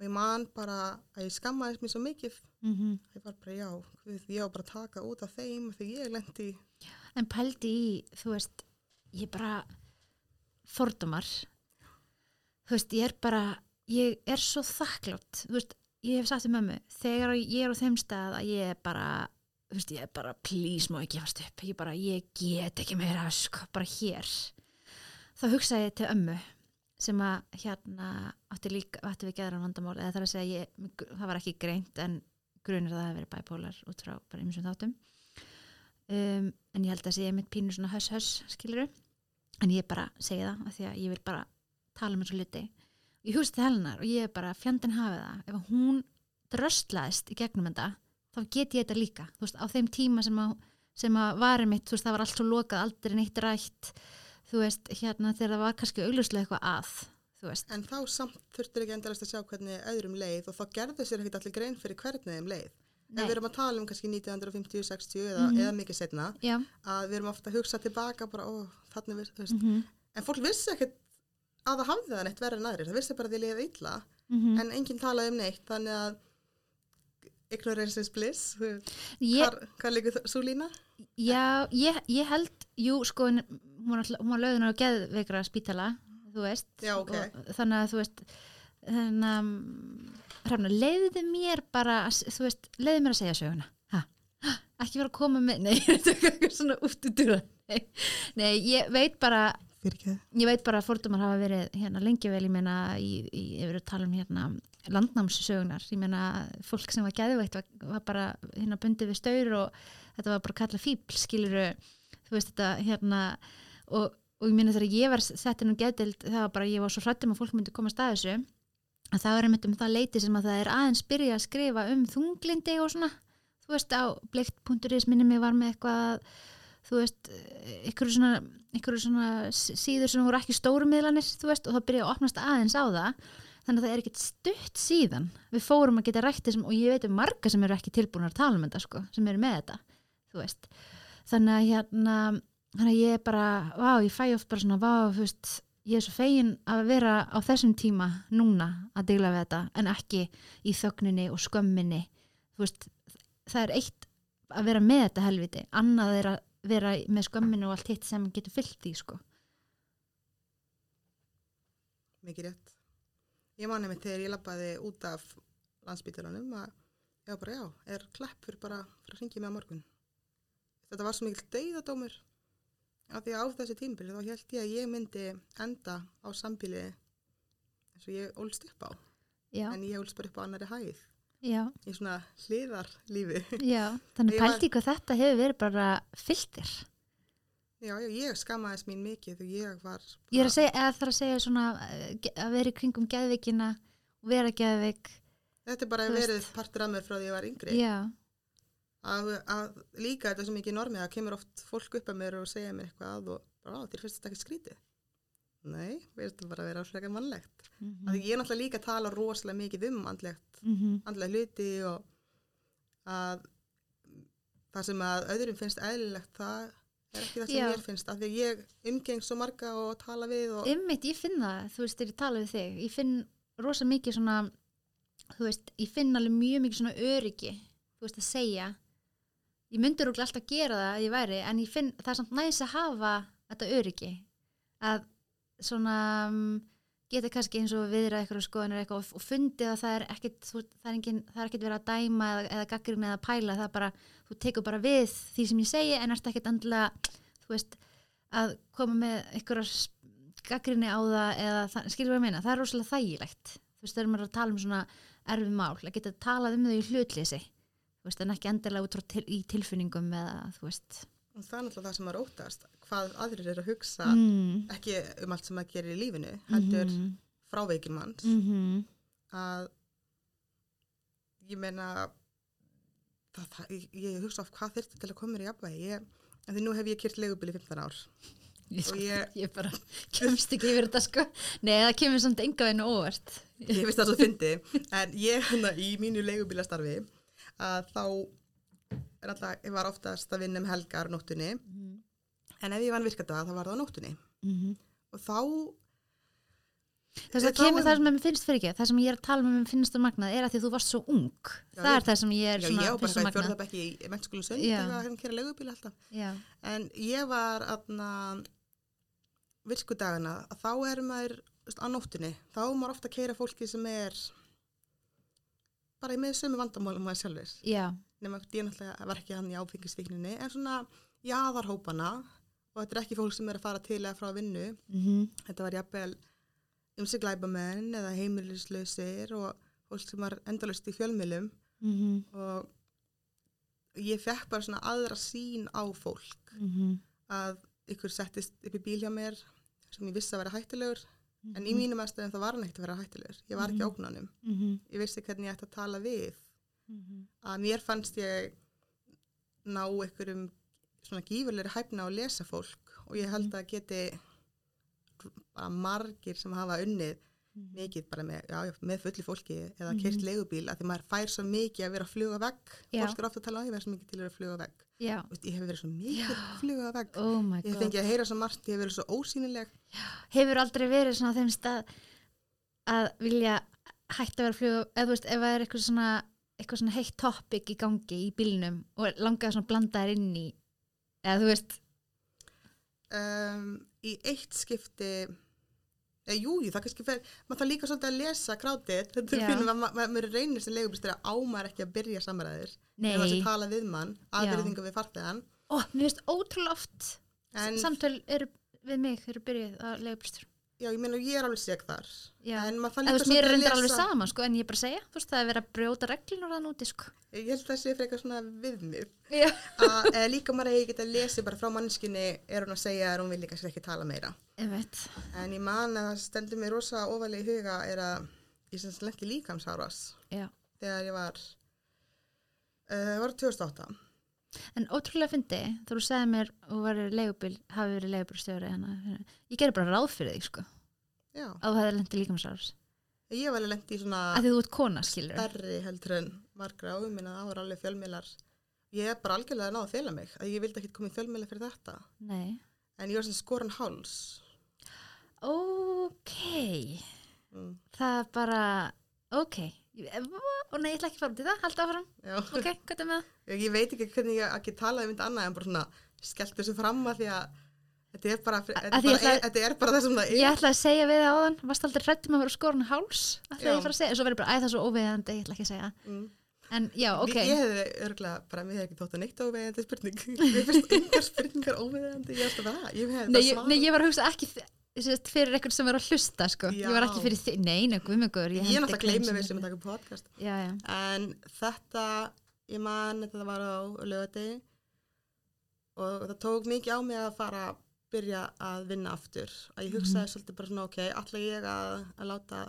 Og ég man bara að ég skammaðist mér svo mikið, Mm -hmm. ég var bara, já, við, ég var bara að taka út af þeim þegar ég lendi En pældi í, þú veist, ég bara fordumar. Þú veist, ég er bara, ég er svo þakklátt. Þú veist, ég hef sagt til mömmu, þegar ég er á þeim stað að ég er bara, þú veist, ég er bara, please má ég gefast upp. Ég bara, ég get ekki meira, sko, bara hér. Þá hugsaði ég til ömmu sem að hérna átti líka, átti við geðran vandamál eða þar að segja, ég, það var ekki greint en grunir að það hefði verið bæpólar út frá bara ymsum þáttum. Um, en ég held að segja mitt pínu svona höss höss skiluru en ég bara segi það af því að ég vil bara tala um þessu hluti. Ég hugst til hennar og ég er bara fjandinn hafið það. Ef hún dröstlaðist í gegnum þetta þá get ég þetta líka. Þú veist, á þeim tíma sem að, sem að varum mitt, þú veist, það var allt svo lokað aldrei neitt rætt þú veist, hérna þegar það var kannski augljóslega eitthvað að þú veist, En þá samt þurftur ekki endalast að sjá hvernig öðrum leið og þá gerðu sér ekkert allir grein fyrir hvernig þeim leið. En við erum að tala um kannski 1950, 60 eða, Mhm. eða mikið setna já, að við erum ofta að hugsa tilbaka bara, ó, þannig við, þú veist. mm En fólk vissi ekkert að það hafði það neitt verið aðrir. Það vissi bara að því liðið illa. -hmm. En enginn talaði um neitt, þannig að ignorance is bliss. þú Hvar, hvað líka svo lína? Já, ég, ég held, jú, sko, hún var, var lögðunar á geðveikra spítala, þú veist. Já, ok. Og, þannig að, þú veist, þannig að, hrafna, leiðu mér bara, þú veist, leiðu mér að segja söguna. Ha? Ha? Ekki vera að koma með, nei, þetta er eitthvað svona út í dura. Nei, nei, ég veit bara, ég veit bara að fordumar hafa verið hérna lengi vel, ég meina, ég verið að tala um hérna landnámssögunar, ég meina, fólk sem var geðveitt var, var bara hérna bundið við staur og þetta var bara kallað fíbl, skiluru, þú veist þetta hérna og, og ég meina þegar ég var sett inn á geðdild það var bara, ég var svo hrættum að fólk myndi koma að þessu. Að það var einmitt um það leiti sem að það er aðeins byrja að skrifa um þunglindi og svona, þú veist á bleikt.is minni mig var með eitthvað þú veist, ykkur svona, ykkur svona síður sem voru ekki stórumiðlanir, þú veist, og það byrjaði að opnast aðeins á það, þannig að það er ekkert stutt síðan, við fórum að geta rætt þessum og ég veit um marga sem eru ekki tilbúin að tala um þetta, sko, sem eru með þetta, þú veist þannig að hérna þannig að ég bara, vá, ég fæ oft bara svona, vá, þú veist, ég er svo fegin að vera á þessum tíma núna að deila við þetta, en ekki í þögninni og skömminni þú veist, það er eitt að vera með þetta helviti, annað er að vera með skömminu og allt hitt sem getur fyllt því, sko. mikið rétt. Ég man nefnir þegar ég labbaði út af landsbítalunum að ég var bara, já, er kleppur bara fyrir að ringja mig á morgun. Þetta var svo mikil dauðadómur af því að á þessi tímbili þá held ég að ég myndi enda á sambíli eins og ég ólst upp á. Já, En ég ólst bara upp á annari hæð já, í svona hliðarlífi. já, þannig Ég var- pælti hvað þetta hefur verið bara fyllt þér. Já, já, ég skammaðist mín mikið og ég var... Ég er að segja, eða þarf að segja svona eh, að vera í kringum geðvikina og vera geðvik, Þetta er bara veist. verið partur af mér frá því ég var yngri. já, að, að líka þetta er svo mikið normið að kemur oft fólk upp að mér og segja mér eitthvað og bara, þér finnst þetta ekki skrítið nei, við erum bara að vera frekar mannlegt mm Mhm. að ég er náttúrulega líka að tala rosalega mikið um andlegt, mhm, andlega hluti og að það sem að öðrum finnst eðlilegt það er ekki það sem Já. mér finnst af því að ég umgeng svo marga og tala við og Einmitt, ég finn það, þú veist, þegar ég tala við þig. Ég finn rosa mikið svona þú veist, ég finn alveg mjög mikið svona öryggi, þú veist, að segja. Ég myndur okkur alltaf gera það að ég væri, en ég finn, það er samt næs að hafa þetta öryggi. Að svona um, geta kannski eins og viðra eitthvað skoðanir eitthvað og, fundið að það er þú, það, er er ekkit verið að dæma eða, eða gaggrinn eða pæla, það er bara þú tekur bara við því sem ég segi en ert ekkit endilega, þú veist að koma með einhverjar gaggrinni á það eða það, skilur ég meina, það er rosalega þægilegt. Þú veist, þegar maður er að tala um svona erfið mál að geta talað um þau í hlutleysi þú veist, en ekki endilega út til, í tilfinningum eða þú veist. Og það er náttúrulega það sem maður óttast hvað aðrir eru að hugsa mm. ekki um allt sem maður gerir í lífinu heldur Mhm. fráveikin manns Mhm. að ég meina það, það, ég, ég hugsa of hvað þyrfti til að koma mér í jafnvægi ég, en því nú hef ég kyrt legubíl í 15 ár Ég, sko, ég, ég- bara kemst ekki yfir þetta sko Nei, það kemur samt enga veinu óvart ég finnst það svo fyndi en ég hérna í mínu legubílastarfi að þá er alltaf, ég var oftast að vinna um helgar nóttunni mm. En ef ég vann virkadaga þá var það á nóttunni. Mm og þá Þess Þá að kemur það sem mér finnst fyrir ekki Það sem ég er að tala um finnst það magnað er að því að þú varst svo ung. Já, Það ég- er það sem ég er já, svona ég var bara finnst svo hvað í magnað. fjörðabekki í mennskólu sönd Já. þegar hérna kera legubíl alltaf. Já, en ég var aðna virkudagana að þá er maður á nóttunni, þá er maður ofta að keira fólki sem er bara með sömu vandamálum maður sjálfur já, nema ég náttúrulega var ekki hann í áfengisvíkninni en svona jaðarhópana og þetta er ekki fólk sem er að fara til eða frá vinnu. Mhm, þetta var jafnvel umsig glæbamenn eða heimilislausir og fólk sem var endalust í fjölmilum mhm, og ég fekk bara svona aðra sín á fólk. Mhm. Að ykkur settist upp í bíl hjá mér sem ég vissi að vera hættulegur en Mhm. í mínum aðstöðum það var hann ekkert að vera hættulegur. Ég var ekki Mhm. óknanum, mhm, ég vissi hvernig ég ætti að tala við. Mhm. að mér fannst ég ná einhverjum svona gífurleiri hæfna á að lesa fólk og ég held að geti bara margir sem hafa unnið Mhm. mikið bara með, já, já, með fulli fólki eða Mhm. keirt leigubíl að því maður fær svo mikið að vera að fluga vegg. Já. fólk er ofta að tala á ég verð svo mikið til að vera að fluga vegg. Já, Vist, ég hef verið svo mikið að fluga vegg. Oh ég fengi að heyra svo margt, ég hef verið svo ósýnileg. Hefur aldrei verið svona þeim stað að vilja hætta að vera að fluga eða þú veist, ef það er eitthvað svona eitthvað svona heitt topic í gangi í bílnum og langaði svona að blanda þær inn í eða þú veist um, í eitt skipti eða jú, jú, það kannski fer maður það líka svolítið að lesa krátið þetta Já. finnum að ma- ma- maður reynir sem leigubílstjóri að ámar ekki að byrja samræðir Nei, eða að tala við mann, Já. aðverðingu við farþegan ó, mér finnst ótrúlega oft en samtöl eru við mig eru byrjuð að leigubílstur já, ég meina ég er alveg seg þar. Já. en maður það líka veist, mér er að alveg sama sko, en ég er bara að segja, þú veist, það er verið að brjóta reglunur þann úti sko. ég held það sé frekar svona viðmið. Að eða líka maður eigi geta lesið bara frá mannskinni er hún að segja að hún vil líka sér ekki tala meira. Ég en ég man að það stendur mér rosa ofalega í huga er að ég sem lendi líkamsáras þegar ég var uh, var 2008 En ótrúlega fyndi, þú segði mér og var leigubíl, hafi verið leigubílstjóri hana, ég gerir bara ráð fyrir þig sko, já, að þú hefði lendið líkamsárs ég hef alveg lendi í svona að þú ert kona, skilur stærri heldur en margra og minna það voru alveg fjölmiðlar ég er bara algjörlega að ná að fela mig að ég vildi ekki koma í fjölmjöla fyrir þetta Nei. en ég var sem skoran háls Ok. mm. Það er bara, ok. Og nei, ég ætla ekki að fara út í það, halda áfram. Ok, hvað er með það? ég, ég veit ekki hvernig ég ekki talaði um þetta annað en bara svona skellt þessu fram að því að þetta er bara, þetta að er ég bara, ætla- þetta er bara það sem það er Ég ætla að segja við það áðan, varst aldrei hrættum að vera skorun háls, ætla Já. ég að fara að segja, en svo verður bara, æ, það er svo óviðandi, ég ætla ekki að segja. mm. En já, ok. Ég hefði örgulega, bara mér hefði ekki þótt að neitt óvegandi spurning. Mér finnst yngar spurningar óvegandi, ég að það, ég Nei, ég, ég var að hugsa ekki sérst, fyrir eitthvað sem var að hlusta, sko. Ég var ekki fyrir þig, nei, nei, guðmjögur. Ég er náttúrulega gleymið við sem að taka podcast. Já, já. En þetta, ég man, þetta var á lögadegi og það tók mikið á mig að fara að byrja að vinna aftur. Að ég hugsaði svolítið bara svona, ok, ætla ég að, að láta,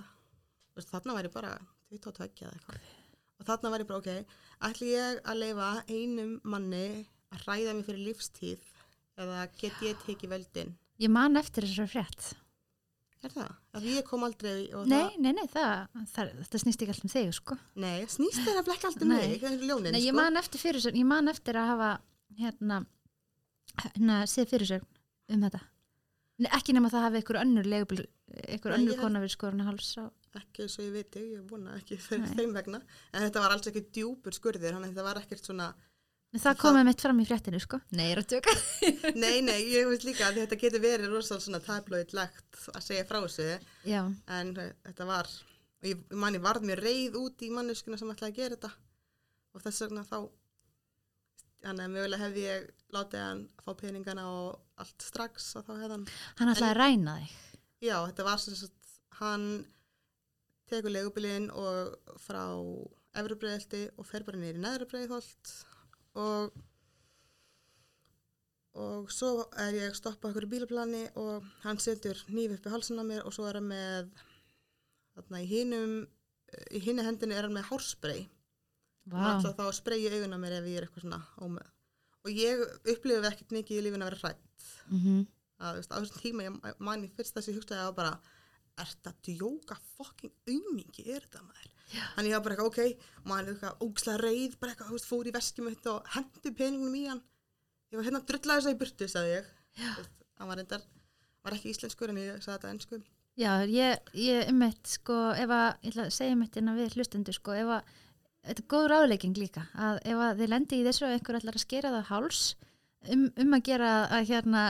veist, þarna væri bara 22 eða eitthvað. Og þarna væri bara, ok, ætla ég að leifa einum manni að ræða mig fyrir lífstíð eða get ég tekið völdin? Ég man eftir þessari frétt. Er það? Að ég kom aldrei og Nei, það, nei, nei, það, það, þetta snýst ekki allt um þig, sko. nei, snýst þeirra blekka allt um Nei. mig, það er ljónin, Nei, ég sko. man eftir fyrir ég man eftir að hafa hérna, hérna séð fyrir um þetta. Nei, ekki nema það hafi einhver önnur legubil, Nei, önnur ég- kona verið skorun háls á. ekki svo ég veit ég, vona ekki Nei. þeim vegna en þetta var alls ekki djúpur skurðir að þetta var ekkert svona það Það- komið mitt fram í fréttinu, sko. Nei, ég er að tjóka. nei, nei, ég veist líka að þetta getur verið rosalega svona tabloidlegt að segja frá þessu Já, en þetta var og ég ég man ég varð mér reið út í manneskuna sem ætlaði að gera þetta og þess vegna þá þannig að mögulega hefði ég látið hann fá peningana og allt strax og þá hefði hann hann ætlaði að ræna þig. Já, þetta var sem sagt, hann tekur legubilinn og frá Efrubreiðalti og fer bara niður í neðra breiðholt og og svo er ég stoppað okkur í bílaplani og hann setur nýf upp í halsin á mér og svo er hann með þarna í hinum í hinni hendinu er hann með hárspray. Og Vá, ætla þá að spreyja augun á mér ef ég er eitthvað svona ómöð og ég upplifið ekkert mikið í lífinu að vera hrætt mm að þú veist, á þessum tíma ég man í fyrst þess að ég hugsaði að bara er þetta djóka fucking aumingi er þetta maður? Þannig ég var bara eitthvað ok maður er eitthvað ógslega reið bara eitthvað, veist, fór í veskjum mitt og hendi peningunum í hann. Ég var hérna að drulla þess að í burtu, sagði ég. Hann var reyndar, var ekki íslenskur en ég sagði þetta ennsku Já, ég, ég um eitt, sko, ef að, ég ætla að segja um eitt innan við hlustendur, sko, ef að, þetta er góð ráðlegging líka, að ef að þið lendi í þessu og einhver ætlar að skera það háls, um, um að gera að hérna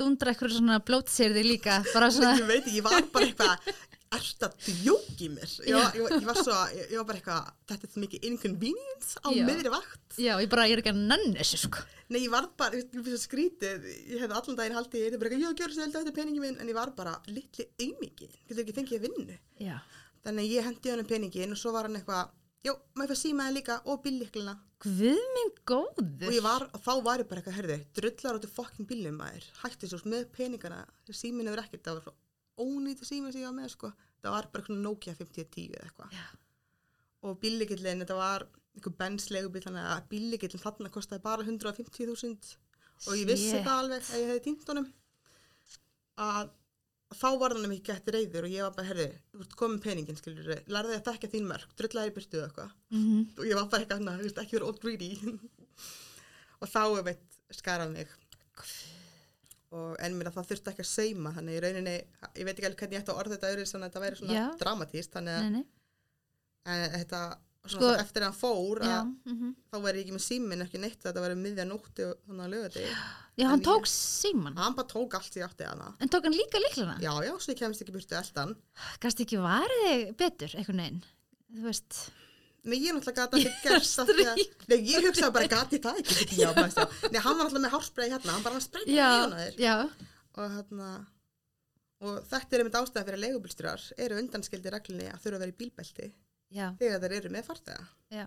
dundra eitthvað svona blótsýrði líka, bara svona, ég veit ekki, ég var bara eitthvað er þetta djóki mér ég var, ég, ég var svo, ég, ég var bara eitthvað þetta er mikið inconvenience á Já. miðri vakt já, ég bara, ég er ekki að nann þessu, sko. Nei, ég var bara, ég það skrítið, ég hefði allan daginn haldið, ég hefði bara, já, gjör svo held eftir peningin minn, en ég var bara litli aumingi, getur ekki fengið að vinnu. Já, Þannig að ég hendi hann peningin og svo var hann eitthvað, já, maður fær símaði líka og bílliklina. guð minn Og góður. ég var, og þá var ég bara eitthvað, herðu, drullar áttu fokkin bílum maður, hætti svo með peningana, símin hefur ekkert, það var svo ónýti sími sem ég var með, sko. Það var bara eitthvað Nokia 5010 eða eitthvað. Já. Og bíllikillin, þetta var einhver benslegubíl, þannig að bíllikillin þarna kostaði bara 150.000 og ég vissi Shit. það alveg að ég hefði týnt honum að þá var hann ekki gett reyður og ég var bara, herðu, þú ert komið peningin, skilur þau, lærði að þekka þín mörg, drullaði í byrtu eða eitthvað. Mm og ég var bara eitthvað, na, veist, ekki verið old greedy. Og þá er veit skarað mig. Og en mér að það þurfti ekki að sauma þannig í rauninni, ég veit ekki alveg hvernig ég ætti að orða þetta öðru þannig að þetta væri svona Já. dramatíst þannig að Nei, nei, en þetta, Sko- eftir að hann fór já, að, mm þá væri ég ekki með símin ekki neitt þetta væri miðja nótti og þannig að lögða já, En hann ég- tók síman. hann bara tók allt í átti hana En tók hann líka líklana? já, já, svo ég kemst ekki burtu eldan Gast ekki varið þig betur, einhvern veginn? Þú veist, Nei, ég náttúrulega gata ekki gerst af því að, nei, ég hugsaði bara gati það ekki. Nei, hann var náttúrulega með hárspray hérna, hann bara sprayði já, í hana þér. og hérna og þetta er einmitt ástæðan fyrir að leigubilstjórar eru undanskildi reglunni að þurfa að vera í bílbelti já, þegar þeir eru með fartega já,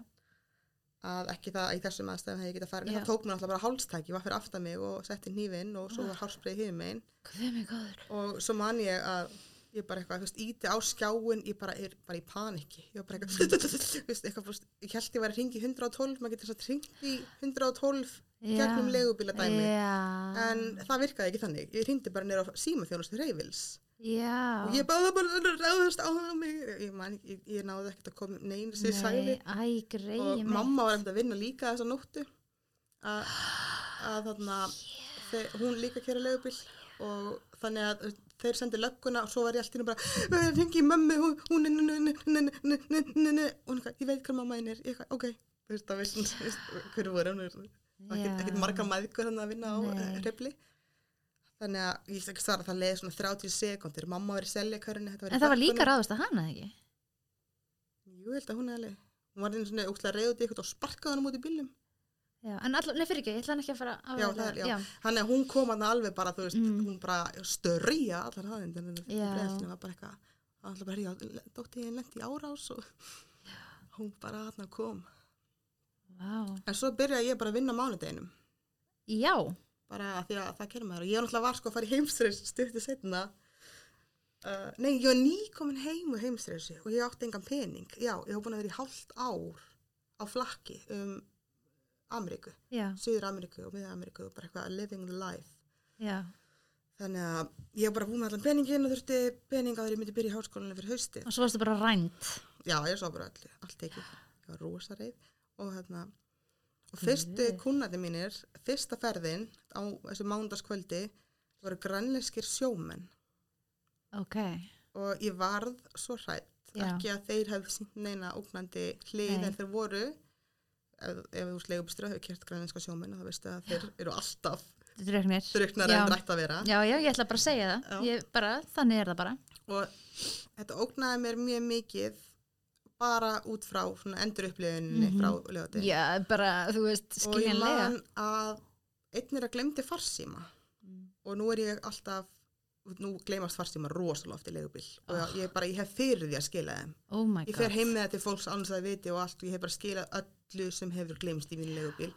að ekki það í þessum aðstæðum hefði ég getað farið. Já. það tók mér alltaf bara hálstæki, var fyrir aftan mig og setti hnífinn og svo var hálsbreið hinn megin. Guð mig góður. og svo man ég að ég bara eitthvað, þú veist, íti á skjáin ég bara er bara í paniki ég bara eitthvað, þú veist, eitthvað, veist, ég held ég var að ringi 112, maður getur svo ringt í 112 gegnum leigubíladæmi. Já, en það virkaði ekki þannig, ég ringdi bara nýra á símaþjónustu Reyfils Já. og ég báði bara að ráðast á mig ég, man, ég, ég náði ekkert að koma neyn sem ég sagði Nei, og mamma var eftir að vinna líka þessa nóttu að þarna yeah. hún líka kera lögubill og þannig að þeir sendi lögguna og svo var ég alltaf bara hengi mammi, hún er og hún er ég veit hvað mamma henn er ok, þú veist að hverju voru henn er ekkert marga maður að vinna á repli þannig að ég ekki svara það leiði svona 30 sekundir mamma var í seljakörunni En það var líka ráðast að hana ekki? Jú, held að hún er alveg hún var einu svona úkslega reyðið ykkur og sparkaði hann út í bílum Já, en allavega, nei fyrir ekki, ég ætla hann ekki að fara að Já, það er, já. Þannig að hún kom hann alveg bara, þú veist, Mm. hún bara störja allar hafðin, en Já. breyðslinn var bara eitthvað, það var bara, já, dótti ég lendi árás og hún bara hann kom. Vá. En svo byrjaði ég bara að vinna mánudeginum, Já, bara af því að það kerði maður og ég var náttúrulega var sko að fara í heimstreys styrti setna. Uh, nei, ég var nýkomin heim úr heimstreysi og ég átti engan pening. Já, ég var búin að vera í hálft ár á flakki um Ameríku, Suður Ameríku og Miða Ameríku og bara eitthvað living the life. já, Þannig að ég var bara búin með allan peningin og þurfti pening að ég myndi byrja í háskólanum fyrir haustið. og svo varstu bara rænt. Já, ég svo bara allt, allt ekki. Ég var rosa reið og hérna, og fyrstu kunnandi mínir, fyrsta ferðin á þessu mándaskvöldi voru grannleskir sjómenn Ok, og ég varð svo hrætt, Já. ekki að þeir hefði sínt neina ógnandi hlið Nei. en þeir voru, ef, ef þú slegubistur hefur kert grannleska sjómenn, þá veistu að þeir eru alltaf druknir. druknar Já. en drætt að vera. Já, já, ég ætla bara að segja það. Já. Bara, þannig er það bara. og þetta ógnaði mér mjög mikið bara út frá svona endurupplifuninni Mhm. frá lögati Já, bara, þú veist, og ég skiljanlega. man að einn er að glemdi farsíma Mm. og nú er ég alltaf nú gleymast farsíma rosalega oft í leigubíl og Oh. ég, bara, ég hef fyrir því að skila þeim Oh my ég fer heim með þetta til fólks annars að viti og allt og ég hef bara skilað öllu sem hefur glemst í mínu leigubíl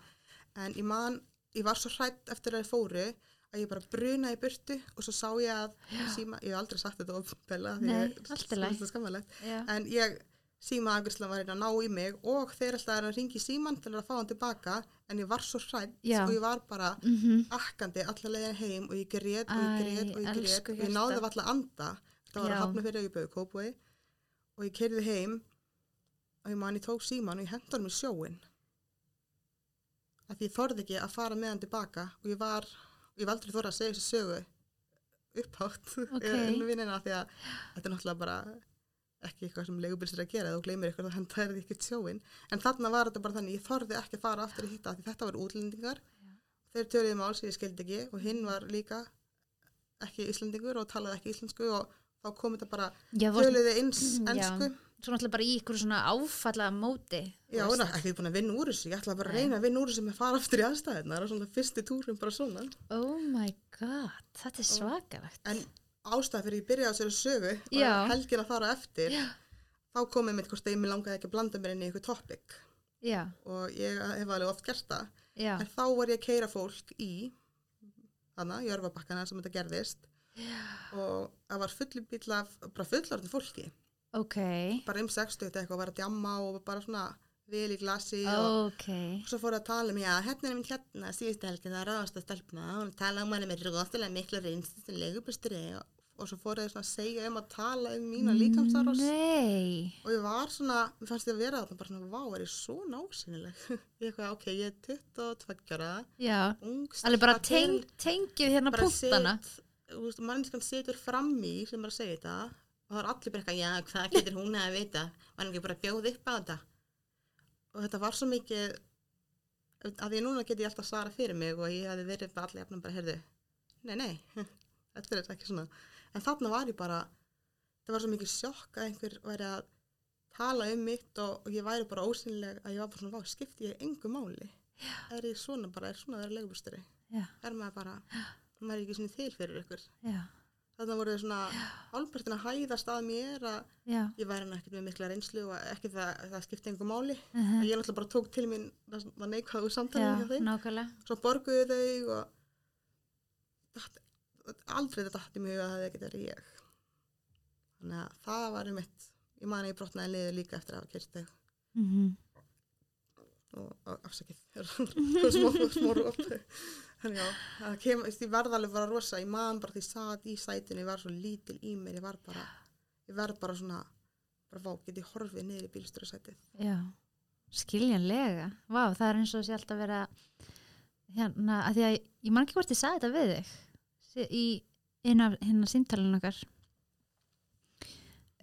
en ég man, ég var svo hrætt eftir að þeir fóru að ég bara brunaði í burtu og svo sá ég að síma, ég hef aldrei sagt þetta of Bella því lagi. það er skammalegt en ég síma afgjörslan var hérna að ná í mig og þeir alltaf er að ringi síman til að fá hann tilbaka en ég var svo hrætt og ég var bara Mhm. akkandi allar leiðin heim og ég grét og ég grét og ég elsku og ég náði það alltaf anda það var Já. að hafna fyrir að ég bauði kópui og ég kerði heim og ég man ég tók síman og ég hendur hann í sjóin að því ég þorði ekki að fara með hann tilbaka og ég var, ég var aldrei þorði að segja þessu sögu upphátt Ok. okay. vinnina því að þetta er náttúrulega bara ekki eitthvað sem leigubils er að gera þú gleymir eitthvað þá henda því ekki sjóin en þarna var þetta bara þannig, ég þorði ekki að fara aftur í hitta því þetta var útlendingar. Þeir töluði mál sem ég skildi ekki og hinn var líka ekki íslendingur og talaði ekki íslensku og þá kom þetta bara Já, töluði eins Já. ensku. Svo náttúrulega bara í ykkur svona áfalla móti. Já, og ekki búin að vinna úr þessu, ég ætla bara að reyna að vinna úr þessu með fara aftur í aðstæðina, er er ástæð fyrir ég byrjaði á sér sögu, Já. bara helgina þar á eftir, þá komið mitt hvort að ég mig langaði ekki að blanda mér inn í eitthvað topic. Já, og ég hef alveg oft gert það. já, En þá var ég að keira fólk í, þannig, jörfabakkana sem þetta gerðist. Og það var fullu bíl af, bara fullorðin fólki, ok, bara um 60 eitthvað, var að djamma og bara svona vel í glasi og ok. Og svo fór að tala um, já, hérna er minn hérna, síðustu helgi, það er ráðast að stelpna, hún tala um hann með rosalega miklu reynslu sem legubustri og, og svo fór þau svona að segja um að tala um mína líkamsáros Nei, og ég var svona, mér fannst ég að vera þarna bara svona, vá, er ég svona ásynnileg? ég eitthvað, ok, ég er 22 ára, já, alveg bara teng, tengið hérna bara veist, mannskan situr fram í sem er að segja þetta og það er allir bara eitthvað, já, hvað getur hún að vita? Hann ekki bara að bjóða upp á þetta? Og þetta var svo mikið að því núna get ég alltaf svara fyrir mig og ég hefði verið bara allir jafnum bara, heyrðu, nei, nei. Þetta er ekki svona en þarna var ég bara, það var svo mikið sjokk að einhver væri að tala um mitt og, og ég væri bara ósynleg að ég var bara svona, vá, skipti ég engu máli er ég svona bara, er svona að vera leigubustari Já, er maður bara, maður er ekki svona til fyrir ykkur. já, Þannig voru þau svona hálfpartin að hæðast að mér að já. ég væri hann ekkert með mikla reynslu og ekki það, það skipti einhver máli. Uh -huh. Ég náttúrulega bara tók til mín það neikvæðu samtalið Já, hjá þeim. nákvæmlega. Svo borguðu þau og aldrei þetta dætti mjög að það hefði ekkert verið ég. Þannig að það var um eitt, ég man að ég brotnaði liður líka eftir að þau Mm og, og afsakið, smá, smá róp. Þannig já, það kem, ég varð alveg bara rosa, ég man bara því satt í sætinu, ég var svo lítil í mér, ég var bara, ég verð bara svona, bara vá, get ég horfið niður í bílstjóra sætið. Já, skiljanlega. Vá, það er eins og þessi alltaf verið að hérna, að því að ég man ekki hvort ég sagði þetta við þig í einu af hérna síntalinu okkar.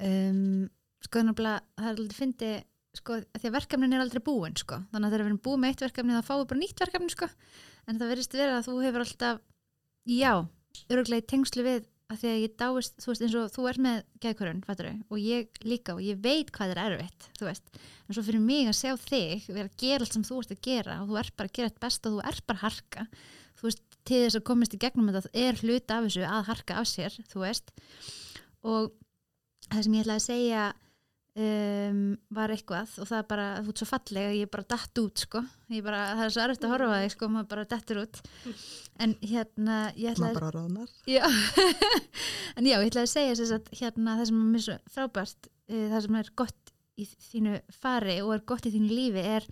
Um, sko að það er aldrei fyndi sko, því að verkefnin er aldrei búin sko, þannig að þegar við erum búin með eitt verkefni þá fáum við bara nýtt verkefni sko, en það verðist vera að þú hefur alltaf já, öruglega í tengslu við að því að ég dáist, þú veist eins og þú ert með geðkvörun, fattur og ég líka og ég veit hvað er erfitt, þú veist. En svo fyrir mig að sjá þig vera að gera allt sem þú ert að gera og þú ert bara að gera þetta best og þú ert bara að harka þú veist, til þess að komast í gegnum þetta er hluti af þessu að harka af sér þú veist. Og það sem ég ætlaði að segja um, var eitthvað og það er bara, þú ert svo fallega ég bara datt út sko. Ég bara, það er svo erfitt að horfa þig sko, maður bara dettur út. En hérna maður bara ráðnar Já, en já, ég ætlaði að segja þess að hérna það sem er mjög frábært uh, það sem er gott í þínu fari og er gott í þínu lífi er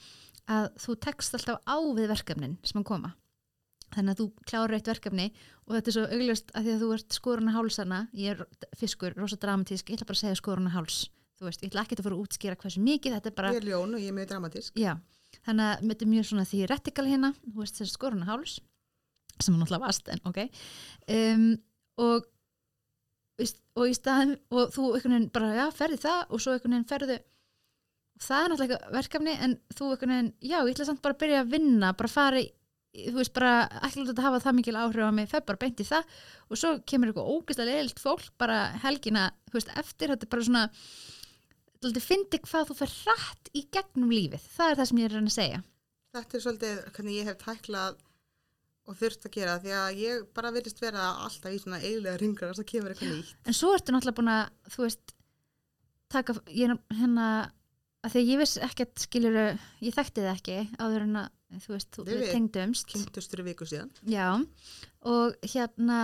að þú tekst alltaf á við verkefnin sem að koma þannig að þú klárar eitt verkefni og þetta er svo augljóst að því að þú ert skoruna hálsana ég er fiskur, rosa dramatísk. Ég ætla bara að segja skoruna háls. Veist, ég ætla ekki að fara að útskýra hversu mikið þetta er bara ég er ljón og ég er mjög dramatísk. Já, þannig að þetta er mjög svona því retikal hérna, þú veist skoruna háls sem hann náttúrulega vast, en ok. Um, og og í staðin og þú einhvern veginn bara, já, ferði það og svo einhvern veginn ferðu það er náttúrulega verkefni en þú einhvern veginn, já, að að þú veist, bara láta þetta hafa það mikil áhrif á mig, fer bara beint í það og svo kemur eitthvað ógeðslega leilt fólk bara helgina, þú veist, eftir þetta er bara svona Þú fyndi hvað þú fer hratt í gegnum lífið. Það er það sem ég er að reyna að segja. þetta er svolítið hvernig ég hef tæklað og þurft að gera því að ég bara virðist vera alltaf í svona eiginlega ringar þess að kemur eitthvað nýtt En svo ertu náttúrulega búin að, þú veist, taka, ég er hérna, að þú veist, þú, tengdumst. kynntustur í viku síðan Já, og hérna,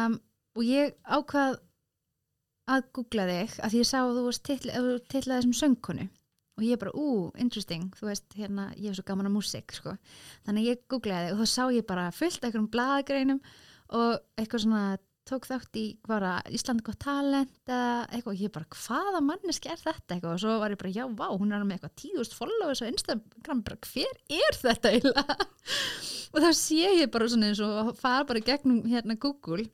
og ég ákvað að googla þig, að ég sá að þú varst titlaði sem söngkonu og ég bara, ú, interesting, þú veist, hérna, ég hef svo gaman að músík, sko. Þannig ég googlaði þig og þá sá ég bara fullt af einhverjum blaðgreinum og eitthvað svona tók þátt í bara Íslandi gott talent eða eitthvað og ég bara, hvaða manneski er þetta eitthvað? Og svo var ég bara, já, vá, hún er með eitthvað tíðust followers á Instagram, bara, hver er þetta eiginlega? og þá sé ég bara svona eins og fara bara gegnum hérna Google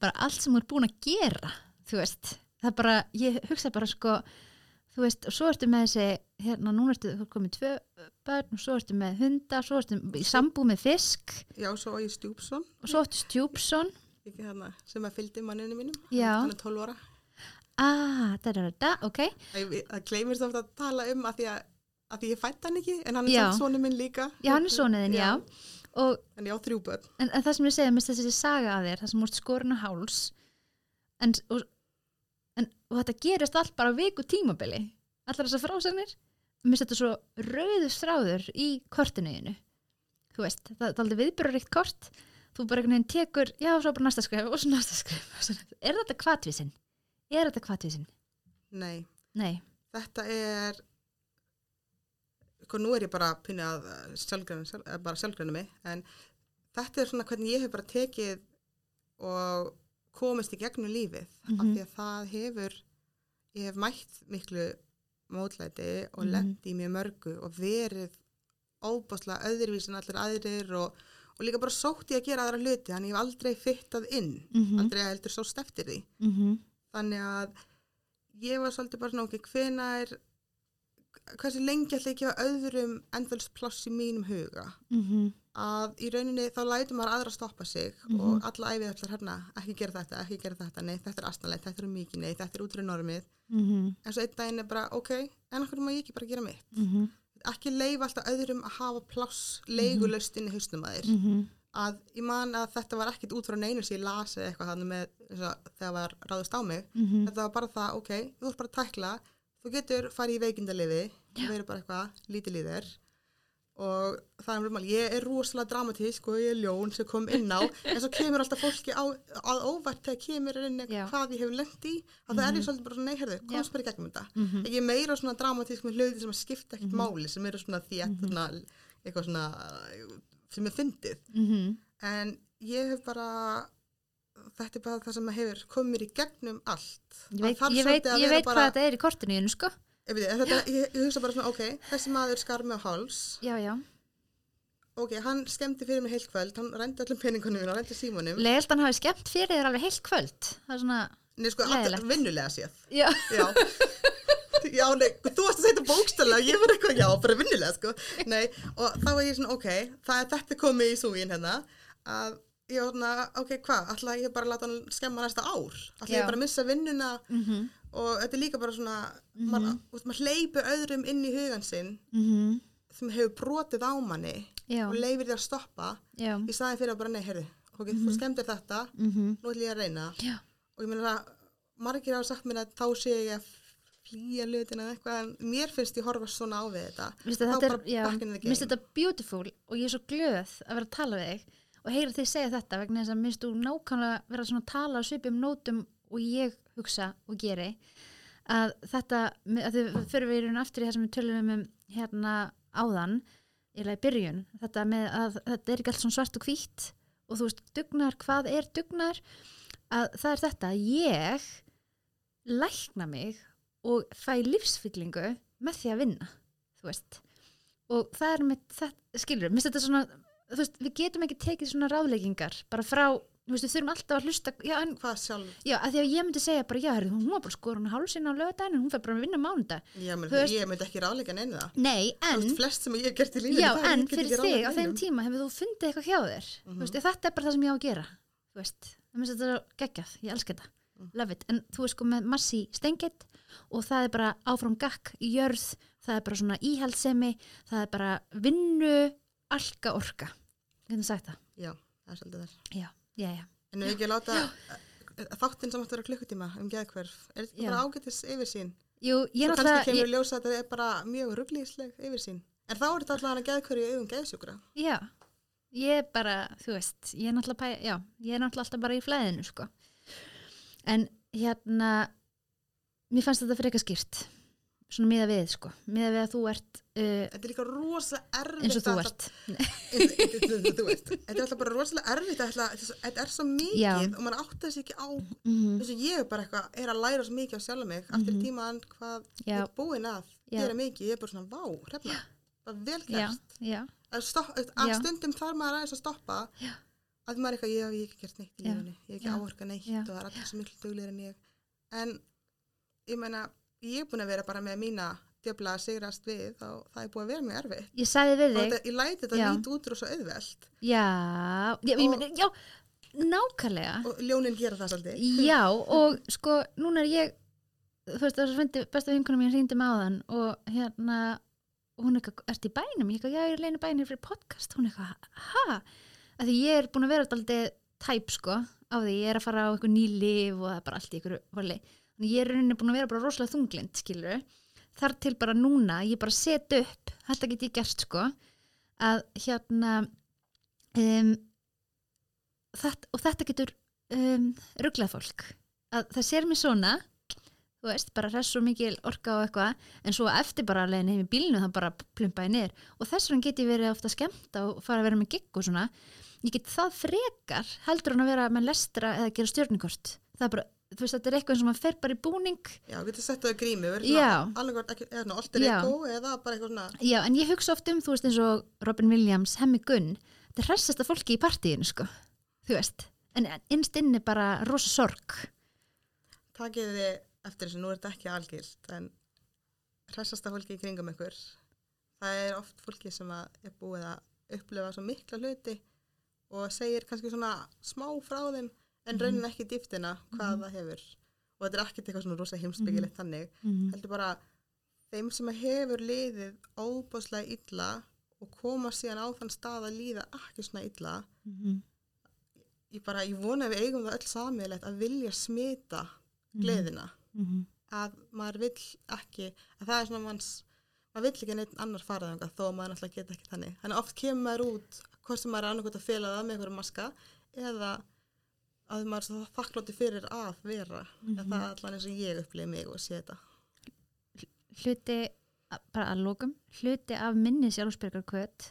bara allt sem þú er búin að gera þú veist, það er bara, ég hugsa bara sko, þú veist, og svo ertu með þessi, hérna, núna ertu komið tvö börn og svo ertu með hunda svo ertu í sambúð með fisk. Já, svo á ég Stjúpsson og svo ertu stjúpson ekki þarna, sem að fylgdi manninu mínum. Já. hann er 12 ára. Ah, da, da, da, da, ok. Æ, það gleymir svo oft að tala um að því að, að því ég fætt hann ekki en hann er Já. samt sonu minn líka. Já, hann er sonuðin, já, Og, en ég á þrjú börn. En, en það sem ég segja, mér þessi saga að þér, það sem úr skorinn á háls en og, en og þetta gerist allt bara viku tímabili. Allar þessar frásagnir mér þetta svo rauður stráður í kortinuðinu þú veist, það, það er aldrei viðbjörurikt kort þú bara einhvern veginn tekur, já, svo bara næsta skrif og svo næsta skrif er þetta kvatvísin? er þetta kvatvísin? nei, Nei, þetta er sko nú er ég bara pinna að eh, bara sjálfgræna mig en þetta er svona hvernig ég hef bara tekið og komist í gegnum lífið af Mhm. því að það hefur ég hef mætt miklu mótlæti og Mhm. lent í mjög mörgu og verið óbáslega öðruvís en allir aðrir og, og líka bara sótt í að gera aðra hluti þannig ég hef aldrei fyttað inn Mhm. aldrei heldur svo eftir því. Mm -hmm. þannig að ég var svolítið bara svona okkur hvenær hversu lengi ætla ég að gefa öðrum pláss í mínum huga? Mhm, að í rauninni þá lætur maður aðra stoppa sig Mhm. og alla æfið ætlar hérna ekki gera þetta, ekki gera þetta, nei þetta er astanlegt þetta er um mikið, nei þetta er út fyrir normið. Mhm, en svo einn daginn er bara ok en okkur má ég ekki bara gera mitt? Mhm, ekki leifa alltaf öðrum að hafa pláss leigulöst inn í hausnum að þér. Mhm, að ég man að þetta var ekkit út frá neinu sem ég las eða eitthvað þannig með þegar var ráðust á mig. Mhm, þetta var bara það, ok, þú ert bara að tækla þú getur farið í veikindaliði og verið bara eitthvað lítið líðir og það er mjög ég er rosalega dramatísk og ég er ljón sem kom inn á, en svo kemur alltaf fólki á, að óvart þegar kemur inn hvað ég hef lent í, að það er ég svolítið bara svona, nei, herðu, Já. komst bara í gegnum þetta. Mhm, ég er meira svona dramatísk með hluti sem að skipta ekkert máli, sem eru svona því svona, eitthvað svona sem er fyndið, mhm, en ég hef bara þetta er bara það sem hefur komið í gegnum allt. Ég veit, ég veit, að ég veit bara- hvað þetta er í kortinu sko. Þetta, ég, ég hugsa bara svona, ok, þessi maður skar á háls Já, já. ok, hann skemmti fyrir mig heilt kvöld, hann rændi öllum peningunum hann rændi símanum. Legilt hann hafi skemmt fyrir þér alveg heilt kvöld það er svona, Nei, sko, leiðilegt. vinnulega séð. já, Já. Já, nei, þú varst að segja þetta bókstæðlega, ég var eitthvað, já, bara vinnulega, sko. Nei, og þá var ég svona, ok, það er þetta komið í súgin hérna, að ég var svona, ok, hvað, ætla ég bara láta hann skemma næsta ár? Já. ég bara missa vinnuna mhm, og þetta er líka bara svona, þú veist, maður hleypur öðrum inn í hugan sinn mhm, sem hefur brotið á manni já, og leifir því að stoppa já, í staðin fyrir að bara, nei, heyrðu, ok, þú skemmtir þetta, mhm, nú ætlum ég að reyna. Já, og ég meina að margir hafa sagt mér að þá sé ég að flýja hlutina eða eitthvað en mér finnst ég horfa svona á við þetta. Vistu, þá bara in the mér finnst þetta beautiful og ég er svo glöð að vera að tala við þig og heyra þig segja þetta vegna þess að minnst þú nákvæmlega vera svona að tala á svipum nótum og ég hugsa og geri að þetta, að þið fyrir við í raun aftur í það sem við tölum um hérna áðan, eða í byrjun þetta með að þetta er ekki svona svart og hvítt og þú veist, dugnar, hvað er dugnar að það er þetta ég lækna mig og fæ lífsfyllingu með því að vinna þú veist. Og það er með þetta, skilur mér finnst þetta svona, þú veist, við getum ekki tekið svona ráðleggingar bara frá, þú veist, við þurfum alltaf að hlusta, já, en, hvað sjálf, já, að því að ég myndi segja bara, já, herrðu, hún var bara skor hún hálsinn á lögadaginn, hún fer bara að vinna á mánudag. Ég, Þú myndi, veist- ég myndi ekki ráðleika neina það. Nei, en, veist, flest sem ég hef gert í lífinu já, það en fyrir þig á þeim tíma hefur þú fundið eitthvað hjá þér? Þú veist, þetta er bara það sem ég á að gera þú veist, það minnst þetta er geggjað, ég elska þetta. Love it, en þú veist sko með massi stengið og það er bara áfram gakk í jörð, það er bara svona íhaldsemi, það er bara vinnu alga orka. Hvernig sagt það? já, það er svolítið þar. Já, já, já, en ekki að láta eh, þáttinn sem átti að vera klukkutíma um geðhverf er þetta bara ágætis yfirsýn? Jú, er kannski kemur ég, ljósa að þetta er bara mjög rugglísleg yfirsýn. En þá er þetta alltaf geðhverju í augum geðsjúkra. Já, ég er bara þú veist, ég er náttúrulega já, ég er náttúrulega alltaf bara í flæðinu sko. En hérna mér fannst þetta fyrir eitthvað skýrt svona miða við sko, miða við að þú ert uh, þetta er líka rosalega erfitt eins og þú að- ert. Þetta er alltaf bara rosalega erfitt að þetta er svo mikið Já. og mann átti þessi ekki á mm eins og ég er bara eitthvað, er að læra svo mikið á sjálf mig eftir tímaðan hvað. Já. ég er búin að gera mikið, ég er bara svona vá, hrefna, það er vel Já, gert. já, að, að stundum þarf maður aðeins að stoppa að maður er eitthvað, ég hef ekki gert neitt í lífinu. Ég hef ekki Já. áorka neitt og það er allir svo miklu duglir en ég ég ég er búin að vera bara með mína djöfla að sigrast við og það er búin að vera mjög erfitt ég sagði við þig þetta, ég læti þetta Já. lít út úr svo auðvelt Já, já, ég Og- meni, já nákvæmlega og ljónin gera það svolítið Já, og sko, núna er ég þú veist, þess að fyndi besta vinkunum hringdi með áðan og hérna hún er eitthvað, ert í bænum? Ég eitthvað, já, ég er leinu bænum fyrir podcast, hún er eitthvað, ha? Af því ég er búin að vera alltaf tæp, sko, á því ég er að fara á eitthvað ný líf og það er bara allt í holi. Þannig ég er rauninni búin að vera bara rosalega þunglind, skilur þar til bara núna, ég bara set upp þetta get ég gert, sko að hérna um, þetta, og þetta getur um, rugglað fólk. Að það sér mér svona þú veist, bara hress og mikil orka og eitthvað en svo eftir bara leiðin heim í bílnu það bara plumpaði niður. Og þess vegna get ég verið ofta skemmt og fara að vera með gigg og svona. Ég get það frekar heldur en að vera með lestra eða gera stjórnikort það er bara, þú veist, þetta er eitthvað sem maður fer bara í búning. Já, getur sett það í grími, alveg ekki, eða svona alter Já. ego eða bara eitthvað svona já, en ég hugsa oft um, þú veist, eins og Robin Williams, Hemmi Gunn þetta er hressasta fólki í partíinu, sko þú veist, en innst inni bara rosa sorg. Takið þið eftir þessu, nú er þetta ekki algilt en hressasta fólki í kringum ykkur það er oft fólki sem að er búið að upplifa svo mikla hluti og segir kannski svona smá frá þeim en raunin ekki dýftina hvað það hefur. Og þetta er ekkert eitthvað svona rosa heimsbyggilegt þannig. Heldur bara þeim sem hefur liðið óbáslega illa og koma síðan á þann stað að líða ekki svona illa ég bara, ég vona við eigum það öll samilegt að vilja smita gleðina. Að maður vill ekki að það er svona manns maður vill ekki neitt annar fara þangað þó að maður náttúrulega geta ekki þannig. Þannig oft kemur maður út hvort sem maður er annarkvæmt að fela það með einhverjum maska eða að maður svo þakklóti fyrir að vera. Mm Mhm. það er allan eins og ég upplifið mig og sé þetta. Hluti, bara að lókum hluti af minni sjálfsbyrgarkvöt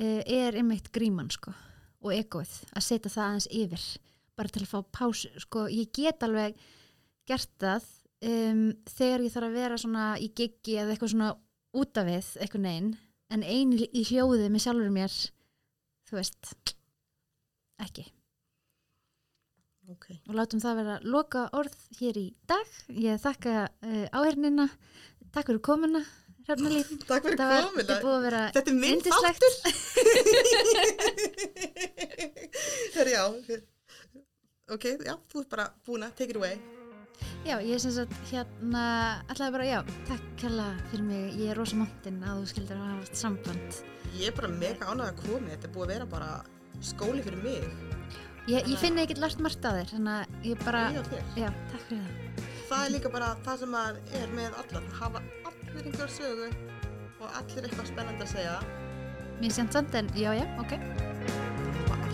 uh, er einmitt gríman sko og egoið að setja það aðeins yfir bara til að fá pásu sko. Ég get alveg gert það um, þegar ég þarf að vera svona í giggi eða eitthvað svona út af við eitthvað neginn en ein í í hljóði með sjálfur mér þú veist ekki ok. og látum það vera loka orð hér í dag ég þakka uh, áhernina takk fyrir komuna Hrafnalíf Takk fyrir var komin. þetta er búið að vera Þetta er minn yndislegt. Herri, já. Ok, já, þú ert bara búin að take it away. já, ég er sem sagt hérna ætlaði bara, já, takk kella fyrir mig ég er rosa montin að þú skildir að hafa haft samband Ég er bara mega ánægð að komi. Þetta er búið að vera bara skóli fyrir mig. Ég, ég finn ekki lært margt á þér þannig að ég bara, já, takk fyrir það Það er líka bara það sem að er með alla. Það hafa allir einhver sögu og allir eitthvað spennandi að segja. mér semt samt en, já, já, ok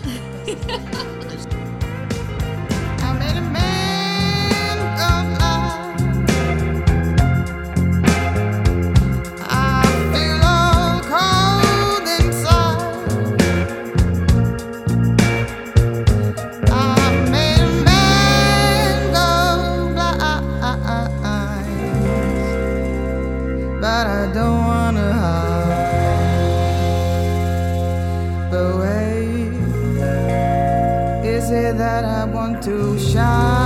I made a to shine?